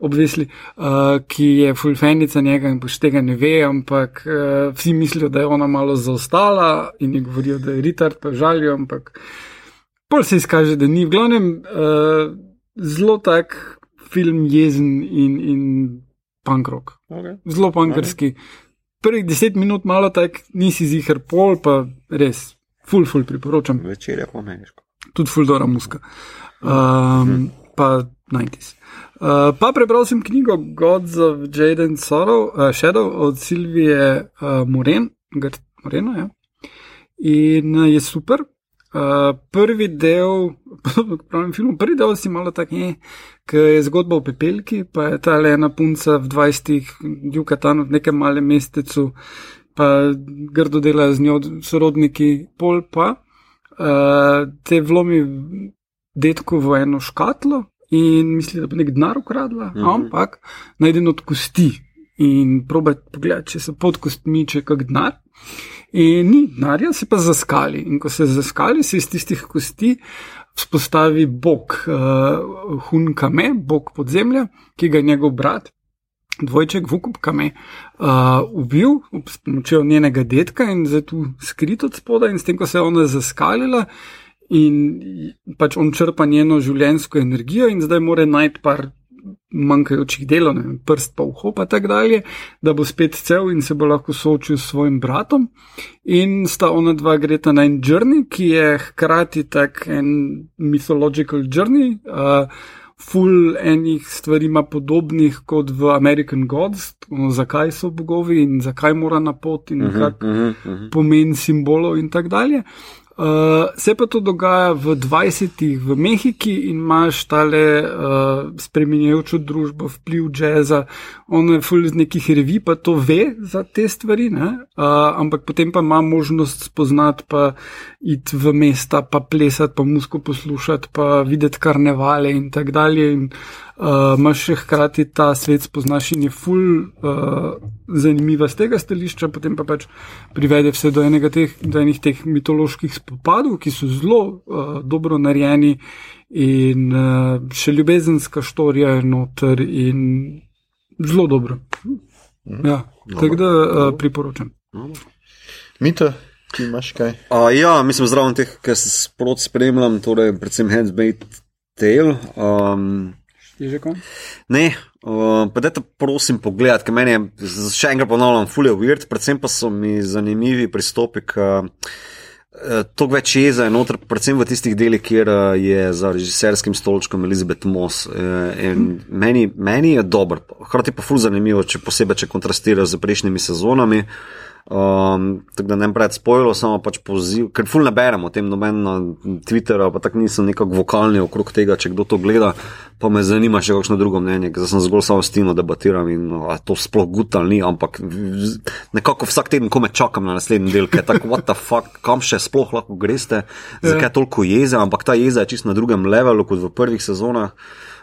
obvisli, uh, ki je fulfenica njega in pošte tega ne ve, ampak uh, vsi mislijo, da je ona malo zaostala in ji govorijo, da je retard, pa žalijo, ampak pol se izkaže, da ni. V glavnem, uh, zelo tak film jezen in, in punk rock. Okay. Zelo punkerski. Okay prvih deset minut malo tak, nisi zihar pol, pa res, full, full priporočam. Večer je po meniško. Tudi full dora muska. Um. Pa 90s. Uh, pa prebral sem knjigo Gods of Jaden Sorrow, uh, Shadow od Silvije uh, Moren, Moreno, ja. In uh, je super. Uh, prvi del, pravim film, prvi del si malo tak, ne, ki je zgodba o pepelki, pa je ta le ena punca v 20-ih, Jukatanu, v nekem malem mestecu, pa grdo dela z njo sorodniki, pol pa uh, te vlomi detko v eno škatlo in misli, da bo nek denar ukradla, mhm. ampak najdemo od kosti in proba pogledati, če se pod kostmi če kak denar. In ni denarja, se pa zaskali. In ko se zaskali, se iz tistih kosti vzpostavi bog uh, Hunkame, bog podzemlja, ki ga je njegov brat, dvojček Vukup Kame, uh, ubil s pomočjo njenega detka in zdaj tu skrit od spoda in s tem, ko se je ona zaskalila. In pač on črpa njeno življenjsko energijo, in zdaj mora najti par manjkajočih delov, ne, prst pa vho, pa tako dalje, da bo spet cel in se bo lahko soočil s svojim bratom. In sta ona dva greta na en journey, ki je hkrati tak en mythological journey. Uh, Ful enih stvari ima podobnih kot v American Gods, no, zakaj so bogovi in zakaj mora na pot in uh -huh, kak uh -huh, uh -huh. pomen simbolov in tako dalje. Uh, se pa to dogaja v 20-ih v Mehiki in imaš tale uh, spremenjajočo družbo, vpliv jazza, on je full iz nekih revij, pa to ve za te stvari, uh, ampak potem pa ima možnost spoznati, pa iti v mesta, pa plesati, pa musko poslušati, pa videti karnevale in tako dalje. In, uh, imaš še hkrati ta svet spoznaš in je ful uh, zanimiva z tega stališča, potem pa pač privede vse do, teh, do enih teh mitoloških spopadov, ki so zelo uh, dobro narejeni in uh, še ljubezenska štorija je noter in zelo dobro. Ja, tako da uh, priporočam. Mito, ti imaš kaj? Uh, ja, mislim, zraven teh, ki se sprot spremljam, torej predvsem Handmade Tale. Um, je že konc? Ne, uh, pa da te prosim pogledati, ker meni je, še enkrat ponavljam, fully weird, predvsem pa so mi zanimivi pristopi. K, To več je noter, predvsem v tistih delih, kjer je za režiserskim stolčkom Elizabeth Moss. Meni, meni je dobro, hkrati pa ful zanimivo, če posebej če kontrastirajo z prejšnjimi sezonami. Um, tako da ne pred spojilo, samo pač poziv, ker ful ne beremo o tem noben na Twitterju, pa tako nisem nekako vokalni okrog tega, če kdo to gleda, pa me zanima še kakšno drugo mnenje, ker sem zgolj samo s Tino debatiram in a, to sploh gut ali ni, ampak nekako vsak teden, ko me čakam na naslednji del, ker tako, what the fuck, kam še sploh lahko greste, zakaj toliko jeze, ampak ta jeza je čist na drugem levelu kot v prvih sezonah,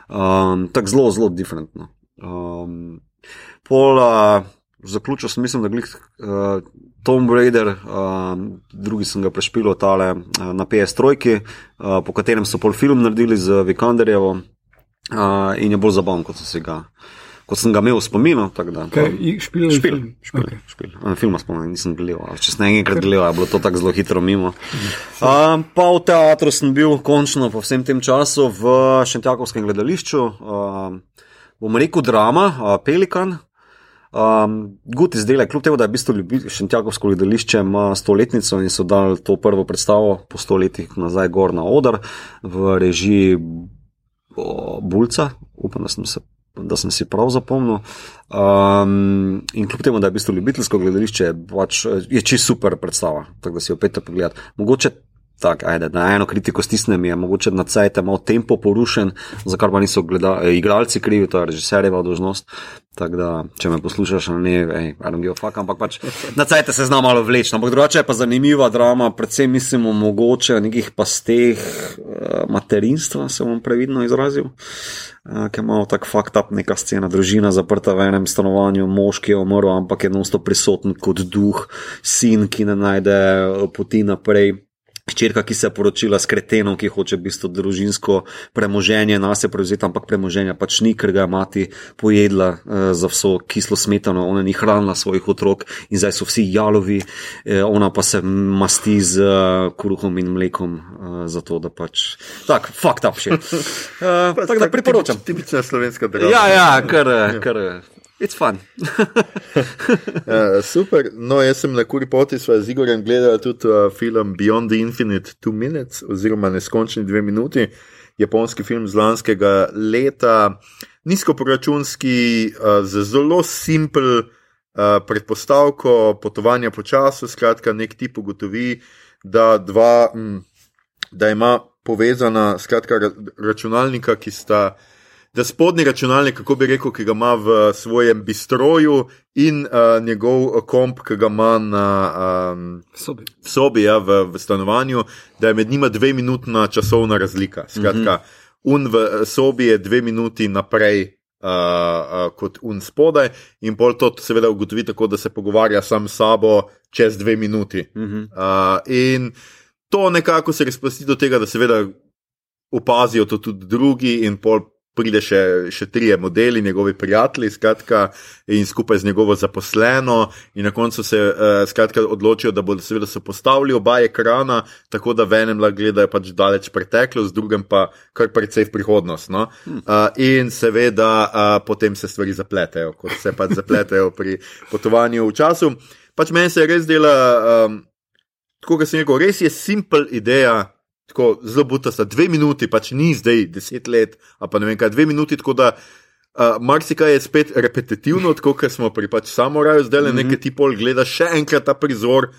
um, tako zelo, zelo diferentno. Um, pol, uh, zaključil sem, mislim, da je uh, Tom Raider, uh, drugi sem ga prešpil tale uh, na PS3, uh, po katerem so pol film naredili z Vikanderjevo uh, in je bolj zabaven, kot sem se ga. Kot sem ga imel v spominu, tako da. Špil, špil, špil. Okay. špil. Film spomnim, nisem gledal. Če sem enkrat gledal, je bilo to tako zelo hitro mimo. Uh, pa v teatru sem bil končno po vsem tem času v Šentjakovskem gledališču. Uh, bom rekel drama, uh, Pelikan. Um, Gut izdelek, kljub temu, da je v bistvu Šentjakovsko gledališče ima stoletnico in so dali to prvo predstavo po stoletjih nazaj gor na odr v režiji Bulca, upam, da sem, se, da sem si prav zapomnil. Um, in kljub temu, da je v bistvu ljubiteljsko gledališče, pač, je čisto super predstava, tako da si jo opet pogledati. Mogoče tako, ajde, na eno kritiko stisnem, je mogoče na cajt malo tempo porušen, za kar pa niso gleda, eh, igralci krivi, to je režiserjeva dožnost. Tako da, če me poslušaš, ne, ej, I don't give a fuck, ampak pač na cajt se zna malo vleči. Ampak drugače je pa zanimiva drama, predvsem mogoče o nekih pasteh uh, materinstva, se bom previdno izrazil. Uh, Ker imamo tako fakt up neka scena, družina zaprta v enem stanovanju, moški je umrl, ampak je enostavno prisoten kot duh, sin, ki ne najde poti naprej. Hčerka, ki se je poročila s kretenom, ki hoče v bistvu družinsko premoženje na sebe prevzeti, ampak premoženja pač ni, ker ga je mati pojedla uh, za vso kislo smetano, ona ni hranila svojih otrok in zdaj so vsi jalovi, uh, ona pa se masti z uh, kruhom in mlekom, uh, zato da pač. Tak, fakt up še. Uh, tako da priporočam. Tipična slovenska država. Ja, ja, kar. kar It's fun. uh, super. No, jaz sem na kuri poti s Igorjem gledal tudi uh, film Beyond the Infinite Two Minutes, oziroma Neskončni dve minuti, japonski film z lanskega leta, nizkoporačunski, uh, z zelo simpel uh, predpostavko potovanja po času. Skratka, nek tip ugotovi, da, dva, m, da ima povezana skratka, računalnika, ki sta da spodnji računalnik, kako bi rekel, ki ga ima v svojem bistroju, in uh, njegov komp, ki ga ima na um, sobi, sobi ja, v, v stanovanju, da je med njima dve minutna časovna razlika. Skratka, mm -hmm. un v sobi je dve minuti naprej. Uh, uh, kot un spodaj, in pol to seveda ugotovi tako, da se pogovarja sam s sabo čez dve minuti. Uh -huh. uh, in to nekako se razplasti do tega, da seveda opazijo to tudi drugi, in pol pride še, še trije modeli, njegovi prijatelji, skratka, in skupaj z njegovo zaposleno, in na koncu se uh, skratka, odločijo, da bodo seveda se postavili oba ekrana, tako da v enem lahko gledajo pač daleč preteklost, v drugem pa kar precej v prihodnost. No? Uh, in seveda uh, potem se stvari zapletejo, kot se pač zapletejo pri potovanju v času. Pač meni se res dela, um, tako kot sem rekel, res je simpel ideja tako zelo butasta, dve minuti, pač ni zdaj deset let, a pa ne vem kaj, dve minuti, tako da uh, marsikaj je spet repetitivno, tako kot smo pri pač samoraju, zdaj le mm -hmm. nekaj ti pol gleda še enkrat ta prizor.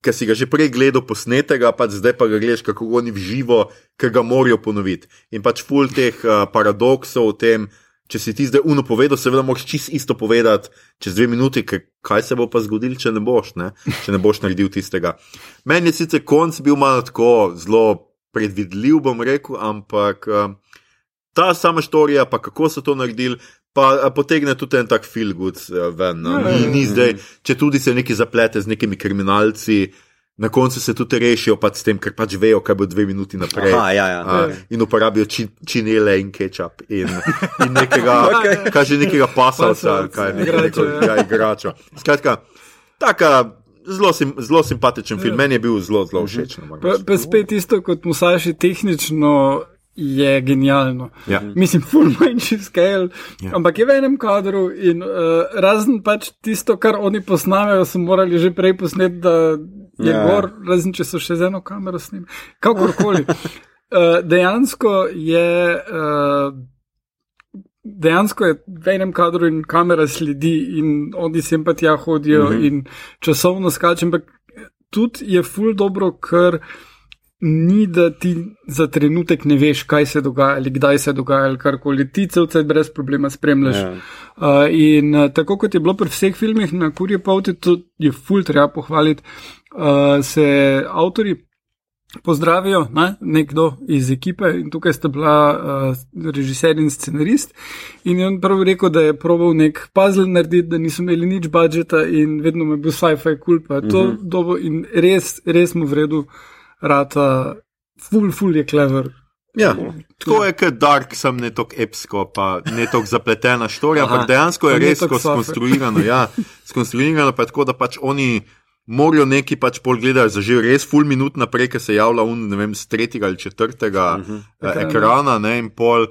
Ker si ga že prej gledal posnetega, pa zdaj pa ga gledaš, kako oni v živo, ker ga morajo ponoviti. In pač ful teh uh, paradoksov v tem, če si ti zdaj uno povedal, seveda moraš čist isto povedati čez dve minuti, kaj se bo pa zgodil, če ne boš, ne? če ne boš naredil tistega. Meni je sicer konc bil malo tako zelo predvidljiv, bom rekel, ampak uh, ta sama štorija, pa kako so to naredili. Pa potegne tudi en tak feel good eh, ven. No? Ni, ni zdaj, če tudi se neki zaplete z nekimi kriminalci, na koncu se tudi rešijo pač s tem, ker pač vejo, kaj bo dve minuti naprej. Aha, ja, ja. A, in uporabijo či, činele in kečap in, in nekega, okay. kaže nekega pasavca, ali kaj ne, Igrača, neko, ja, igrača. Skratka, taka zelo, sim, zelo simpatičen film, meni je bil zelo, zelo všeč. no, moram Pa, pa spet isto kot Musaši, tehnično je genialno. Ja. Mislim, full manjši scale, Ja. ampak je v enem kadru in uh, razen pač tisto, kar oni posnamejo, so morali že prej posneti, da je Ja. gor, razen če so še z eno kamero snimali. Kakorkoli. Uh, dejansko je. Uh, Dejansko je v enem kadru in kamera sledi, in oni sem pa tja hodijo, mm -hmm. in časovno skače. Ampak tudi je ful dobro, ker ni, da ti za trenutek ne veš, kaj se dogaja ali kdaj se dogaja ali karkoli. Ti celce brez problema spremljaš. Ja. Uh, in uh, tako kot je bilo pri vseh filmih na kurje poti, to je ful treba pohvaliti, uh, se avtori pozdravijo, ne? nekdo iz ekipe in tukaj sta bila uh, režiser in scenarist. In je on prvo rekel, da je probal nek puzzle narediti, da niso imeli nič budžeta in vedno mu je bil sci-fi kul, cool, pa je to uh -huh. dobo in res, res mu v redu rata, full, full je clever. Ja, tako je, kot Dark, sem ne tako epsko, pa ne tako zapletena štorija, ampak dejansko je res skonstruirano. Ja, skonstruirano pa je tako, da pač oni morajo neki pač pol gledati že res full minut naprej, ker se javlja un, ne vem, z tretjega ali četrtega uh -huh. Ekrana. ekrana, ne, in pol.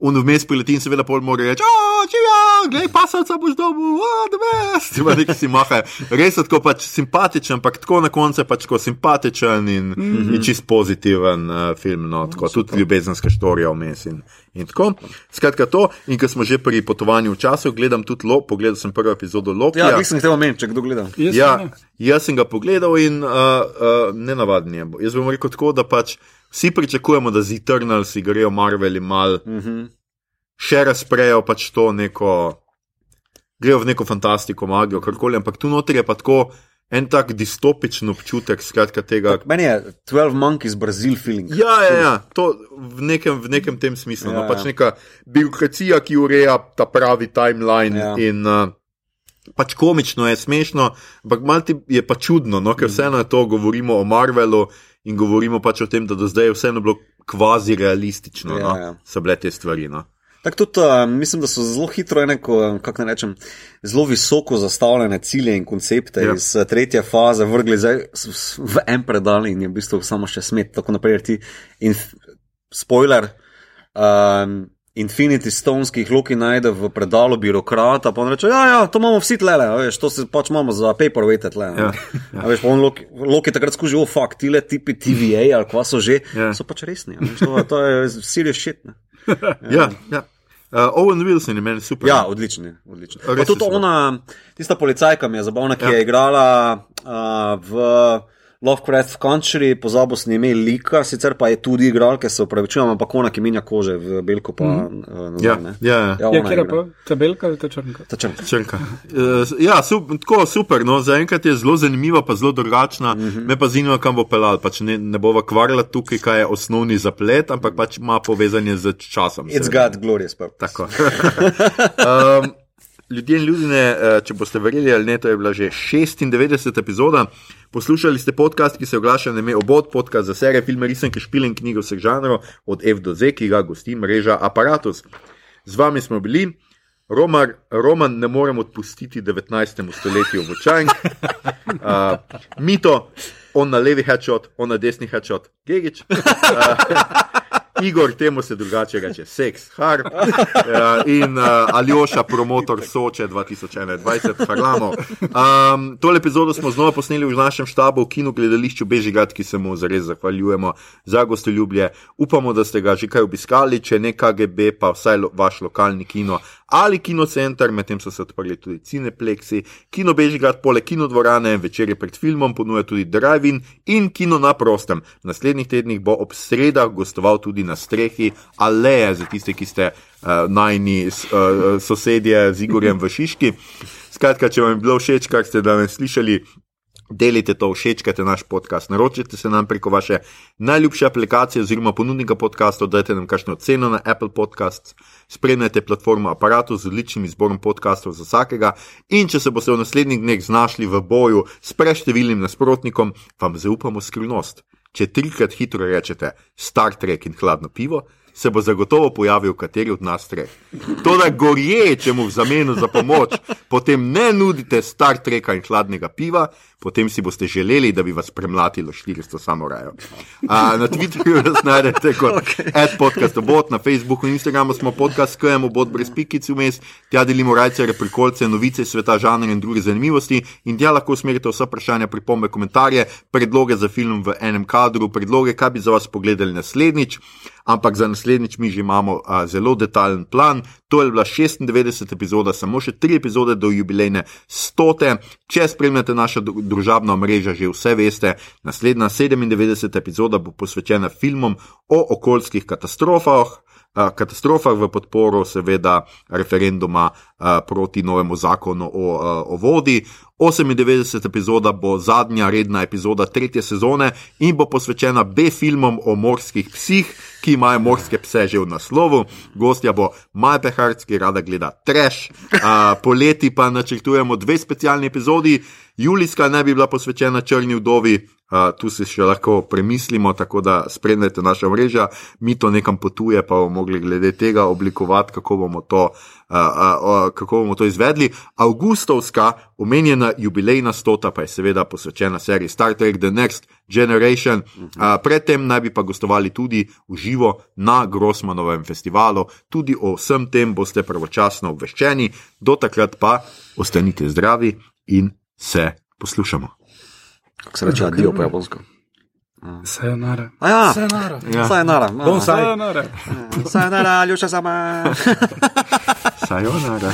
Un vmes prileti in seveda pol mora reči, o, če ja, glej, pasavca boš dobil, o, da veš, ti pa neki si maha. Res je tako pač simpatičen, ampak tako na koncu je pač tako simpatičen in, mm -hmm. in čist pozitiven uh, film, no, tako tudi ljubezenska štorija vmes in, in tako. Skratka to, in ker smo že pri potovanju v času, gledam tudi lo, pogledal sem prvo epizodo Lokija. Ja, nisem hotel omeniti, če kdo gleda. Jaz Ja, jaz sem ga pogledal in uh, uh, ne navaden je. Jaz bom rekel tako, da pač vsi pričakujemo, da z Eternalsi grejo Marveli mal, Uh -huh. še razprejo pač to neko, grejo v neko fantastiko, magijo, karkoli, ampak tu noter je pa tako en tak distopičen občutek, skratka tega. Meni je 12 Monkeys Brazil feeling. Ja, ja, ja, to v nekem, v nekem tem smislu. Ja, no, ja. pač neka birokracija, ki ureja ta pravi timeline. Ja. In, uh, pač komično je, smešno, ampak malce je pa čudno, no, ker vseeno je to, govorimo o Marvelu in govorimo pač o tem, da do zdaj je vseeno bilo kvazi realistično, Ja, no, ja. so bile te stvari. No. Tako tudi uh, mislim, da so zelo hitro, ene, ko, kako naj rečem, zelo visoko zastavljene cilje in koncepte Ja. ja. iz uh, tretje faze vrgli zdaj v en predal in je v bistvu samo še smet. Tako naprej ti in spoiler. Um, Infinity Stones, ki jih Loki najde v predalu birokrata, pa on reče: Ja, ja, to imamo vsi tle, veš, to se pač imamo za paperweight tle. ne." Ja, A veš, on Loki, Loki takrat skuži, o, fakt, ti le tipi TVA ali kva so že, Ja. so pač resni. a veš, To, to je serious shit. Ne? Ja, ja. Uh, Owen Wilson je meni super. Ja, odličen je. Odličen. Tudi ona, tista policajka mi je zabavna, ki Ja. ja. je igrala uh, v Lovecraft Country, pozabil sem ime Lika, sicer pa je tudi igralka, se upravičujem, ampak ona, ki menja kože v Belko, pa mm Ja, ne. ja, ja. ja Ja, ona kjer je pa tabelka ali ta črnka? Ta črnka. Črnka. Uh, ja, sup, tako super. No, Zaenkrat je zelo zanimiva, pa zelo drugačna. Mm -hmm. Me pa zanima, kam bo pelal. Pač ne, ne bova kvarila tukaj, kaj je osnovni zaplet, ampak pač ima povezanje z časom. It's seveda. got glorious purpose. Tako. um, ljudje in ljudje, če boste verjeli ali ne, to je bila že 96. epizoda. Poslušali ste podcast, ki se oglaša na ime Obod, podcast za serije, filme, risanke, špile in knjige vseh žanrov, od F do Z, ki ga gosti mreža Apparatus. Z vami smo bili. Romar, Roman ne morem odpustiti 19. stoletju v očajn. Uh, mito, on na levi headshot, on na desni headshot, Gigič. Uh, Igor, temu se drugače reče, seks, har. Uh, in uh, Aljoša, promotor Soče 2021, Harlamo. Um, tole epizodo smo znova posneli v našem štabu v kinu gledališču Bežigrad, ki se mu zares zahvaljujemo za gostoljubje. Upamo, da ste ga že kaj obiskali, če ne KGB, pa vsaj lo, vaš lokalni kino ali kinocenter, medtem so se odprli tudi Cineplexi, kino Bežigrad, poleg kinodvorane, večer je pred filmom, ponuja tudi drive-in in kino na prostem. V naslednjih tednih bo ob sredah gostoval tudi na strehi Aleje, za tiste, ki ste uh, najni uh, sosedje z Igorjem v Šiški. Skratka, če vam je bilo všeč, kar ste danes slišali, delite to, všečkajte naš podcast, naročite se nam preko vaše najljubše aplikacije oziroma ponudnika podcastov, dajte nam kakšno ceno na Apple Podcasts, spremljajte platformo aparatu z odličnim izborom podcastov za vsakega in če se boste v naslednjih dneh znašli v boju s preštevilnim nasprotnikom, vam zaupamo skrivnost. Če trikrat hitro rečete Star Trek in hladno pivo, se bo zagotovo pojavil kateri od nas treh. To, da gorje, če mu v zameno za pomoč, potem ne nudite Star Treka in hladnega piva, potem si boste želeli, da bi vas premlatilo 400 samorajev. Na Twitterju nas najdete kot okay. podcastobot, na Facebooku in Instagramu smo podcast, skajemo bot brez pikic vmes, tja delimo rajce, reprikolce, novice sveta, žanre in druge zanimivosti in tja lahko usmerite vsa vprašanja, pripombe, komentarje, predloge za film v enem kadru, predloge, kaj bi za vas pogledali naslednjič. Ampak za naslednjič mi že imamo a, zelo detaljen plan. To je bila 96. epizoda, samo še tri epizode do jubilejne 100. Če spremljate naša družabna mreža, že vse veste, naslednja 97. epizoda bo posvečena filmom o okoljskih katastrofah. Katastrofah v podporo, seveda, referenduma proti novemu zakonu o, o vodi. 98. epizoda bo zadnja redna epizoda tretje sezone in bo posvečena B-filmom o morskih psih, ki imajo morske pse že v naslovu. Gostja bo Maj Peharc, ki rada gleda trash. Poleti pa načrtujemo dve specialni epizodi. Julijska naj bi bila posvečena črni vdovi, uh, tu si še lahko premislimo, tako da spremljate naša mreža, mi to nekam potuje, pa bomo mogli glede tega oblikovati, kako bomo to, uh, uh, kako bomo to izvedli. Augustovska, omenjena jubilejna stota, pa je seveda posvečena seriji Star Trek The Next Generation. Uh, predtem naj bi pa gostovali tudi v živo na Grossmanovem festivalu, tudi o vsem tem boste pravočasno obveščeni, do takrat pa ostanite zdravi in se poslušamo. Kako se reče, adijo po japonsko. Sayonara. Ja, Sayonara. ja. Sayonara. Sayonara. Sayonara, ljuša sama. Sayonara.